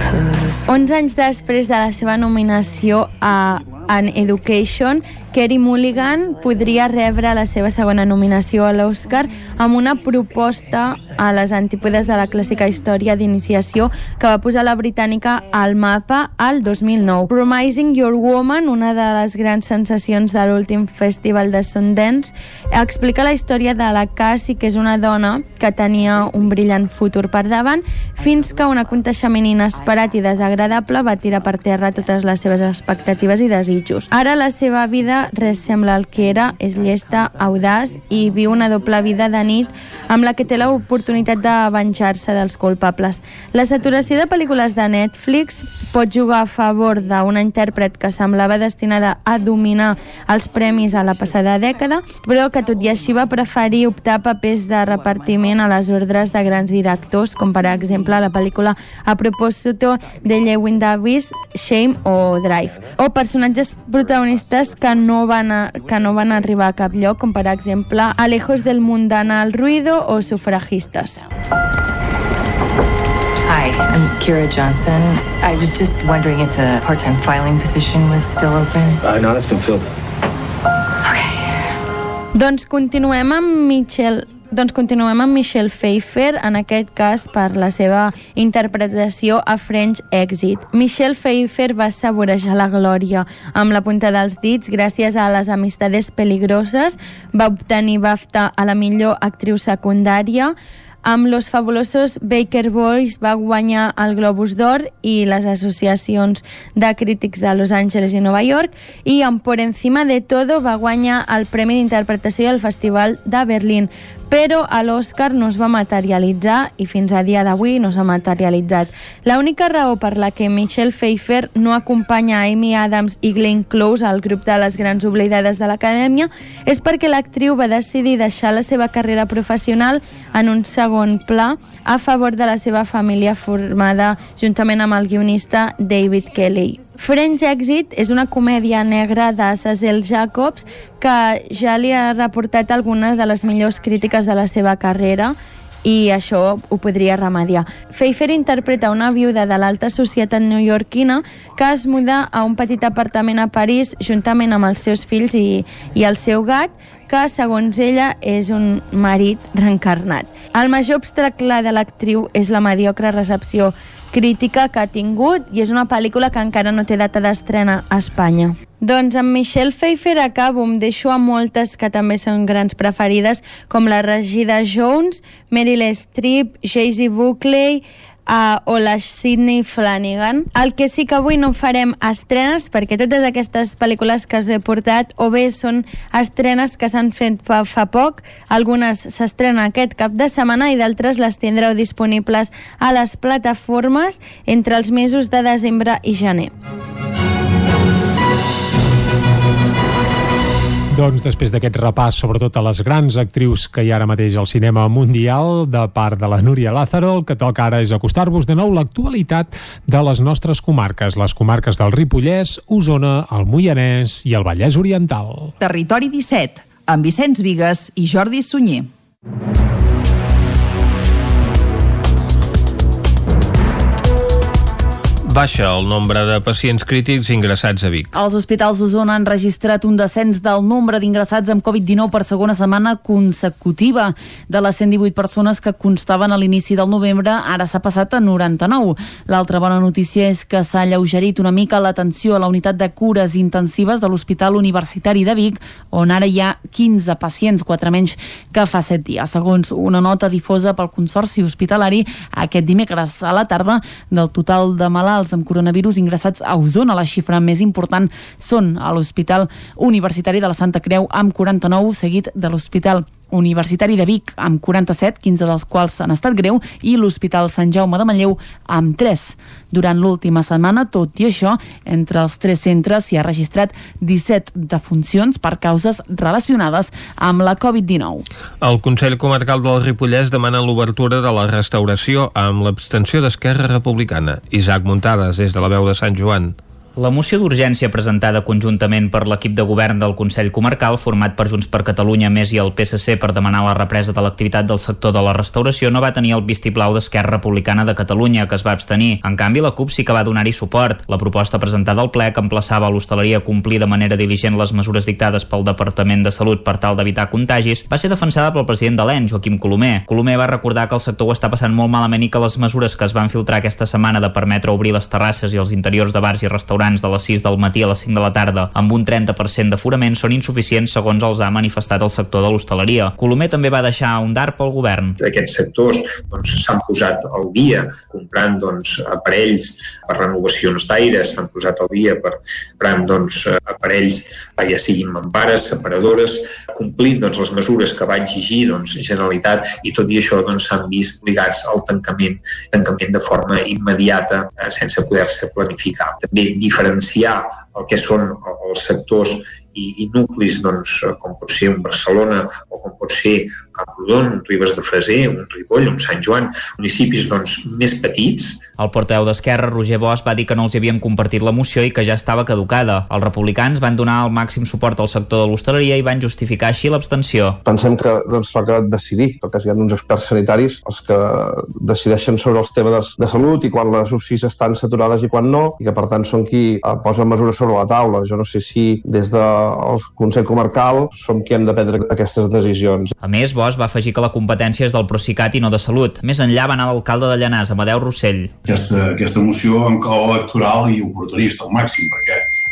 11 anys després de la seva nominació a An Education, Kerry Mulligan podria rebre la seva segona nominació a l'Oscar amb una proposta a les antípodes de la clàssica història d'iniciació que va posar la britànica al mapa al 2009. Promising Your Woman, una de les grans sensacions de l'últim festival de Sundance, explica la història de la Cassie, que és una dona que tenia un brillant futur per davant, fins que un aconteixement inesperat i desagradable va tirar per terra totes les seves expectatives i desitjos. Ara la seva vida res sembla el que era, és llesta, audaç i viu una doble vida de nit amb la que té l'oportunitat de venjar-se dels culpables. La saturació de pel·lícules de Netflix pot jugar a favor d'una intèrpret que semblava destinada a dominar els premis a la passada dècada, però que tot i així va preferir optar papers de repartiment a les ordres de grans directors, com per exemple la pel·lícula A propòsito de Lewin Davis, Shame o Drive, o personatges protagonistes que no van, a, que no van arribar a cap lloc, com per exemple Alejos del Mundanal Ruido o Sufragistes. Hi, I'm Kira Johnson. I was just wondering if the part-time filing position was still open. Uh, no, that's been filled. Doncs continuem amb Michelle doncs continuem amb Michelle Pfeiffer, en aquest cas per la seva interpretació a French Exit. Michelle Pfeiffer va saborejar la glòria. Amb la punta dels dits gràcies a les amistades peligroses, va obtenir BAFTA a la millor actriu secundària, amb Los Fabulosos Baker Boys va guanyar el Globus d'Or i les associacions de crítics de Los Angeles i Nova York. I amb Por encima de todo va guanyar el Premi d'Interpretació del Festival de Berlín però a l'Oscar no es va materialitzar i fins a dia d'avui no s'ha materialitzat. L'única raó per la que Michelle Pfeiffer no acompanya Amy Adams i Glenn Close al grup de les grans oblidades de l'acadèmia és perquè l'actriu va decidir deixar la seva carrera professional en un segon pla a favor de la seva família formada juntament amb el guionista David Kelly. French Exit és una comèdia negra de Cecil Jacobs que ja li ha reportat algunes de les millors crítiques de la seva carrera i això ho podria remediar. Pfeiffer interpreta una viuda de l'alta societat neoyorquina que es muda a un petit apartament a París juntament amb els seus fills i, i el seu gat, que, segons ella, és un marit reencarnat. El major obstacle de l'actriu és la mediocre recepció crítica que ha tingut i és una pel·lícula que encara no té data d'estrena a Espanya. Doncs amb Michelle Pfeiffer acabo, em deixo a moltes que també són grans preferides, com la Regida Jones, Meryl Streep, Jay-Z Buckley, uh, o la Sidney Flanagan. El que sí que avui no farem estrenes, perquè totes aquestes pel·lícules que us he portat o bé són estrenes que s'han fet fa, fa poc, algunes s'estrenen aquest cap de setmana i d'altres les tindreu disponibles a les plataformes entre els mesos de desembre i gener. Doncs després d'aquest repàs, sobretot a les grans actrius que hi ha ara mateix al cinema mundial, de part de la Núria Lázaro, el que toca ara és acostar-vos de nou l'actualitat de les nostres comarques, les comarques del Ripollès, Osona, el Moianès i el Vallès Oriental. Territori 17, amb Vicenç Vigues i Jordi Sunyer. Baixa el nombre de pacients crítics ingressats a Vic. Els hospitals d'Osona han registrat un descens del nombre d'ingressats amb Covid-19 per segona setmana consecutiva. De les 118 persones que constaven a l'inici del novembre, ara s'ha passat a 99. L'altra bona notícia és que s'ha alleugerit una mica l'atenció a la unitat de cures intensives de l'Hospital Universitari de Vic, on ara hi ha 15 pacients, 4 menys que fa 7 dies. Segons una nota difosa pel Consorci Hospitalari, aquest dimecres a la tarda, del total de malalts malalts amb coronavirus ingressats a Osona. La xifra més important són a l'Hospital Universitari de la Santa Creu amb 49, seguit de l'Hospital Universitari de Vic amb 47, 15 dels quals han estat greu, i l'Hospital Sant Jaume de Manlleu amb 3. Durant l'última setmana, tot i això, entre els tres centres s'hi ha registrat 17 defuncions per causes relacionades amb la Covid-19. El Consell Comarcal del Ripollès demana l'obertura de la restauració amb l'abstenció d'Esquerra Republicana. Isaac Muntades, des de la veu de Sant Joan. La moció d'urgència presentada conjuntament per l'equip de govern del Consell Comarcal, format per Junts per Catalunya, Més i el PSC per demanar la represa de l'activitat del sector de la restauració, no va tenir el vistiplau d'Esquerra Republicana de Catalunya, que es va abstenir. En canvi, la CUP sí que va donar-hi suport. La proposta presentada al ple que emplaçava l'hostaleria a complir de manera diligent les mesures dictades pel Departament de Salut per tal d'evitar contagis, va ser defensada pel president de l'EN, Joaquim Colomer. Colomer va recordar que el sector ho està passant molt malament i que les mesures que es van filtrar aquesta setmana de permetre obrir les terrasses i els interiors de bars i restaurants restaurants de les 6 del matí a les 5 de la tarda amb un 30% d'aforament són insuficients segons els ha manifestat el sector de l'hostaleria. Colomer també va deixar un DAR pel govern. Aquests sectors doncs, s'han doncs, posat al dia comprant doncs, aparells per renovacions d'aire, s'han posat al dia per comprant doncs, aparells ja siguin mampares, separadores, complint doncs, les mesures que va exigir doncs, Generalitat i tot i això doncs, s'han doncs, vist obligats al tancament, tancament de forma immediata eh, sense poder-se planificar. També diferenciar el que són els sectors i, i nuclis doncs, com pot ser un Barcelona o com pot ser Camprodon, un Ribes de Freser, un Ripoll, un Sant Joan, municipis doncs, més petits. El porteu d'Esquerra, Roger Bosch, va dir que no els havien compartit la moció i que ja estava caducada. Els republicans van donar el màxim suport al sector de l'hostaleria i van justificar així l'abstenció. Pensem que doncs, toca decidir, perquè hi ha uns experts sanitaris els que decideixen sobre els temes de, de salut i quan les UCIs estan saturades i quan no, i que per tant són qui eh, posen mesures sobre la taula. Jo no sé si des del Consell Comarcal som qui hem de prendre aquestes decisions. A més, Bosch va afegir que la competència és del Procicat i no de Salut. Més enllà va anar l'alcalde de Llanàs, Amadeu Rossell. Aquesta, aquesta moció amb clau electoral i oportunista al màxim, perquè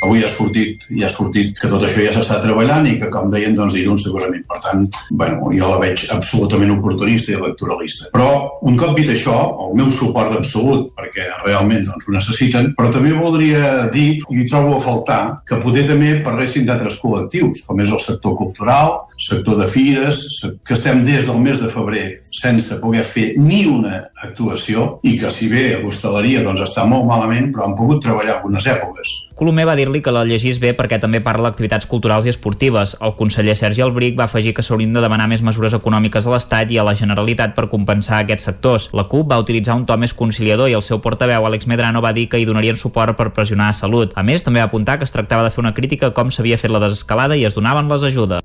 avui ha sortit, ja ha sortit que tot això ja s'està treballant i que, com deien, doncs, Irún segurament. Per tant, bueno, jo la veig absolutament oportunista i electoralista. Però, un cop dit això, el meu suport absolut, perquè realment doncs, ho necessiten, però també voldria dir, i trobo a faltar, que poder també parlessin d'altres col·lectius, com és el sector cultural, sector de fires, que estem des del mes de febrer sense poder fer ni una actuació i que si bé l'hostaleria doncs, està molt malament, però han pogut treballar algunes èpoques. Colomer va dir-li que la llegís bé perquè també parla d'activitats culturals i esportives. El conseller Sergi Albric va afegir que s'haurien de demanar més mesures econòmiques a l'Estat i a la Generalitat per compensar aquests sectors. La CUP va utilitzar un to més conciliador i el seu portaveu, Àlex Medrano, va dir que hi donarien suport per pressionar a Salut. A més, també va apuntar que es tractava de fer una crítica a com s'havia fet la desescalada i es donaven les ajudes.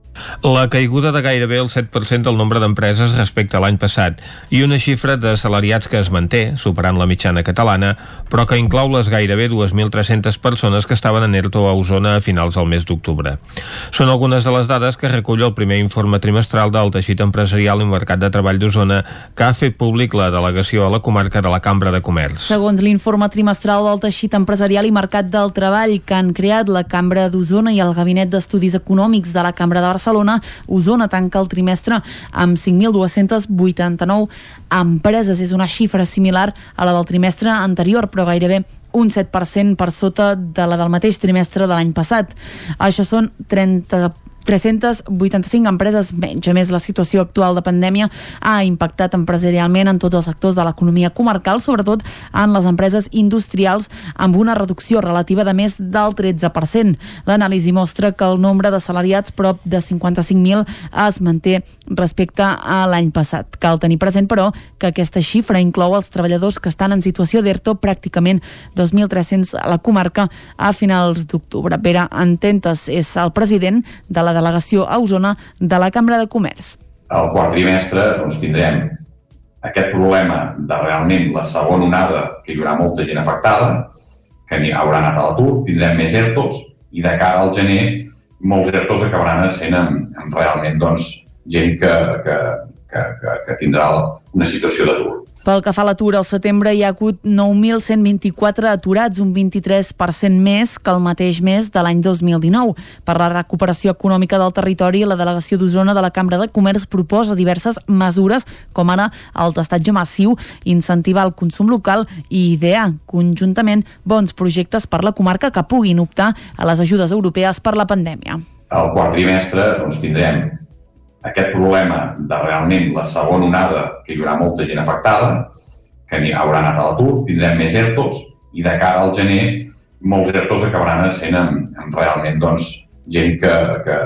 Caiguda de gairebé el 7% del nombre d'empreses respecte a l'any passat i una xifra de salariats que es manté, superant la mitjana catalana, però que inclou les gairebé 2.300 persones que estaven en ERTO a Osona a finals del mes d'octubre. Són algunes de les dades que recull el primer informe trimestral del teixit empresarial i mercat de treball d'Osona que ha fet públic la delegació a la comarca de la Cambra de Comerç. Segons l'informe trimestral del teixit empresarial i mercat del treball que han creat la Cambra d'Osona i el Gabinet d'Estudis Econòmics de la Cambra de Barcelona, Osona tanca el trimestre amb 5.289 empreses. És una xifra similar a la del trimestre anterior, però gairebé un 7% per sota de la del mateix trimestre de l'any passat. Això són 30 385 empreses menys. A més, la situació actual de pandèmia ha impactat empresarialment en tots els sectors de l'economia comarcal, sobretot en les empreses industrials, amb una reducció relativa de més del 13%. L'anàlisi mostra que el nombre de salariats prop de 55.000 es manté respecte a l'any passat. Cal tenir present, però, que aquesta xifra inclou els treballadors que estan en situació d'ERTO, pràcticament 2.300 a la comarca a finals d'octubre. Pere Ententes és el president de la delegació a Osona de la Cambra de Comerç. Al quart trimestre doncs, tindrem aquest problema de realment la segona onada, que hi haurà molta gent afectada, que haurà anat a l'atur, tindrem més ERTOs, i de cara al gener molts ERTOs acabaran sent amb, amb realment doncs, gent que, que, que, que, que tindrà una situació d'atur. Pel que fa a l'atur, al setembre hi ha hagut 9.124 aturats, un 23% més que el mateix mes de l'any 2019. Per la recuperació econòmica del territori, la delegació d'Osona de la Cambra de Comerç proposa diverses mesures, com ara el testatge massiu, incentivar el consum local i idear conjuntament bons projectes per la comarca que puguin optar a les ajudes europees per la pandèmia. Al quart trimestre doncs, tindrem aquest problema de realment la segona onada, que hi haurà molta gent afectada, que haurà anat a l'atur, tindrem més ERTOs, i de cara al gener molts ERTOs acabaran sent amb, amb realment doncs, gent que, que,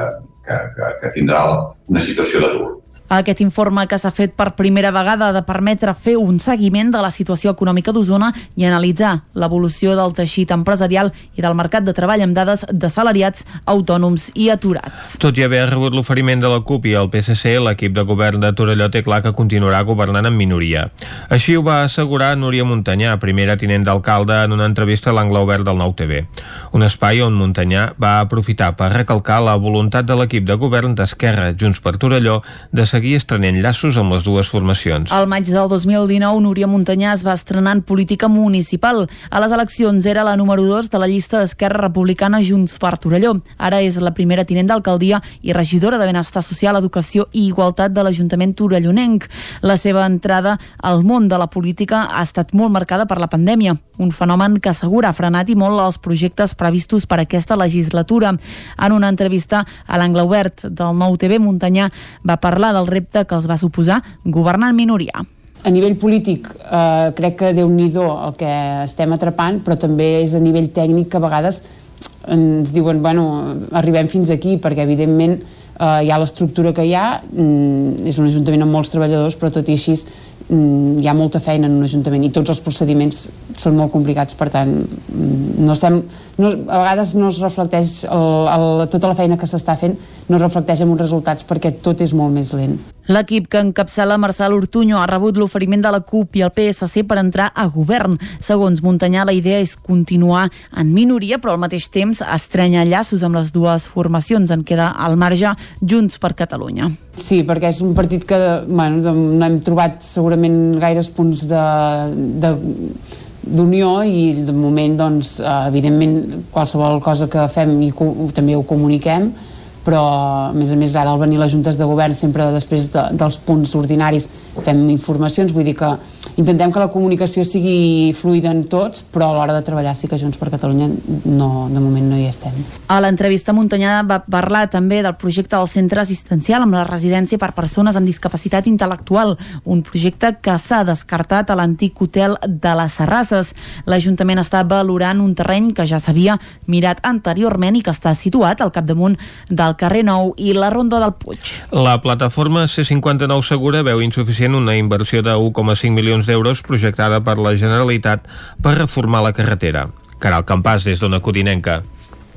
que, que, que tindrà una situació d'atur. Aquest informe que s'ha fet per primera vegada ha de permetre fer un seguiment de la situació econòmica d'Osona i analitzar l'evolució del teixit empresarial i del mercat de treball amb dades de salariats, autònoms i aturats. Tot i haver rebut l'oferiment de la CUP i el PSC, l'equip de govern de Torelló té clar que continuarà governant en minoria. Així ho va assegurar Núria Montanyà, primera tinent d'alcalde, en una entrevista a l'Angle Obert del Nou TV. Un espai on Montanyà va aprofitar per recalcar la voluntat de l'equip de govern d'Esquerra, Junts per Torelló, de seguir seguir estrenent llaços amb les dues formacions. Al maig del 2019, Núria Montanyà es va estrenar en política municipal. A les eleccions era la número 2 de la llista d'Esquerra Republicana Junts per Torelló. Ara és la primera tinent d'alcaldia i regidora de Benestar Social, Educació i Igualtat de l'Ajuntament Torellonenc. La seva entrada al món de la política ha estat molt marcada per la pandèmia, un fenomen que assegura ha frenat i molt els projectes previstos per aquesta legislatura. En una entrevista a l'Angle Obert del Nou TV, Montanyà va parlar del repte que els va suposar governar en minoria. A nivell polític eh, crec que déu nhi el que estem atrapant, però també és a nivell tècnic que a vegades ens diuen, bueno, arribem fins aquí, perquè evidentment eh, hi ha l'estructura que hi ha, mm, és un ajuntament amb molts treballadors, però tot i així mm, hi ha molta feina en un ajuntament i tots els procediments són molt complicats, per tant, mm, no sem, no, a vegades no es reflecteix el, el, tota la feina que s'està fent no es reflecteix en uns resultats perquè tot és molt més lent. L'equip que encapçala Marçal Ortuño ha rebut l'oferiment de la CUP i el PSC per entrar a govern. Segons Muntanyà, la idea és continuar en minoria, però al mateix temps estrenya llaços amb les dues formacions. En queda al marge Junts per Catalunya. Sí, perquè és un partit que bueno, no hem trobat segurament gaires punts de, de d'unió i de moment doncs, evidentment qualsevol cosa que fem i també ho comuniquem però a més a més ara al venir les juntes de govern sempre després de, dels punts ordinaris fem informacions, vull dir que intentem que la comunicació sigui fluida en tots, però a l'hora de treballar sí que Junts per Catalunya no, de moment no hi estem. A l'entrevista Montanyà va parlar també del projecte del centre assistencial amb la residència per persones amb discapacitat intel·lectual, un projecte que s'ha descartat a l'antic hotel de les Serrasses. L'Ajuntament està valorant un terreny que ja s'havia mirat anteriorment i que està situat al capdamunt del carrer Nou i la Ronda del Puig. La plataforma C59 Segura veu insuficient una inversió de 1,5 milions d'euros projectada per la Generalitat per reformar la carretera. Caral Campàs, des d'Ona Codinenca.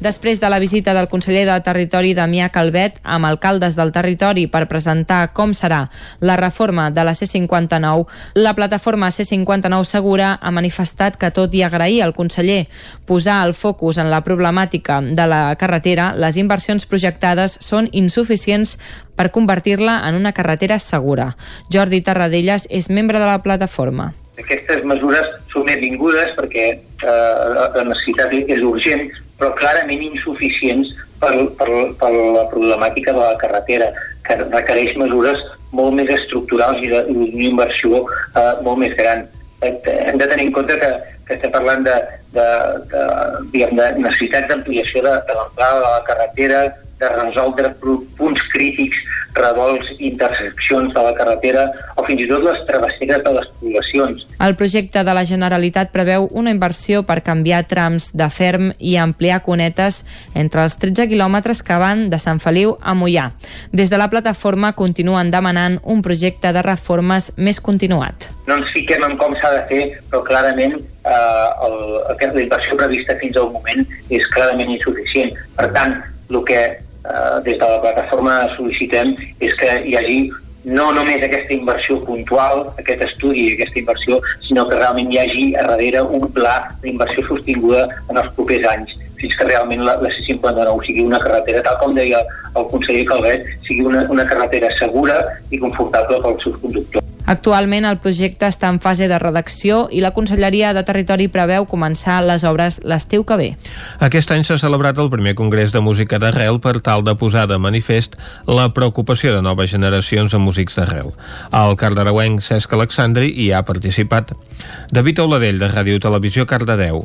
Després de la visita del conseller de Territori Damià Calvet amb alcaldes del territori per presentar com serà la reforma de la C59, la plataforma C59 Segura ha manifestat que tot i agrair al conseller posar el focus en la problemàtica de la carretera, les inversions projectades són insuficients per convertir-la en una carretera segura. Jordi Tarradellas és membre de la plataforma. Aquestes mesures són benvingudes perquè eh, la necessitat és urgent, però clarament insuficients per, per, per la problemàtica de la carretera, que requereix mesures molt més estructurals i d'una inversió eh, molt més gran. Eh, hem de tenir en compte que, que estem parlant de, de, de, diguem, de necessitats d'ampliació de, de l'amplada de la carretera, de resoldre punts crítics, revolts, interseccions de la carretera o fins i tot les travesseres de les poblacions. El projecte de la Generalitat preveu una inversió per canviar trams de ferm i ampliar cunetes entre els 13 quilòmetres que van de Sant Feliu a Mollà. Des de la plataforma continuen demanant un projecte de reformes més continuat. No ens fiquem en com s'ha de fer, però clarament eh, el, la inversió prevista fins al moment és clarament insuficient. Per tant, el que eh, des de la plataforma sol·licitem és que hi hagi no només aquesta inversió puntual, aquest estudi aquesta inversió, sinó que realment hi hagi a darrere un pla d'inversió sostinguda en els propers anys fins que realment la, la C-59 sigui una carretera, tal com deia el conseller Calvet, sigui una, una carretera segura i confortable pels seus conductors. Actualment el projecte està en fase de redacció i la Conselleria de Territori preveu començar les obres l'estiu que ve. Aquest any s'ha celebrat el primer Congrés de Música d'Arrel per tal de posar de manifest la preocupació de noves generacions de músics d'arrel. El cardarauenc Cesc Alexandri hi ha participat. David Auladell, de Ràdio Televisió, Cardedeu.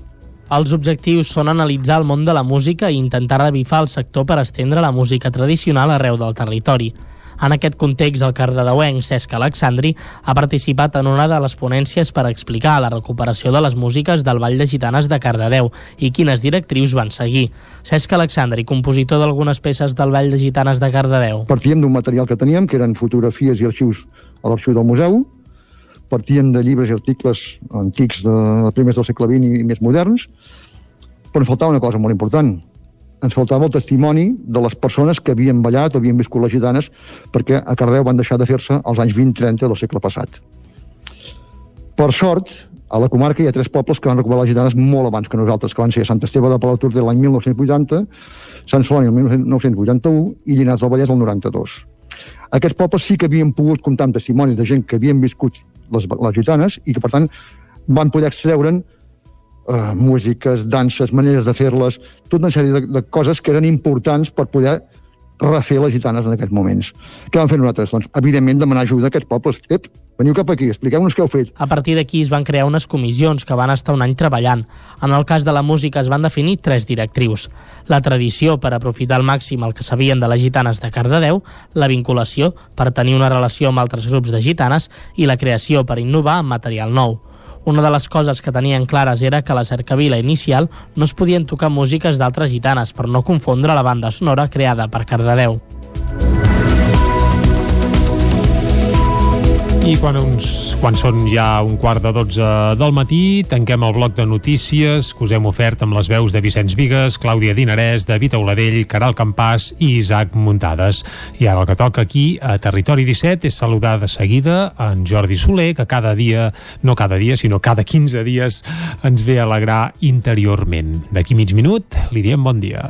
Els objectius són analitzar el món de la música i intentar revifar el sector per estendre la música tradicional arreu del territori. En aquest context, el cardedeuenc Cesc Alexandri ha participat en una de les ponències per explicar la recuperació de les músiques del Vall de Gitanes de Cardedeu i quines directrius van seguir. Cesc Alexandri, compositor d'algunes peces del Vall de Gitanes de Cardedeu. Partíem d'un material que teníem, que eren fotografies i arxius a l'arxiu del museu, partíem de llibres i articles antics de, primers del segle XX i més moderns, però faltava una cosa molt important, ens faltava el testimoni de les persones que havien ballat havien viscut les gitanes perquè a Cardeu van deixar de fer-se als anys 20-30 del segle passat. Per sort, a la comarca hi ha tres pobles que van recuperar les gitanes molt abans que nosaltres, que van ser Sant Esteve de Palatur de l'any 1980, Sant Celoni el 1981 i Llinars del Vallès el 92. Aquests pobles sí que havien pogut comptar amb testimonis de gent que havien viscut les, les gitanes i que, per tant, van poder extreure'n eh, músiques, danses, maneres de fer-les, tota una sèrie de, de coses que eren importants per poder refer les gitanes en aquests moments. Què vam fer nosaltres? Doncs, evidentment, demanar ajuda a aquests pobles. Ep, veniu cap aquí, expliqueu-nos què heu fet. A partir d'aquí es van crear unes comissions que van estar un any treballant. En el cas de la música es van definir tres directrius. La tradició per aprofitar al màxim el que sabien de les gitanes de Cardedeu, la vinculació per tenir una relació amb altres grups de gitanes i la creació per innovar amb material nou. Una de les coses que tenien clares era que a la cercavila inicial no es podien tocar músiques d'altres gitanes per no confondre la banda sonora creada per Cardedeu. I quan, uns, quan són ja un quart de 12 del matí, tanquem el bloc de notícies que us hem ofert amb les veus de Vicenç Vigues, Clàudia Dinarès, David Auladell, Caral Campàs i Isaac Muntades. I ara el que toca aquí a Territori 17 és saludar de seguida en Jordi Soler, que cada dia, no cada dia, sinó cada 15 dies ens ve a alegrar interiorment. D'aquí mig minut li diem bon dia.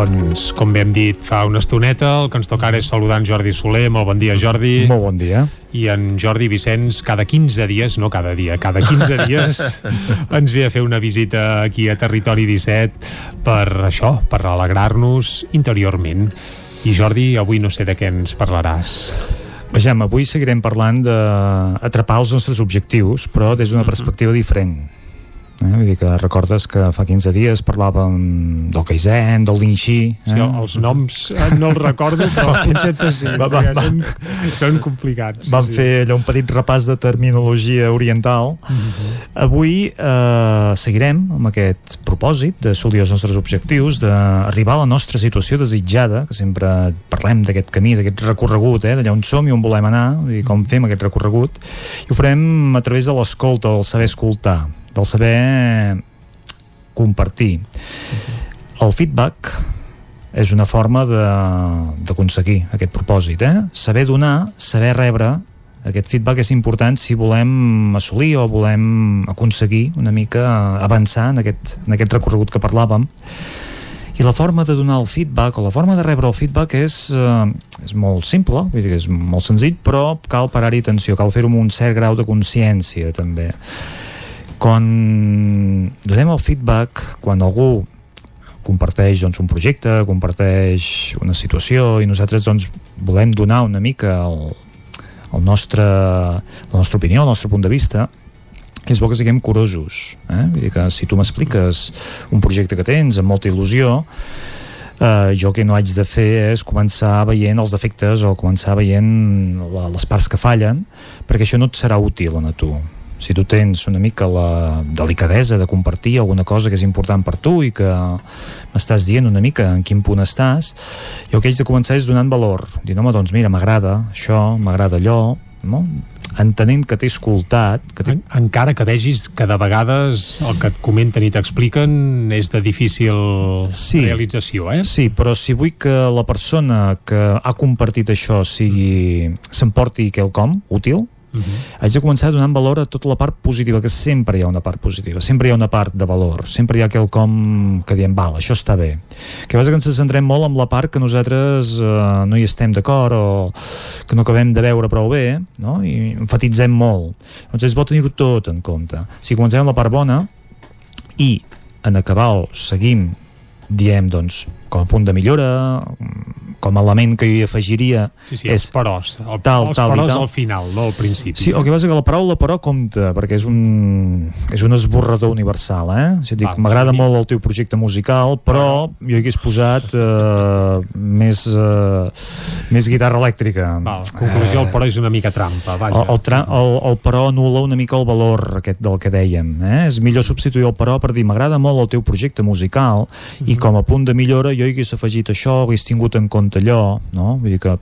Doncs, com bé hem dit fa una estoneta, el que ens toca ara és saludar en Jordi Soler. Molt bon dia, Jordi. Molt bon dia. I en Jordi Vicenç, cada 15 dies, no cada dia, cada 15 dies ens ve a fer una visita aquí a Territori 17 per això, per alegrar-nos interiorment. I Jordi, avui no sé de què ens parlaràs. Vejam, avui seguirem parlant d'atrapar els nostres objectius, però des d'una perspectiva diferent. Eh? Vull dir que recordes que fa 15 dies parlàvem del Kaizen, del Lean Xi... Eh? Sí, els noms eh, no els recordo, però els conceptes sí, va, va, va. Són, són complicats. Vam sí. fer allò un petit repàs de terminologia oriental. Uh -huh. Avui eh, seguirem amb aquest propòsit d'assolir els nostres objectius, d'arribar a la nostra situació desitjada, que sempre parlem d'aquest camí, d'aquest recorregut, eh, d'allà on som i on volem anar, i com fem aquest recorregut, i ho farem a través de l'escolta, el saber escoltar del saber compartir. El feedback és una forma d'aconseguir aquest propòsit, eh? Saber donar, saber rebre, aquest feedback és important si volem assolir o volem aconseguir una mica avançar en aquest, en aquest recorregut que parlàvem i la forma de donar el feedback o la forma de rebre el feedback és, eh, és molt simple, vull dir que és molt senzill però cal parar-hi atenció, cal fer-ho amb un cert grau de consciència també quan donem el feedback quan algú comparteix doncs, un projecte, comparteix una situació i nosaltres doncs, volem donar una mica el, el nostre, la nostra opinió, el nostre punt de vista és bo que siguem curosos eh? Vull dir que si tu m'expliques un projecte que tens amb molta il·lusió eh, jo que no haig de fer és començar veient els defectes o començar veient la, les parts que fallen perquè això no et serà útil a tu si tu tens una mica la delicadesa de compartir alguna cosa que és important per tu i que m'estàs dient una mica en quin punt estàs, jo el que haig de començar és donant valor, dir, home, doncs mira, m'agrada això, m'agrada allò, no? entenent que t'he escoltat que en, encara que vegis que de vegades el que et comenten i t'expliquen és de difícil sí, realització eh? sí, però si vull que la persona que ha compartit això sigui s'emporti quelcom útil Uh -huh. haig de començar donant valor a tota la part positiva que sempre hi ha una part positiva sempre hi ha una part de valor sempre hi ha quelcom que diem, val, això està bé que a vegades ens centrem molt en la part que nosaltres eh, no hi estem d'acord o que no acabem de veure prou bé no? i enfatitzem molt doncs és bo tenir-ho tot en compte si comencem amb la part bona i en acabar seguim diem doncs com a punt de millora com a element que jo hi afegiria sí, sí, és els peròs, el, tal, els tal, peròs tal. al final, no al principi. Sí, el que passa que la paraula però compta, perquè és un, és un esborrador universal, eh? Si dic, m'agrada molt el teu projecte musical, però jo hi hagués posat uh, més, uh, més guitarra elèctrica. Val, conclusió, el però és una mica trampa, vaja. El, el, tra el, el però anul·la una mica el valor aquest del que dèiem, eh? És millor substituir el però per dir, m'agrada molt el teu projecte musical mm -hmm. i com a punt de millora jo hi hagués afegit això, hagués tingut en compte allò, no? Vull dir que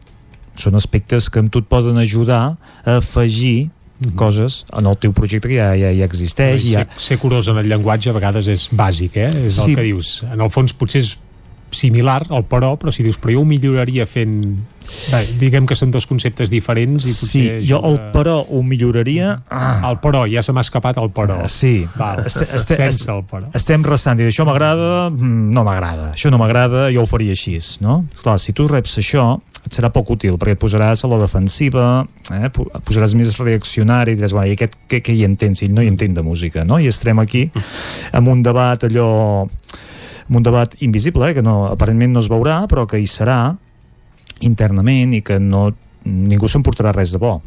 són aspectes que amb tu et poden ajudar a afegir Mm -hmm. coses en el teu projecte que ja, ja, ja existeix. Ser, ja... ser curós en el llenguatge a vegades és bàsic, eh? És sí. el que dius. En el fons potser és similar al però, però si dius però jo ho milloraria fent... Bé, diguem que són dos conceptes diferents i. Sí, jo el però ho milloraria... Ah. El però, ja se m'ha escapat el però. Uh, sí. Val, este, este, sense el però. Estem restant, i això m'agrada, mm, no m'agrada. Això no m'agrada, jo ho faria així, no? Clar, si tu reps això, et serà poc útil perquè et posaràs a la defensiva eh? posaràs més reaccionari i diràs, bueno, i aquest què, què hi entén? Si no hi entén de música, no? I estarem aquí amb un debat allò amb un debat invisible, eh, que no, aparentment no es veurà, però que hi serà internament i que no, ningú se'n portarà res de bo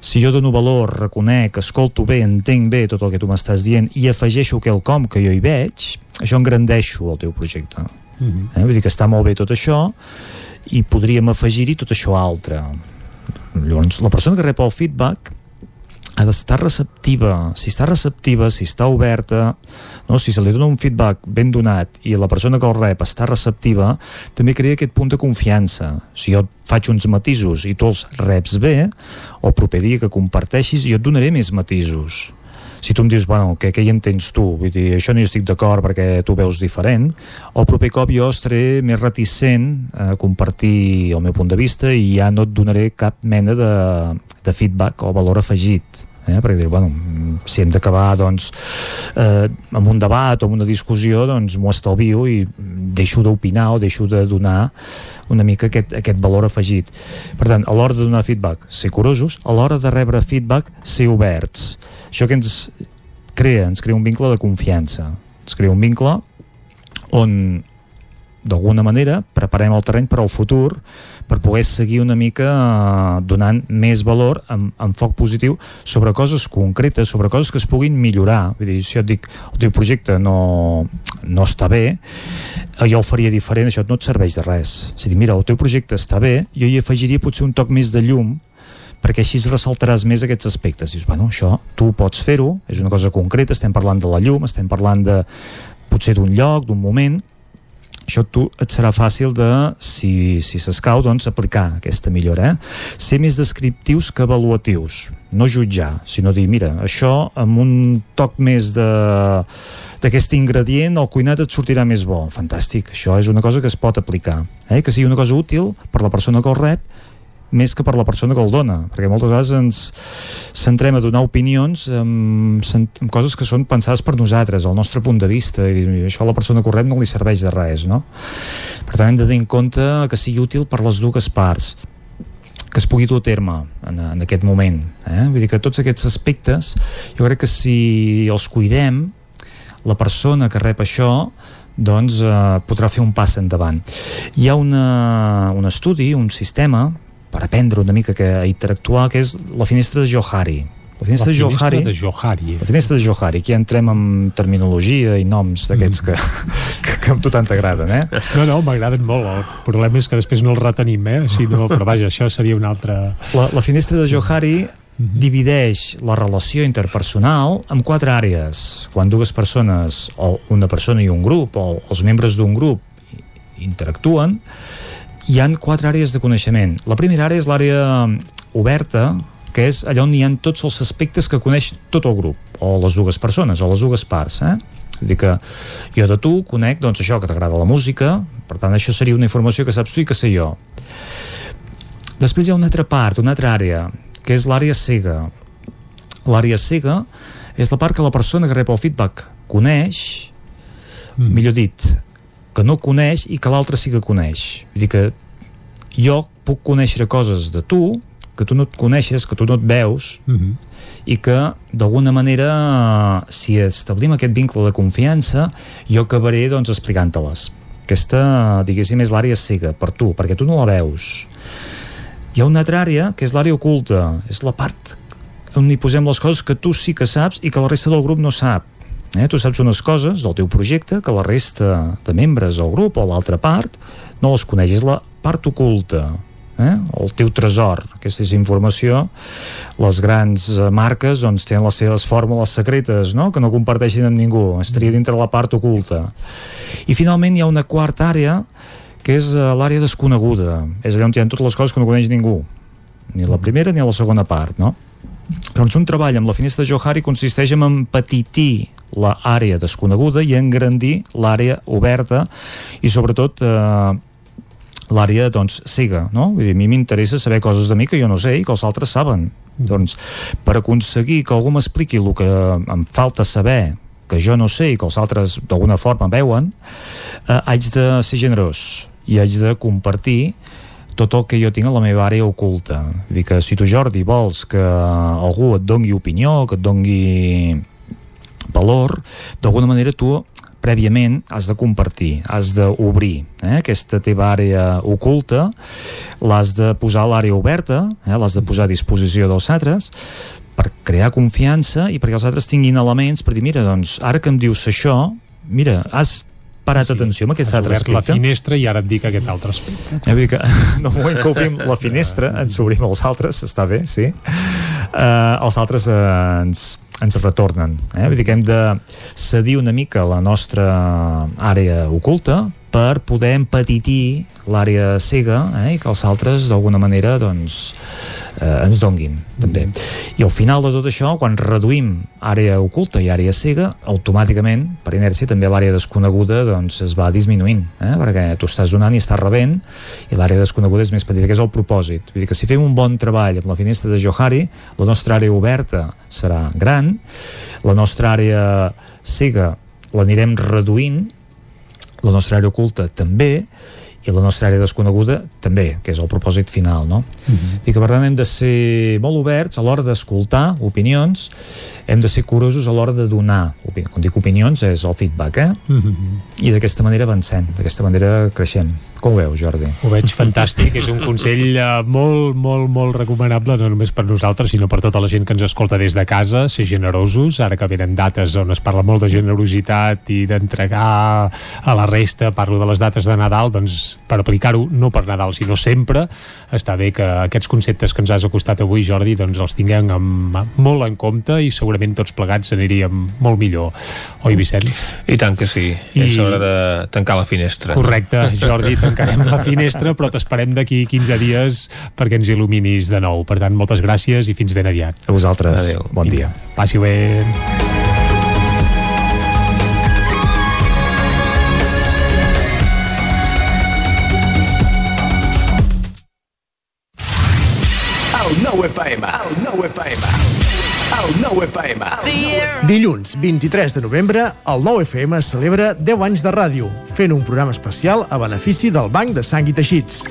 si jo dono valor, reconec, escolto bé, entenc bé tot el que tu m'estàs dient i afegeixo quelcom que jo hi veig, això engrandeixo el teu projecte. Mm -hmm. eh? Vull dir que està molt bé tot això i podríem afegir-hi tot això altre. Llavors, la persona que rep el feedback ha d'estar receptiva. Si està receptiva, si està oberta, no? si se li dona un feedback ben donat i la persona que el rep està receptiva, també crea aquest punt de confiança. Si jo faig uns matisos i tu els reps bé, o proper dia que comparteixis, jo et donaré més matisos si tu em dius, bueno, què, què hi entens tu? Vull dir, això no hi estic d'acord perquè tu veus diferent, el proper cop jo estaré més reticent a compartir el meu punt de vista i ja no et donaré cap mena de, de feedback o valor afegit eh? perquè dir, bueno, si hem d'acabar doncs, eh, amb un debat o amb una discussió doncs m'ho estalvio i deixo d'opinar o deixo de donar una mica aquest, aquest valor afegit. Per tant, a l'hora de donar feedback ser curosos, a l'hora de rebre feedback ser oberts. Això que ens crea, ens crea un vincle de confiança. Ens crea un vincle on d'alguna manera preparem el terreny per al futur per poder seguir una mica eh, donant més valor amb, amb foc positiu sobre coses concretes, sobre coses que es puguin millorar. Vull dir, si jo et dic el teu projecte no, no està bé, eh, jo ho faria diferent, això no et serveix de res. Si dic, mira, el teu projecte està bé, jo hi afegiria potser un toc més de llum perquè així ressaltaràs més aquests aspectes. Dius, bueno, això tu pots fer-ho, és una cosa concreta, estem parlant de la llum, estem parlant de potser d'un lloc, d'un moment, això tu et serà fàcil de, si si s'escau, doncs aplicar aquesta millora. Eh? Ser més descriptius que avaluatius, no jutjar, sinó dir, mira, això amb un toc més d'aquest ingredient el cuinat et sortirà més bo. Fantàstic, això és una cosa que es pot aplicar, eh? que sigui una cosa útil per la persona que el rep més que per la persona que el dona, perquè moltes vegades ens centrem a donar opinions amb, amb coses que són pensades per nosaltres, al nostre punt de vista, i això a la persona corrent no li serveix de res, no? Per tant, hem de tenir en compte que sigui útil per les dues parts que es pugui dur a terme en, en aquest moment. Eh? Vull dir que tots aquests aspectes, jo crec que si els cuidem, la persona que rep això doncs eh, podrà fer un pas endavant. Hi ha una, un estudi, un sistema per aprendre una mica que, a interactuar, que és la finestra de Johari. La finestra, La de, Johari, de Johari. La finestra de Johari, aquí entrem amb terminologia i noms d'aquests que, que, que a tu tant t'agraden, eh? No, no, m'agraden molt. El problema és que després no els retenim, eh? Si no, però vaja, això seria una altra... La, la finestra de Johari divideix la relació interpersonal en quatre àrees. Quan dues persones, o una persona i un grup, o els membres d'un grup interactuen, hi han quatre àrees de coneixement. La primera àrea és l'àrea oberta, que és allà on hi ha tots els aspectes que coneix tot el grup, o les dues persones, o les dues parts, eh? Vull dir que jo de tu conec doncs, això, que t'agrada la música, per tant això seria una informació que saps tu i que sé jo. Després hi ha una altra part, una altra àrea, que és l'àrea cega. L'àrea cega és la part que la persona que rep el feedback coneix, mm. millor dit, que no coneix i que l'altre sí que coneix. Vull dir que jo puc conèixer coses de tu que tu no et coneixes, que tu no et veus mm -hmm. i que d'alguna manera si establim aquest vincle de confiança jo acabaré doncs explicant-te-les aquesta diguéssim és l'àrea cega per tu, perquè tu no la veus hi ha una altra àrea que és l'àrea oculta és la part on hi posem les coses que tu sí que saps i que la resta del grup no sap eh? tu saps unes coses del teu projecte que la resta de membres del grup o l'altra part no les coneix, és la part oculta eh? el teu tresor aquesta és informació les grans eh, marques doncs, tenen les seves fórmules secretes no? que no comparteixen amb ningú estaria dintre la part oculta i finalment hi ha una quarta àrea que és uh, l'àrea desconeguda és allà on hi ha totes les coses que no coneix ningú ni la primera ni la segona part no? Doncs un treball amb la finestra de Johari consisteix en empetitir l'àrea desconeguda i engrandir l'àrea oberta i sobretot eh, l'àrea doncs cega, no? Vull dir, a mi m'interessa saber coses de mi que jo no sé i que els altres saben. Doncs per aconseguir que algú m'expliqui el que em falta saber que jo no sé i que els altres d'alguna forma veuen, eh, haig de ser generós i haig de compartir tot el que jo tinc a la meva àrea oculta. Vull dir que si tu, Jordi, vols que algú et dongui opinió, que et dongui valor, d'alguna manera tu prèviament has de compartir, has d'obrir eh, aquesta teva àrea oculta, l'has de posar a l'àrea oberta, eh, l'has de posar a disposició dels altres, per crear confiança i perquè els altres tinguin elements per dir, mira, doncs, ara que em dius això, mira, has parat sí, atenció amb aquest altre aspecte. la finestra i ara et dic aquest altre aspecte. Eh, vull que no moment que obrim la finestra ens obrim els altres, està bé, sí. Uh, els altres uh, ens, ens retornen. Eh? Vull dir que hem de cedir una mica la nostra àrea oculta per poder empetitir l'àrea cega eh? i que els altres d'alguna manera doncs, eh, ens donguin també. I al final de tot això, quan reduïm àrea oculta i àrea cega, automàticament, per inèrcia, també l'àrea desconeguda doncs, es va disminuint, eh? perquè tu estàs donant i estàs rebent i l'àrea desconeguda és més petita, que és el propòsit. Vull dir que si fem un bon treball amb la finestra de Johari, la nostra àrea oberta serà gran, la nostra àrea cega l'anirem reduint la nostra àrea oculta també i la nostra àrea desconeguda també, que és el propòsit final, no? Uh -huh. I que per tant hem de ser molt oberts a l'hora d'escoltar opinions, hem de ser curosos a l'hora de donar opinions. Quan dic opinions és el feedback, eh? Uh -huh. I d'aquesta manera avancem, d'aquesta manera creixem. Com ho veus, Jordi? Ho veig fantàstic, és un consell uh, molt, molt, molt recomanable, no només per nosaltres, sinó per tota la gent que ens escolta des de casa, ser generosos, ara que venen dates on es parla molt de generositat i d'entregar a la resta, parlo de les dates de Nadal, doncs doncs, per aplicar-ho no per Nadal, sinó sempre, està bé que aquests conceptes que ens has acostat avui, Jordi, doncs els tinguem amb, molt en compte i segurament tots plegats aniríem molt millor. Oi, Vicenç? I tant que sí. I... És hora de tancar la finestra. Correcte, Jordi, tancarem la finestra, però t'esperem d'aquí 15 dies perquè ens il·luminis de nou. Per tant, moltes gràcies i fins ben aviat. A vosaltres. Adéu. Bon dia. Passi bé. El nou FM, el nou FM, el nou FM. Dilluns 23 de novembre, el nou FM celebra 10 anys de ràdio, fent un programa especial a benefici del Banc de Sang i Teixits.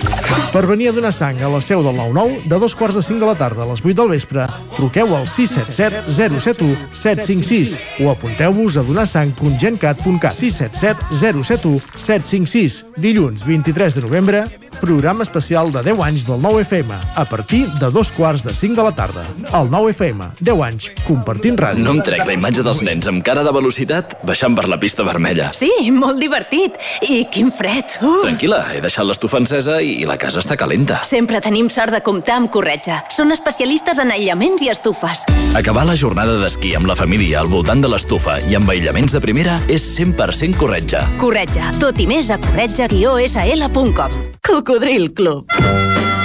Per venir a donar sang a la seu del 9-9, de dos quarts de 5 de la tarda a les 8 del vespre, truqueu al 677 071 756 o apunteu-vos a donarsang.gencat.cat 677 071 756. Dilluns 23 de novembre, programa especial de 10 anys del 9FM, a partir de dos quarts de 5 de la tarda. El 9FM, 10 anys, compartint ràdio. No em trec la imatge dels nens amb cara de velocitat baixant per la pista vermella. Sí, molt divertit. I quin fred. Uh. Tranquil·la, he deixat l'estufa encesa i la casa està calenta. Sempre tenim sort de comptar amb Corretja. Són especialistes en aïllaments i estufes. Acabar la jornada d'esquí amb la família al voltant de l'estufa i amb aïllaments de primera és 100% corretja. Corretja. Tot i més a corretja-sl.com. Cocodril Club.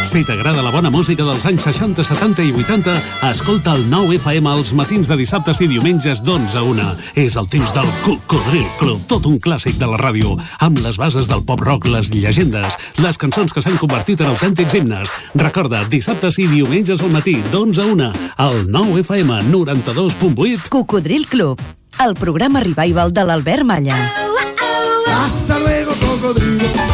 Si t'agrada la bona música dels anys 60, 70 i 80, escolta el 9 FM als matins de dissabtes i diumenges d'11 a 1. És el temps del Cocodril Club, tot un clàssic de la ràdio, amb les bases del pop-rock, les llegendes, les cançons que s'han convertit en autèntics himnes. Recorda, dissabtes i diumenges al matí, d'11 a 1, al 9 FM 92.8. Cocodril Club, el programa revival de l'Albert Malla. Hasta luego, cocodrilo.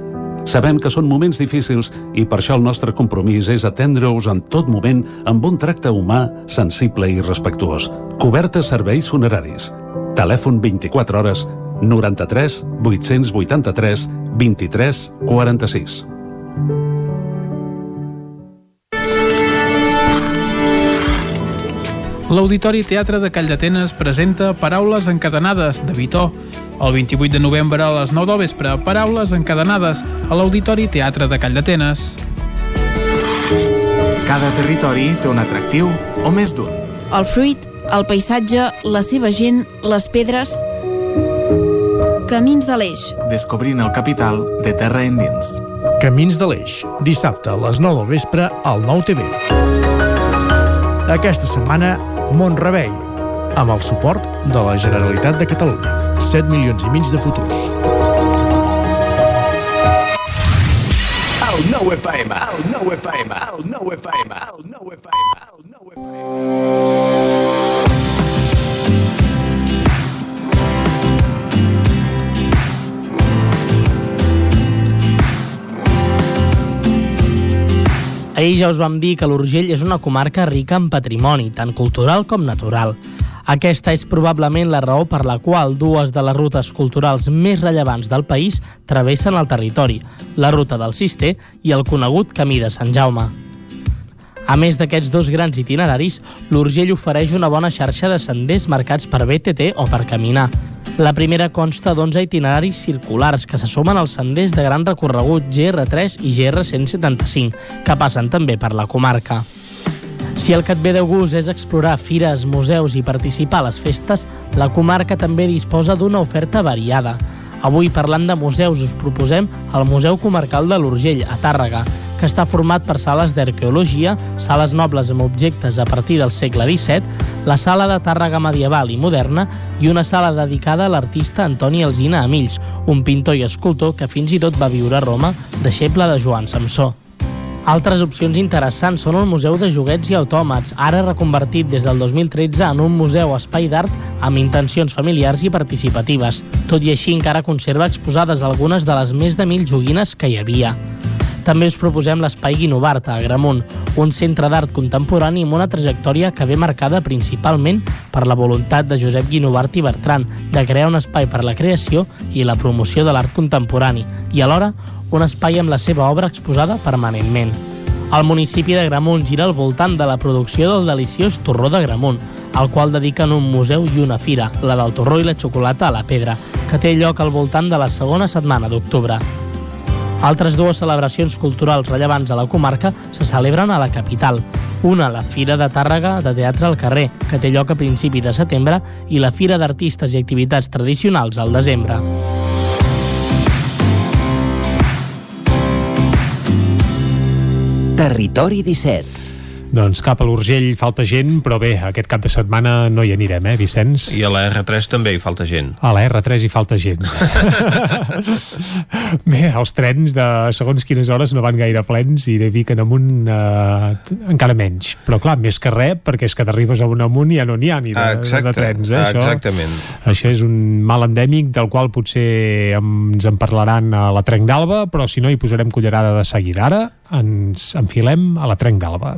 Sabem que són moments difícils i per això el nostre compromís és atendre-us en tot moment amb un tracte humà, sensible i respectuós. Cobertes serveis funeraris. Telèfon 24 hores 93 883 23 46. L'Auditori Teatre de Call d'Atenes presenta Paraules encadenades, de Vitó. El 28 de novembre a les 9 del vespre, Paraules encadenades, a l'Auditori Teatre de Call d'Atenes. Cada territori té un atractiu, o més d'un. El fruit, el paisatge, la seva gent, les pedres... Camins de l'Eix. Descobrint el capital de terra endins. Camins de l'Eix, dissabte a les 9 del vespre al 9 TV. Aquesta setmana, Montrebei, amb el suport de la Generalitat de Catalunya. 7 milions i mig de futurs. El 9 FM, el 9 FM, el 9 FM, el 9 FM, el 9 FM. Ahir ja us vam dir que l'Urgell és una comarca rica en patrimoni, tant cultural com natural. Aquesta és probablement la raó per la qual dues de les rutes culturals més rellevants del país travessen el territori, la ruta del Cister i el conegut Camí de Sant Jaume. A més d'aquests dos grans itineraris, l'Urgell ofereix una bona xarxa de senders marcats per BTT o per caminar. La primera consta d'11 itineraris circulars que se sumen als senders de gran recorregut GR3 i GR175, que passen també per la comarca. Si el que et ve de gust és explorar fires, museus i participar a les festes, la comarca també disposa d'una oferta variada. Avui, parlant de museus, us proposem el Museu Comarcal de l'Urgell, a Tàrrega, que està format per sales d'arqueologia, sales nobles amb objectes a partir del segle XVII, la sala de Tàrrega medieval i moderna i una sala dedicada a l'artista Antoni Alzina Amills, un pintor i escultor que fins i tot va viure a Roma, deixeble de Joan Samsó. Altres opcions interessants són el Museu de Joguets i Autòmats, ara reconvertit des del 2013 en un museu espai d'art amb intencions familiars i participatives. Tot i així encara conserva exposades algunes de les més de mil joguines que hi havia. També us proposem l'Espai Guinovart a Agramunt, un centre d'art contemporani amb una trajectòria que ve marcada principalment per la voluntat de Josep Guinovart i Bertran de crear un espai per la creació i la promoció de l'art contemporani i alhora un espai amb la seva obra exposada permanentment. El municipi de Gramunt gira al voltant de la producció del deliciós torró de Gramunt, al qual dediquen un museu i una fira, la del torró i la xocolata a la pedra, que té lloc al voltant de la segona setmana d'octubre. Altres dues celebracions culturals rellevants a la comarca se celebren a la capital. Una, la Fira de Tàrrega de Teatre al Carrer, que té lloc a principi de setembre, i la Fira d'Artistes i Activitats Tradicionals al desembre. Territori 17 doncs cap a l'Urgell falta gent, però bé, aquest cap de setmana no hi anirem, eh, Vicenç? I a la R3 també hi falta gent. A la R3 hi falta gent. bé, els trens de segons quines hores no van gaire plens i de Vic en amunt eh, encara menys. Però clar, més que res, perquè és que t'arribes a un amunt i ja no n'hi ha ni de, Exacte, de trens. Eh? Això, exactament. Això és un mal endèmic del qual potser ens en parlaran a la Trenc d'Alba, però si no hi posarem cullerada de seguida. Ara ens enfilem a la Trenc d'Alba.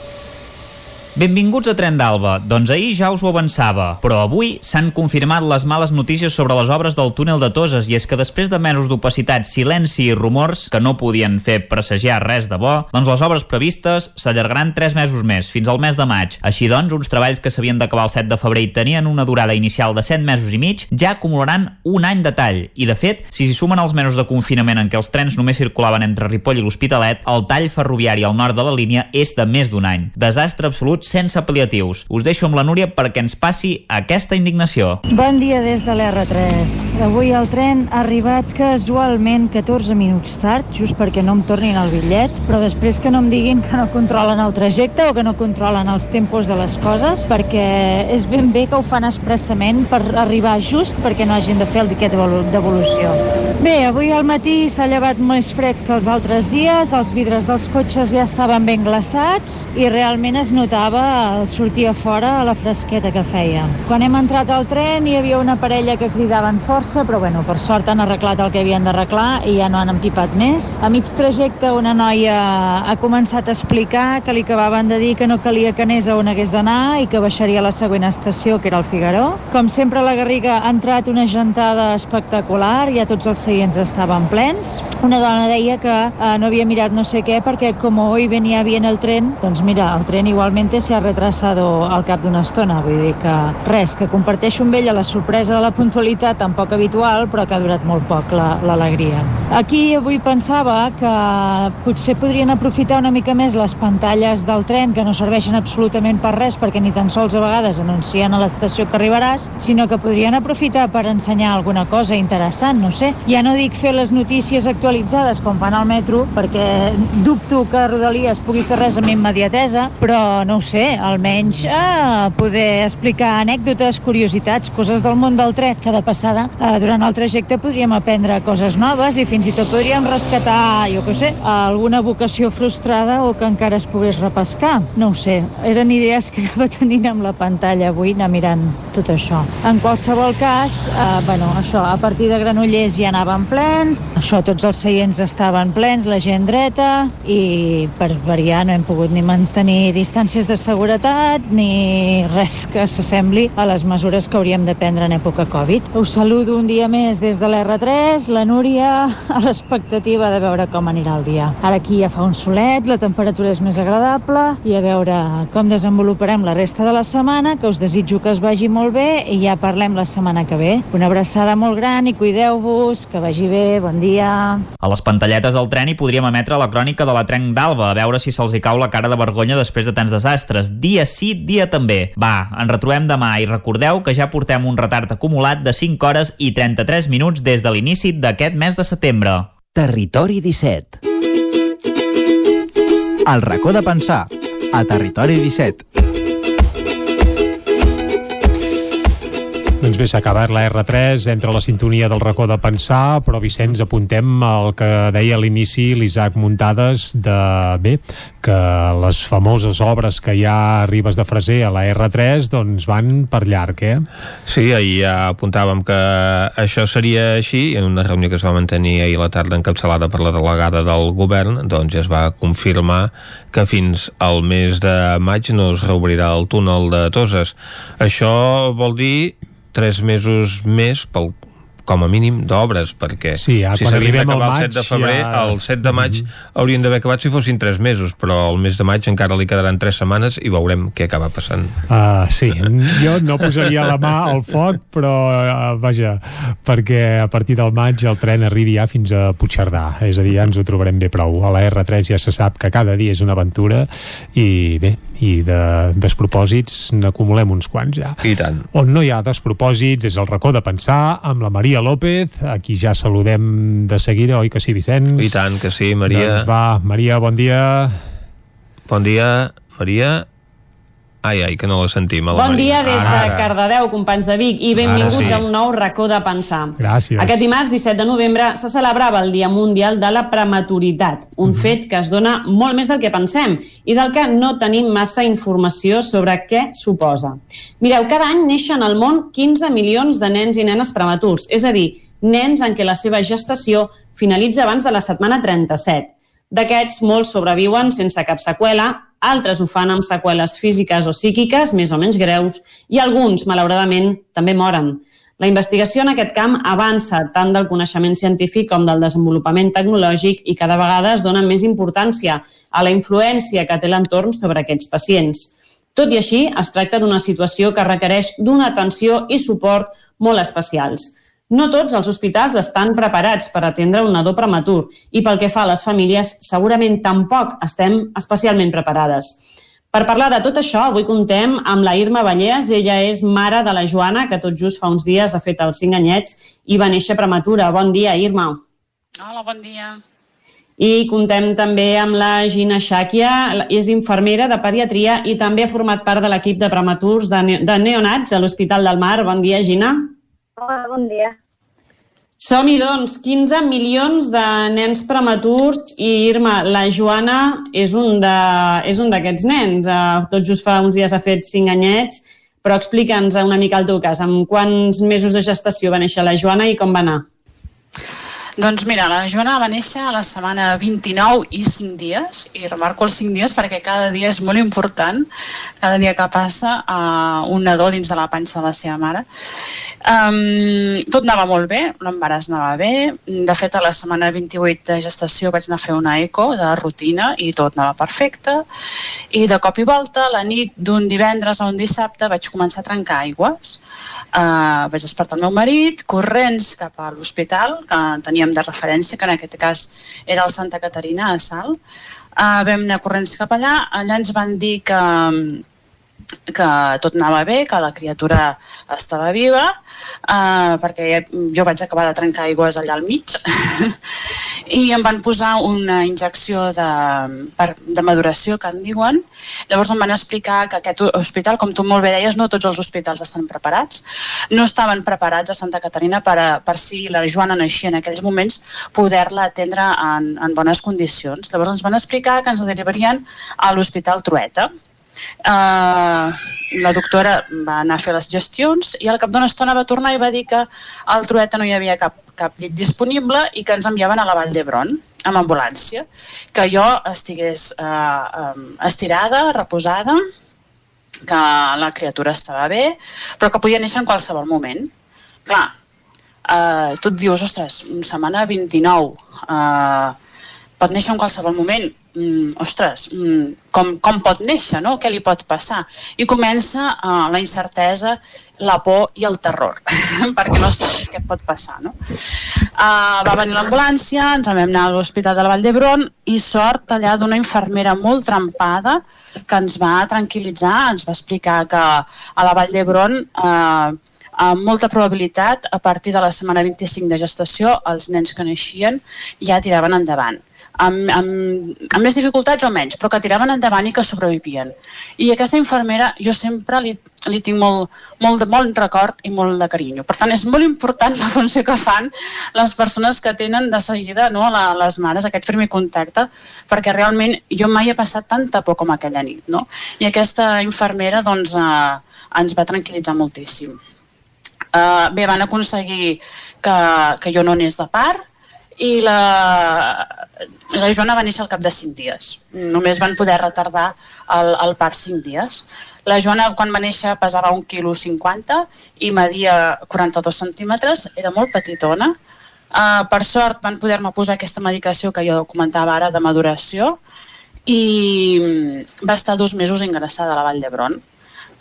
Benvinguts a Tren d'Alba. Doncs ahir ja us ho avançava, però avui s'han confirmat les males notícies sobre les obres del túnel de Toses i és que després de mesos d'opacitat, silenci i rumors que no podien fer presagiar res de bo, doncs les obres previstes s'allargaran 3 mesos més, fins al mes de maig. Així doncs, uns treballs que s'havien d'acabar el 7 de febrer i tenien una durada inicial de 7 mesos i mig, ja acumularan un any de tall. I de fet, si s'hi sumen els mesos de confinament en què els trens només circulaven entre Ripoll i l'Hospitalet, el tall ferroviari al nord de la línia és de més d'un any. Desastre absolut sense apel·liatius. Us deixo amb la Núria perquè ens passi aquesta indignació. Bon dia des de l'R3. Avui el tren ha arribat casualment 14 minuts tard, just perquè no em tornin el bitllet, però després que no em diguin que no controlen el trajecte o que no controlen els tempos de les coses, perquè és ben bé que ho fan expressament per arribar just perquè no hagin de fer el tiquet d'evolució. Bé, avui al matí s'ha llevat més fred que els altres dies, els vidres dels cotxes ja estaven ben glaçats i realment es notava notava sortir a fora a la fresqueta que feia. Quan hem entrat al tren hi havia una parella que cridaven força, però bueno, per sort han arreglat el que havien d'arreglar i ja no han empipat més. A mig trajecte una noia ha començat a explicar que li acabaven de dir que no calia que anés a on hagués d'anar i que baixaria a la següent estació, que era el Figaró. Com sempre, la Garriga ha entrat una gentada espectacular, ja tots els seients estaven plens. Una dona deia que eh, no havia mirat no sé què perquè com hoy venia bien el tren, doncs mira, el tren igualmente se ha retrasado al cap d'una estona, vull dir que res, que comparteixo amb ella la sorpresa de la puntualitat tan poc habitual, però que ha durat molt poc l'alegria. La, Aquí avui pensava que potser podrien aprofitar una mica més les pantalles del tren, que no serveixen absolutament per res, perquè ni tan sols a vegades anuncien a l'estació que arribaràs, sinó que podrien aprofitar per ensenyar alguna cosa interessant, no sé. Ja no dic fer les notícies actualitzades com fan al metro, perquè dubto que Rodalies pugui fer res amb immediatesa, però no ho sé, almenys eh, poder explicar anècdotes, curiositats, coses del món del tren, que de passada eh, durant el trajecte podríem aprendre coses noves i fins i tot podríem rescatar, jo què sé, alguna vocació frustrada o que encara es pogués repescar. No ho sé, eren idees que anava tenint amb la pantalla avui, anar mirant tot això. En qualsevol cas, eh, bueno, això, a partir de Granollers ja anaven plens, això, tots els seients estaven plens, la gent dreta, i per variar no hem pogut ni mantenir distàncies de seguretat ni res que s'assembli a les mesures que hauríem de prendre en època Covid. Us saludo un dia més des de l'R3, la Núria, a l'expectativa de veure com anirà el dia. Ara aquí ja fa un solet, la temperatura és més agradable i a veure com desenvoluparem la resta de la setmana, que us desitjo que es vagi molt bé i ja parlem la setmana que ve. Una abraçada molt gran i cuideu-vos, que vagi bé, bon dia. A les pantalletes del tren hi podríem emetre la crònica de la Trenc d'Alba, a veure si se'ls hi cau la cara de vergonya després de tants desastres. Dia sí, dia també. Va, ens retrobem demà i recordeu que ja portem un retard acumulat de 5 hores i 33 minuts des de l'inici d'aquest mes de setembre. Territori 17 El racó de pensar a Territori 17 Doncs bé, s'ha acabat la R3, entre la sintonia del racó de pensar, però Vicenç, apuntem el que deia a l'inici l'Isaac Muntades de, bé, que les famoses obres que hi ha a Ribes de Freser a la R3 doncs van per llarg, eh? Sí, ahir ja apuntàvem que això seria així, en una reunió que es va mantenir ahir la tarda encapçalada per la delegada del govern, doncs es va confirmar que fins al mes de maig no es reobrirà el túnel de Toses. Això vol dir tres mesos més pel com a mínim d'obres perquè sí, ja, si s'havien d'acabar el 7 de febrer ja... el 7 de maig mm -hmm. haurien d'haver acabat si fossin 3 mesos però el mes de maig encara li quedaran 3 setmanes i veurem què acaba passant. Uh, Sí, jo no posaria la mà al foc però uh, vaja perquè a partir del maig el tren arribi ja fins a Puigcerdà. És a dir, ja ens ho trobarem bé prou. A la R3 ja se sap que cada dia és una aventura i bé, i de despropòsits n'acumulem uns quants ja. I tant. On no hi ha despropòsits és el racó de pensar amb la Maria López, a qui ja saludem de seguida, oi que sí, Vicenç? I tant que sí, Maria. Doncs va, Maria, bon dia. Bon dia, Maria. Ai, ai, que no la sentim, a la Bon Maria. dia des de Ara. Cardedeu, companys de Vic, i benvinguts sí. a un nou racó de pensar. Gràcies. Aquest dimarts, 17 de novembre, se celebrava el Dia Mundial de la Prematuritat, un fet que es dona molt més del que pensem i del que no tenim massa informació sobre què suposa. Mireu, cada any neixen al món 15 milions de nens i nenes prematurs, és a dir, nens en què la seva gestació finalitza abans de la setmana 37. D'aquests, molts sobreviuen sense cap seqüela, altres ho fan amb seqüeles físiques o psíquiques més o menys greus i alguns, malauradament, també moren. La investigació en aquest camp avança tant del coneixement científic com del desenvolupament tecnològic i cada vegada es dona més importància a la influència que té l'entorn sobre aquests pacients. Tot i així, es tracta d'una situació que requereix d'una atenció i suport molt especials. No tots els hospitals estan preparats per atendre un nadó prematur i pel que fa a les famílies, segurament tampoc estem especialment preparades. Per parlar de tot això, avui contem amb la Irma Vallès. Ella és mare de la Joana, que tot just fa uns dies ha fet els 5 anyets i va néixer prematura. Bon dia, Irma. Hola, bon dia. I contem també amb la Gina Xàquia, és infermera de pediatria i també ha format part de l'equip de prematurs de, ne de neonats a l'Hospital del Mar. Bon dia, Gina. Hola, bon dia. Som-hi, doncs, 15 milions de nens prematurs i, Irma, la Joana és un d'aquests nens. Uh, tot just fa uns dies ha fet 5 anyets, però explica'ns una mica el teu cas. Amb quants mesos de gestació va néixer la Joana i com va anar? Doncs mira, la Joana va néixer a la setmana 29 i 5 dies, i remarco els 5 dies perquè cada dia és molt important, cada dia que passa uh, un nadó dins de la panxa de la seva mare. Um, tot anava molt bé, l'embaràs anava bé, de fet a la setmana 28 de gestació vaig anar a fer una eco de rutina i tot anava perfecte, i de cop i volta, la nit d'un divendres a un dissabte vaig començar a trencar aigües, Uh, vaig despertar el meu marit, corrents cap a l'hospital, que teníem de referència, que en aquest cas era el Santa Caterina a Salt. Uh, vam anar corrents cap allà, allà ens van dir que, que tot anava bé, que la criatura estava viva, uh, perquè jo vaig acabar de trencar aigües allà al mig, i em van posar una injecció de, per, de maduració, que en diuen. Llavors em van explicar que aquest hospital, com tu molt bé deies, no tots els hospitals estan preparats. No estaven preparats a Santa Caterina per, a, per si la Joana naixia en aquells moments, poder-la atendre en, en bones condicions. Llavors ens van explicar que ens derivarien a l'Hospital Trueta. Uh, la doctora va anar a fer les gestions i al cap d'una estona va tornar i va dir que al Trueta no hi havia cap, cap llit disponible i que ens enviaven a la Vall d'Hebron amb ambulància, que jo estigués uh, um, estirada, reposada, que la criatura estava bé, però que podia néixer en qualsevol moment. Clar, uh, tu et dius, ostres, setmana 29, uh, pot néixer en qualsevol moment, mm, ostres, mm, com, com pot néixer, no? què li pot passar? I comença uh, la incertesa, la por i el terror, perquè no saps què pot passar. No? Uh, va venir l'ambulància, ens vam anar a l'Hospital de la Vall d'Hebron i sort allà d'una infermera molt trempada que ens va tranquil·litzar, ens va explicar que a la Vall d'Hebron uh, amb molta probabilitat, a partir de la setmana 25 de gestació, els nens que naixien ja tiraven endavant. Amb, amb, amb més dificultats o menys, però que tiraven endavant i que sobrevivien. I aquesta infermera jo sempre li, li tinc molt, molt, de, molt record i molt de carinyo. Per tant, és molt important la funció que fan les persones que tenen de seguida no, la, les mares, aquest primer contacte, perquè realment jo mai he passat tanta por com aquella nit. No? I aquesta infermera doncs, eh, ens va tranquil·litzar moltíssim. Eh, bé, van aconseguir que, que jo no anés de part, i la, la Joana va néixer al cap de 5 dies. Només van poder retardar el, el part 5 dies. La Joana, quan va néixer, pesava 1,50 kg i media 42 centímetres, era molt petitona. Uh, per sort van poder-me posar aquesta medicació que jo comentava ara de maduració i va estar dos mesos ingressada a la Vall d'Hebron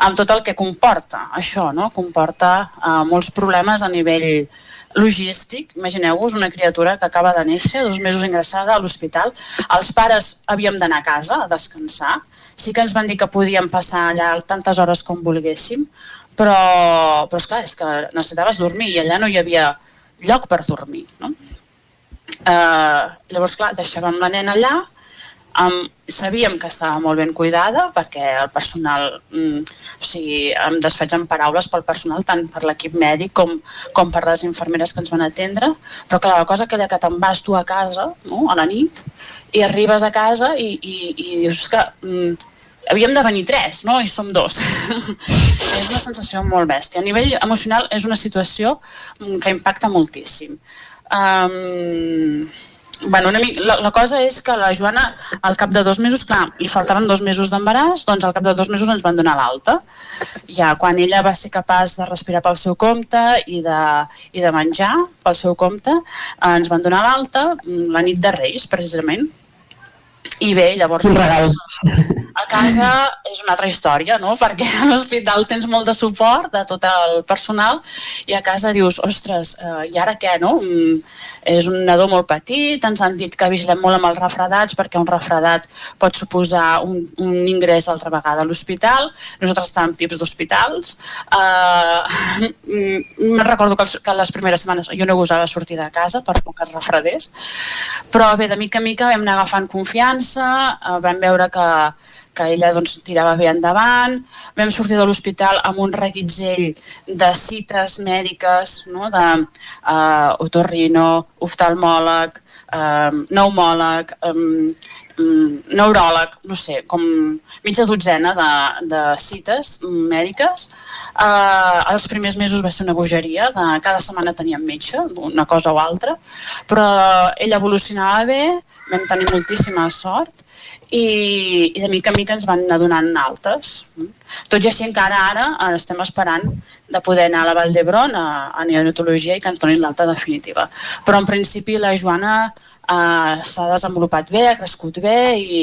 amb tot el que comporta això, no? comporta uh, molts problemes a nivell logístic. Imagineu-vos una criatura que acaba de néixer, dos mesos ingressada a l'hospital. Els pares havíem d'anar a casa a descansar. Sí que ens van dir que podíem passar allà tantes hores com volguéssim, però, però esclar, és que necessitaves dormir i allà no hi havia lloc per dormir. No? Eh, llavors, clar, deixàvem la nena allà, Um, sabíem que estava molt ben cuidada perquè el personal, mm, o sigui, em desfaig en paraules pel personal, tant per l'equip mèdic com, com per les infermeres que ens van atendre, però clar, la cosa aquella que te'n vas tu a casa, no?, a la nit, i arribes a casa i, i, i dius que mm, havíem de venir tres, no? I som dos. és una sensació molt bèstia. A nivell emocional és una situació mm, que impacta moltíssim. Um, bueno, una mica, la, la cosa és que la Joana, al cap de dos mesos, clar, li faltaven dos mesos d'embaràs, doncs al cap de dos mesos ens van donar l'alta. Ja quan ella va ser capaç de respirar pel seu compte i de, i de menjar pel seu compte, ens van donar l'alta mm, la nit de Reis, precisament. I bé, llavors... Un regal. A casa és una altra història, no? Perquè a l'hospital tens molt de suport de tot el personal i a casa dius, ostres, eh, i ara què, no? Mm, és un nadó molt petit, ens han dit que vigilem molt amb els refredats perquè un refredat pot suposar un, un ingrés altra vegada a l'hospital. Nosaltres estàvem tips d'hospitals. Uh, me'n recordo que, que les primeres setmanes jo no gosava sortir de casa per poc que es refredés, però bé, de mica en mica vam anar agafant confiança, uh, vam veure que que ella doncs, tirava bé endavant. Vam sortir de l'hospital amb un reguitzell de cites mèdiques, no? de uh, otorrino, oftalmòleg, uh, pneumòleg, um, neuròleg, no sé, com mitja dotzena de, de cites mèdiques. Uh, els primers mesos va ser una bogeria, de, cada setmana teníem metge, una cosa o altra, però ella evolucionava bé, vam tenir moltíssima sort i, i de mica en mica ens van anar donant altes. Tot i així encara ara eh, estem esperant de poder anar a la Vall d'Hebron a, a neonatologia i que ens donin l'alta definitiva. Però en principi la Joana eh, s'ha desenvolupat bé, ha crescut bé i,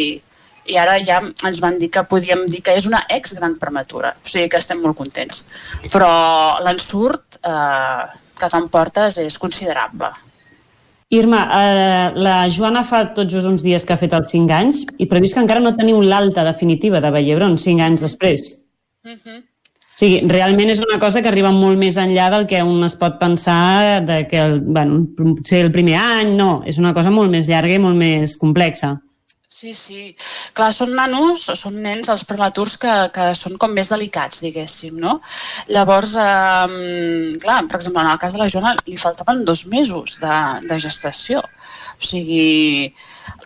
i ara ja ens van dir que podíem dir que és una ex gran prematura, o sigui que estem molt contents. Però l'ensurt eh, que t'emportes és considerable. Irma, eh, la Joana fa tot just uns dies que ha fet els 5 anys i però dius que encara no teniu l'alta definitiva de Vallebron 5 anys després. Uh mhm. -huh. O sigui, sí, realment és una cosa que arriba molt més enllà del que un es pot pensar de que, el, bueno, potser el primer any, no, és una cosa molt més llarga i molt més complexa. Sí, sí. Clar, són nanos, són nens, els prematurs, que, que són com més delicats, diguéssim, no? Llavors, eh, clar, per exemple, en el cas de la Joana li faltaven dos mesos de, de gestació. O sigui,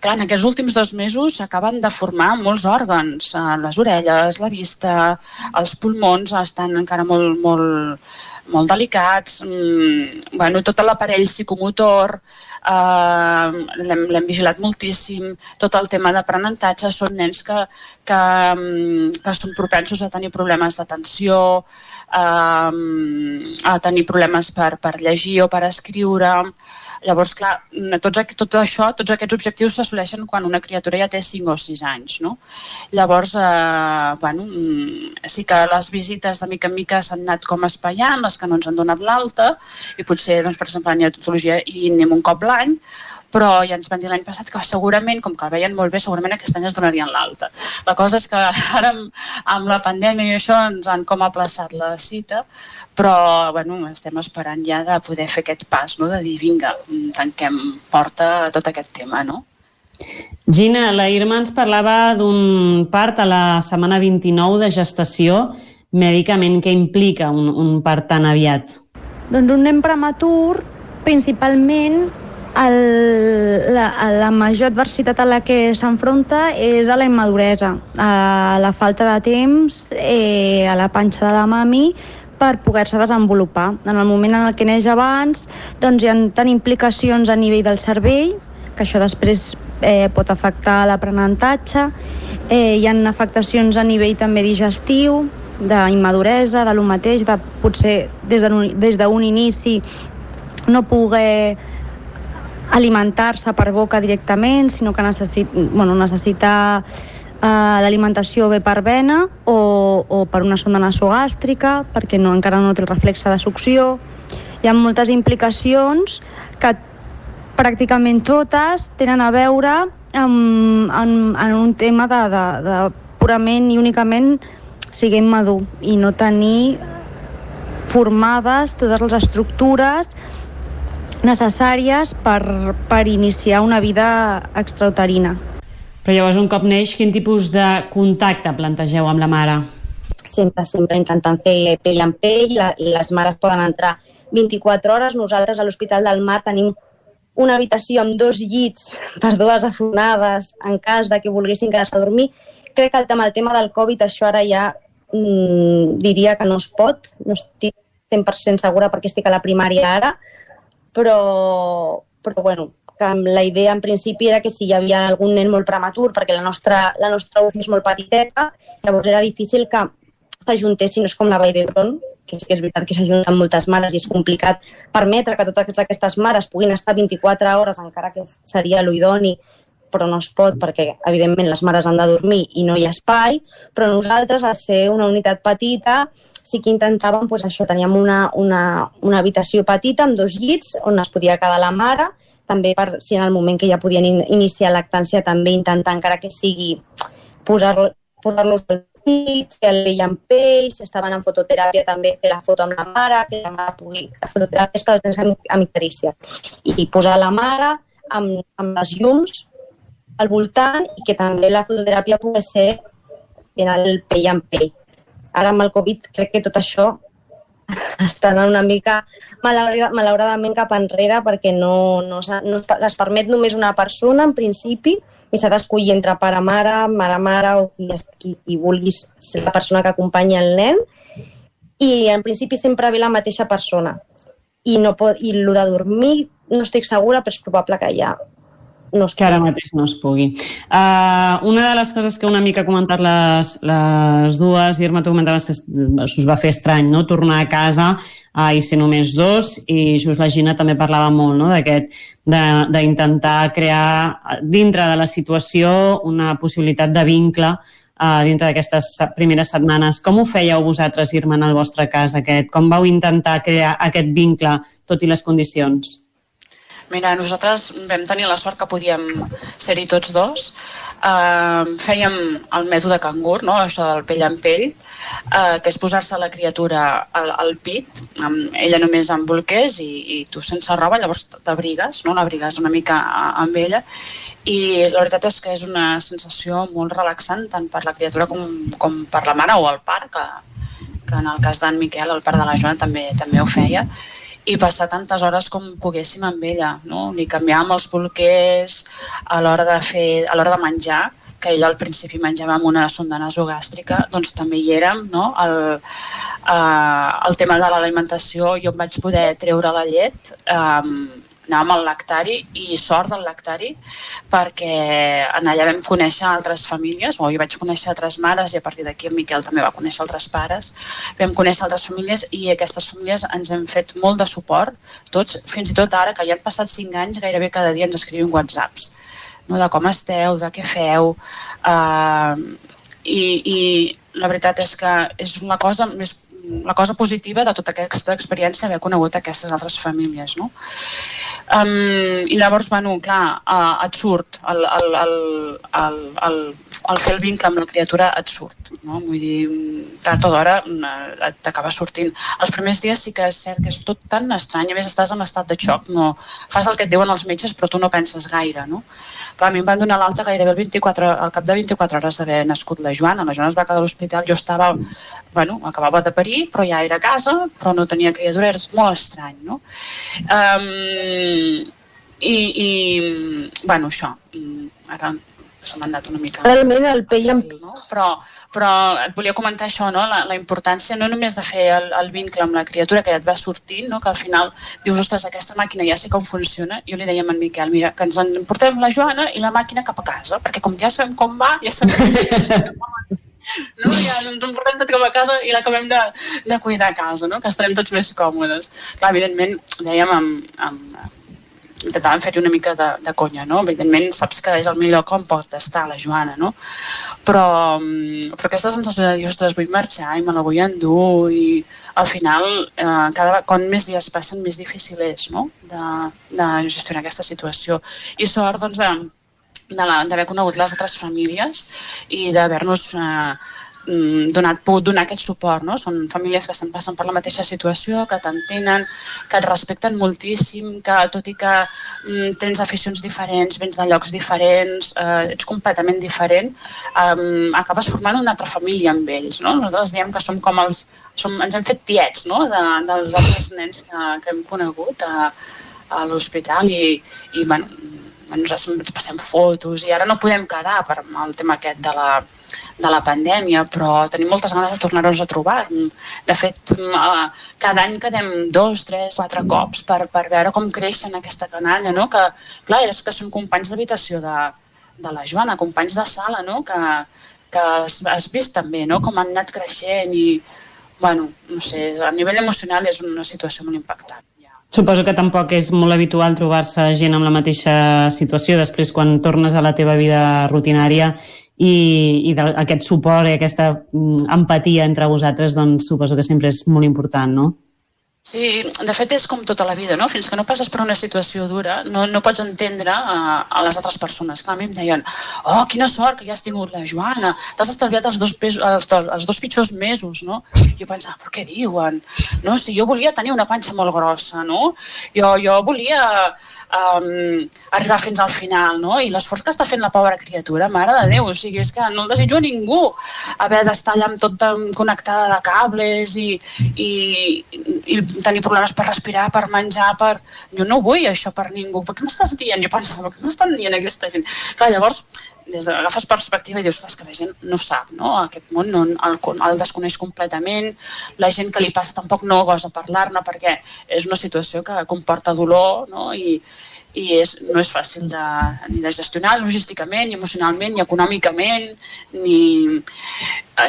clar, en aquests últims dos mesos s'acaben de formar molts òrgans, eh, les orelles, la vista, els pulmons estan encara molt, molt, molt delicats, mm, bueno, tot l'aparell psicomotor, eh, l'hem vigilat moltíssim, tot el tema d'aprenentatge, són nens que, que, mm, que són propensos a tenir problemes d'atenció, eh, a tenir problemes per, per llegir o per escriure, Llavors, clar, tots, tot això, tots aquests objectius s'assoleixen quan una criatura ja té 5 o 6 anys, no? Llavors, eh, bueno, mm, sí que les visites de mica en mica s'han anat com espaiant, les que no ens han donat l'alta, i potser, doncs, per exemple, neonatologia hi anem un cop l'any, però ja ens van dir l'any passat que segurament, com que el veien molt bé, segurament aquest any es donarien l'alta. La cosa és que ara amb, amb la pandèmia i això ens han com aplaçat la cita, però bueno, estem esperant ja de poder fer aquest pas, no? de dir vinga, tanquem porta a tot aquest tema. No? Gina, la Irma ens parlava d'un part a la setmana 29 de gestació, mèdicament que implica un, un part tan aviat. Doncs un nen prematur, principalment, el, la, la major adversitat a la que s'enfronta és a la immaduresa, a la falta de temps, eh, a la panxa de la mami, per poder-se desenvolupar. En el moment en el que neix abans, doncs hi ha tant implicacions a nivell del cervell, que això després eh, pot afectar l'aprenentatge, eh, hi ha afectacions a nivell també digestiu, d'immaduresa, de lo mateix, de potser des d'un de, inici no poder alimentar-se per boca directament, sinó que necessit, bueno, necessita eh, l'alimentació bé per vena o, o per una sonda nasogàstrica, perquè no, encara no té el reflexe de succió. Hi ha moltes implicacions que pràcticament totes tenen a veure amb, amb, amb un tema de, de, de purament i únicament siguem madur i no tenir formades totes les estructures necessàries per, per iniciar una vida extrauterina. Però llavors, un cop neix, quin tipus de contacte plantegeu amb la mare? Sempre, sempre intentant fer pell en pell, la, les mares poden entrar 24 hores. Nosaltres a l'Hospital del Mar tenim una habitació amb dos llits per dues afonades en cas de que volguessin quedar-se a dormir. Crec que el tema, el tema del Covid, això ara ja mm, diria que no es pot. No estic 100% segura perquè estic a la primària ara, però, però bueno, que la idea en principi era que si hi havia algun nen molt prematur, perquè la nostra, la nostra UCI és molt petiteta, llavors era difícil que s'ajuntessin, no és com la Vall d'Hebron, que sí que és veritat que s'ajunten moltes mares i és complicat permetre que totes aquestes mares puguin estar 24 hores, encara que seria l'idoni, però no es pot perquè, evidentment, les mares han de dormir i no hi ha espai, però nosaltres, al ser una unitat petita, sí que intentàvem, doncs això, teníem una, una, una habitació petita amb dos llits on es podia quedar la mare, també per, si en el moment que ja podien in, iniciar lactància, també intentar, encara que sigui, posar-los posar, nit, fer el amb pell, si estaven en fototeràpia també fer la foto amb la mare, que la mare pugui... La fototeràpia és per l'audiència amicterícia. I posar la mare amb, amb les llums al voltant i que també la fototeràpia pugui ser en el pell amb pell. Ara amb el Covid crec que tot això estan una mica malauradament cap enrere perquè no, no, no es permet només una persona en principi i s'ha d'escollir entre pare-mare, mare-mare o qui, qui, qui vulgui ser la persona que acompanya el nen i en principi sempre ve la mateixa persona i, no pot, i el de dormir no estic segura però és probable que ja no es que ara mateix no es pugui. Uh, una de les coses que una mica ha comentat les, les dues, Irma, tu comentaves que us va fer estrany, no?, tornar a casa uh, i ser només dos, i just la Gina també parlava molt, no?, d'aquest, d'intentar crear dintre de la situació una possibilitat de vincle uh, dintre d'aquestes primeres setmanes. Com ho fèieu vosaltres, Irma, en el vostre cas aquest? Com vau intentar crear aquest vincle, tot i les condicions? Mira, nosaltres vam tenir la sort que podíem ser-hi tots dos. Uh, fèiem el mètode cangur, no? això del pell en pell, uh, que és posar-se la criatura al, al pit, amb ella només amb bolquers i, i tu sense roba, llavors t'abrigues, no? l'abrigues una mica amb ella i la veritat és que és una sensació molt relaxant tant per la criatura com, com per la mare o el pare, que, que en el cas d'en Miquel, el pare de la Joana, també, també ho feia i passar tantes hores com poguéssim amb ella, no? ni canviàvem els bolquers a l'hora de, fer, a l'hora de menjar, que ella al principi menjava amb una sonda nasogàstrica, doncs també hi érem, no? El, eh, el tema de l'alimentació, jo em vaig poder treure la llet, eh, anàvem al lactari i sort del lactari perquè en allà vam conèixer altres famílies, o jo vaig conèixer altres mares i a partir d'aquí en Miquel també va conèixer altres pares, vam conèixer altres famílies i aquestes famílies ens hem fet molt de suport, tots, fins i tot ara que ja han passat 5 anys, gairebé cada dia ens escrivim whatsapps, no? de com esteu, de què feu, uh, i, i la veritat és que és una cosa més la cosa positiva de tota aquesta experiència haver conegut aquestes altres famílies. No? Um, I llavors, bueno, clar, uh, et surt el, el, el, el, el, el fer el vincle amb la criatura et surt, no? Vull dir, tard o d'hora uh, t'acaba sortint. Els primers dies sí que és cert que és tot tan estrany, a més estàs en estat de xoc, no, fas el que et diuen els metges però tu no penses gaire, no? Però a mi em van donar l'alta gairebé el 24, al cap de 24 hores d'haver nascut la Joana. La Joana es va quedar a l'hospital, jo estava, bueno, acabava de parir, però ja era a casa, però no tenia criatura, era molt estrany, no? Um, i, i bueno, això, ara se m'ha anat una mica... Realment el pell... No? Però, però et volia comentar això, no? la, la importància no només de fer el, el vincle amb la criatura que ja et va sortint, no? que al final dius, ostres, aquesta màquina ja sé com funciona. Jo li deia a en Miquel, mira, que ens en portem la Joana i la màquina cap a casa, perquè com ja sabem com va, ja sabem que ja sabem com va no? Ja ens en portem tot com a casa i l'acabem de, de cuidar a casa, no? que estarem tots més còmodes. Clar, evidentment, dèiem amb, amb, intentàvem fer-hi una mica de, de conya, no? Evidentment saps que és el millor com pot estar la Joana, no? Però, mm, però aquesta sensació de dir, ostres, vull marxar i me la vull endur i al final, eh, cada, quan més dies passen, més difícil és, no? De, de gestionar aquesta situació. I sort, doncs, d'haver conegut les altres famílies i d'haver-nos eh, Mm, donat, pogut donar aquest suport. No? Són famílies que estan passant per la mateixa situació, que t'entenen, que et respecten moltíssim, que tot i que mm, tens aficions diferents, vens de llocs diferents, eh, ets completament diferent, eh, acabes formant una altra família amb ells. No? Nosaltres diem que som com els... Som, ens hem fet tiets no? de, dels altres nens que, que hem conegut a, a l'hospital i, i bueno, ens passem fotos i ara no podem quedar per el tema aquest de la, de la pandèmia, però tenim moltes ganes de tornar-nos a trobar. De fet, eh, cada any quedem dos, tres, quatre cops per, per veure com creixen aquesta canalla, no? que, clar, és que són companys d'habitació de, de la Joana, companys de sala, no? que, que has, has vist també no? com han anat creixent i, bueno, no sé, a nivell emocional és una situació molt impactant. Suposo que tampoc és molt habitual trobar-se gent amb la mateixa situació després quan tornes a la teva vida rutinària i, i aquest suport i aquesta mm, empatia entre vosaltres doncs suposo que sempre és molt important, no? Sí, de fet és com tota la vida, no? Fins que no passes per una situació dura, no, no pots entendre a, a les altres persones. Clar, a mi em deien, oh, quina sort que ja has tingut la Joana, t'has estalviat els dos, pesos, els, els dos pitjors mesos, no? Jo pensava, però què diuen? No, si jo volia tenir una panxa molt grossa, no? Jo, jo volia um, arribar fins al final, no? I l'esforç que està fent la pobra criatura, mare de Déu, o sigui, és que no el desitjo a ningú haver d'estar allà amb tot connectada de cables i, i, i tenir problemes per respirar, per menjar, per... Jo no vull això per ningú. Per què m'estàs dient? Jo pensava, què m'estan dient aquesta gent? Clar, llavors, des de, agafes perspectiva i dius que la gent no sap, no? Aquest món no, el, el desconeix completament, la gent que li passa tampoc no gosa parlar-ne perquè és una situació que comporta dolor, no? I, i és, no és fàcil de, ni de gestionar logísticament, ni emocionalment, ni econòmicament, ni,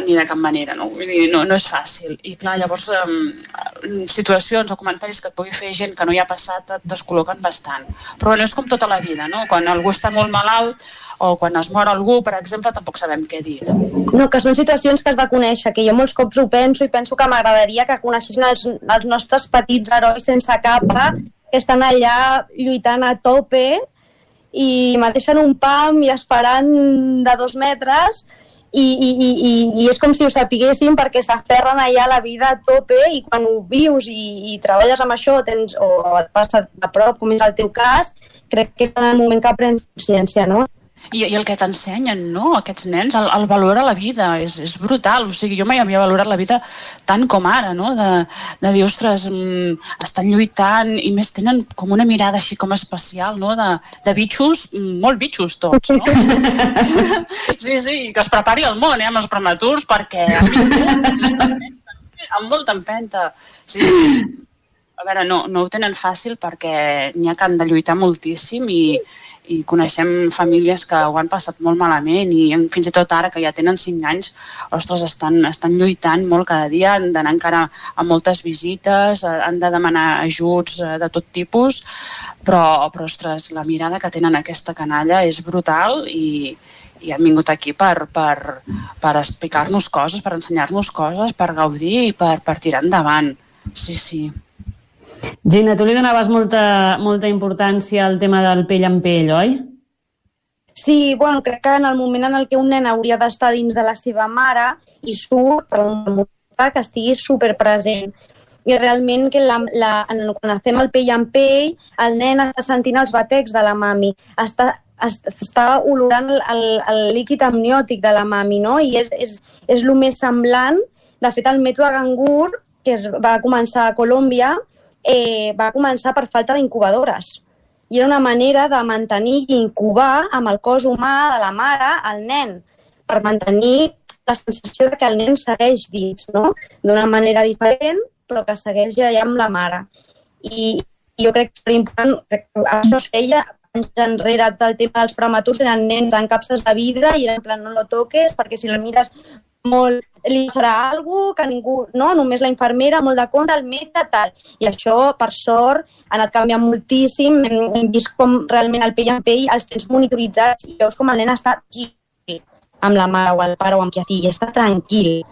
ni de cap manera. No? Vull dir, no, no és fàcil. I clar, llavors, eh, situacions o comentaris que et pugui fer gent que no hi ha passat et descol·loquen bastant. Però bueno, és com tota la vida, no? Quan algú està molt malalt o quan es mor algú, per exemple, tampoc sabem què dir. No, no que són situacions que has de conèixer, que jo molts cops ho penso i penso que m'agradaria que coneixessin els, els nostres petits herois sense capa que estan allà lluitant a tope i mateixen un pam i esperant de dos metres i, i, i, i és com si ho sapiguessin perquè s'aferren allà la vida a tope i quan ho vius i, i treballes amb això tens, o et passa de prop, com és el teu cas, crec que en el moment que aprens consciència, no? I, i el que t'ensenyen, no?, aquests nens, el, el valor a la vida, és, és brutal. O sigui, jo mai havia valorat la vida tant com ara, no?, de, de dir, ostres, mm, estan lluitant i més tenen com una mirada així com especial, no?, de, de bitxos, mm, molt bitxos tots, no? sí, sí, que es prepari el món, eh, amb els prematurs, perquè molta empenta, amb molta empenta. Sí, sí. A veure, no, no ho tenen fàcil perquè n'hi ha que han de lluitar moltíssim i, i coneixem famílies que ho han passat molt malament i fins i tot ara que ja tenen 5 anys, ostres, estan, estan lluitant molt cada dia, han d'anar encara a moltes visites, eh, han de demanar ajuts eh, de tot tipus, però, però ostres, la mirada que tenen aquesta canalla és brutal i, i han vingut aquí per, per, per explicar-nos coses, per ensenyar-nos coses, per gaudir i per, per tirar endavant. Sí, sí. Gina, tu li donaves molta, molta importància al tema del pell en pell, oi? Sí, bueno, crec que en el moment en el que un nen hauria d'estar dins de la seva mare i surt per un que estigui superpresent i realment que la, la, quan fem el pell en pell, el nen està sentint els batecs de la mami, està, està olorant el, el, el líquid amniòtic de la mami, no? I és, és, és el més semblant. De fet, el mètode Gangur, que es va començar a Colòmbia, eh, va començar per falta d'incubadores i era una manera de mantenir i incubar amb el cos humà de la mare el nen, per mantenir la sensació que el nen segueix dins, no? d'una manera diferent, però que segueix allà amb la mare. I, jo crec que important, crec que això es feia anys enrere el tema dels prematurs eren nens en capses de vidre i era en plan no lo toques perquè si el mires molt li serà algú que ningú, no? només la infermera, molt de compte, el metge, tal. I això, per sort, ha anat canviant moltíssim. Hem, hem vist com realment el pell en pell els tens monitoritzats i veus com el nen està aquí amb la mare o el pare o amb qui sigui, està tranquil,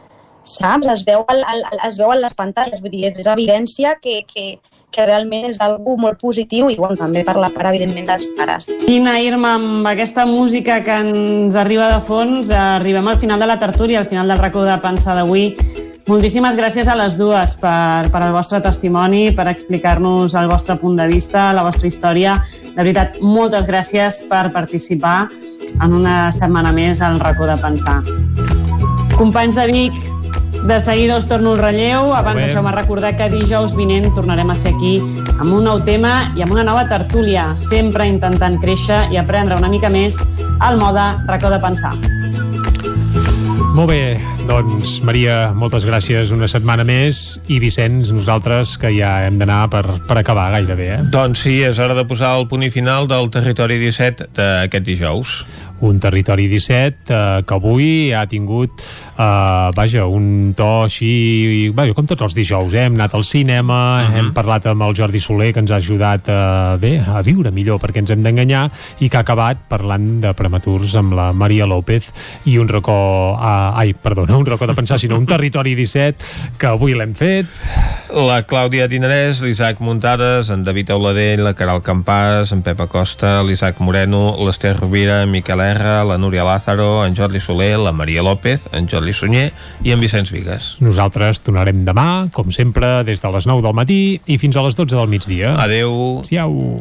saps? Es veu, el, el, es veu en les pantalles, vull dir, és evidència que, que, que realment és algú molt positiu i bueno, també per la part, evidentment, dels pares. Quina, Irma, amb aquesta música que ens arriba de fons, arribem al final de la tertúlia, al final del racó de pensar d'avui. Moltíssimes gràcies a les dues per, per el vostre testimoni, per explicar-nos el vostre punt de vista, la vostra història. De veritat, moltes gràcies per participar en una setmana més al racó de pensar. Companys de Vic, de seguida us torno el relleu. Abans deixeu-me recordar que dijous vinent tornarem a ser aquí amb un nou tema i amb una nova tertúlia, sempre intentant créixer i aprendre una mica més al mode racó de pensar. Molt bé, doncs Maria, moltes gràcies una setmana més i Vicenç, nosaltres que ja hem d'anar per, per acabar gairebé, eh? Doncs sí, és hora de posar el punt i final del Territori 17 d'aquest dijous un territori 17 eh, que avui ha tingut eh, vaja, un to així vaja, com tots els dijous, eh? hem anat al cinema uh -huh. hem parlat amb el Jordi Soler que ens ha ajudat a, bé, a viure millor perquè ens hem d'enganyar i que ha acabat parlant de prematurs amb la Maria López i un racó eh, ai, perdona, un racó de pensar sinó un territori 17 que avui l'hem fet la Clàudia Dinarès, l'Isaac Muntades en David Auladell, la Caral Campàs en Pep Acosta, l'Isaac Moreno l'Ester Rovira, Miquel Serra, la Núria Lázaro, en Jordi Soler, la Maria López, en Jordi Sunyer i en Vicenç Vigues. Nosaltres tornarem demà, com sempre, des de les 9 del matí i fins a les 12 del migdia. Adeu. Siau.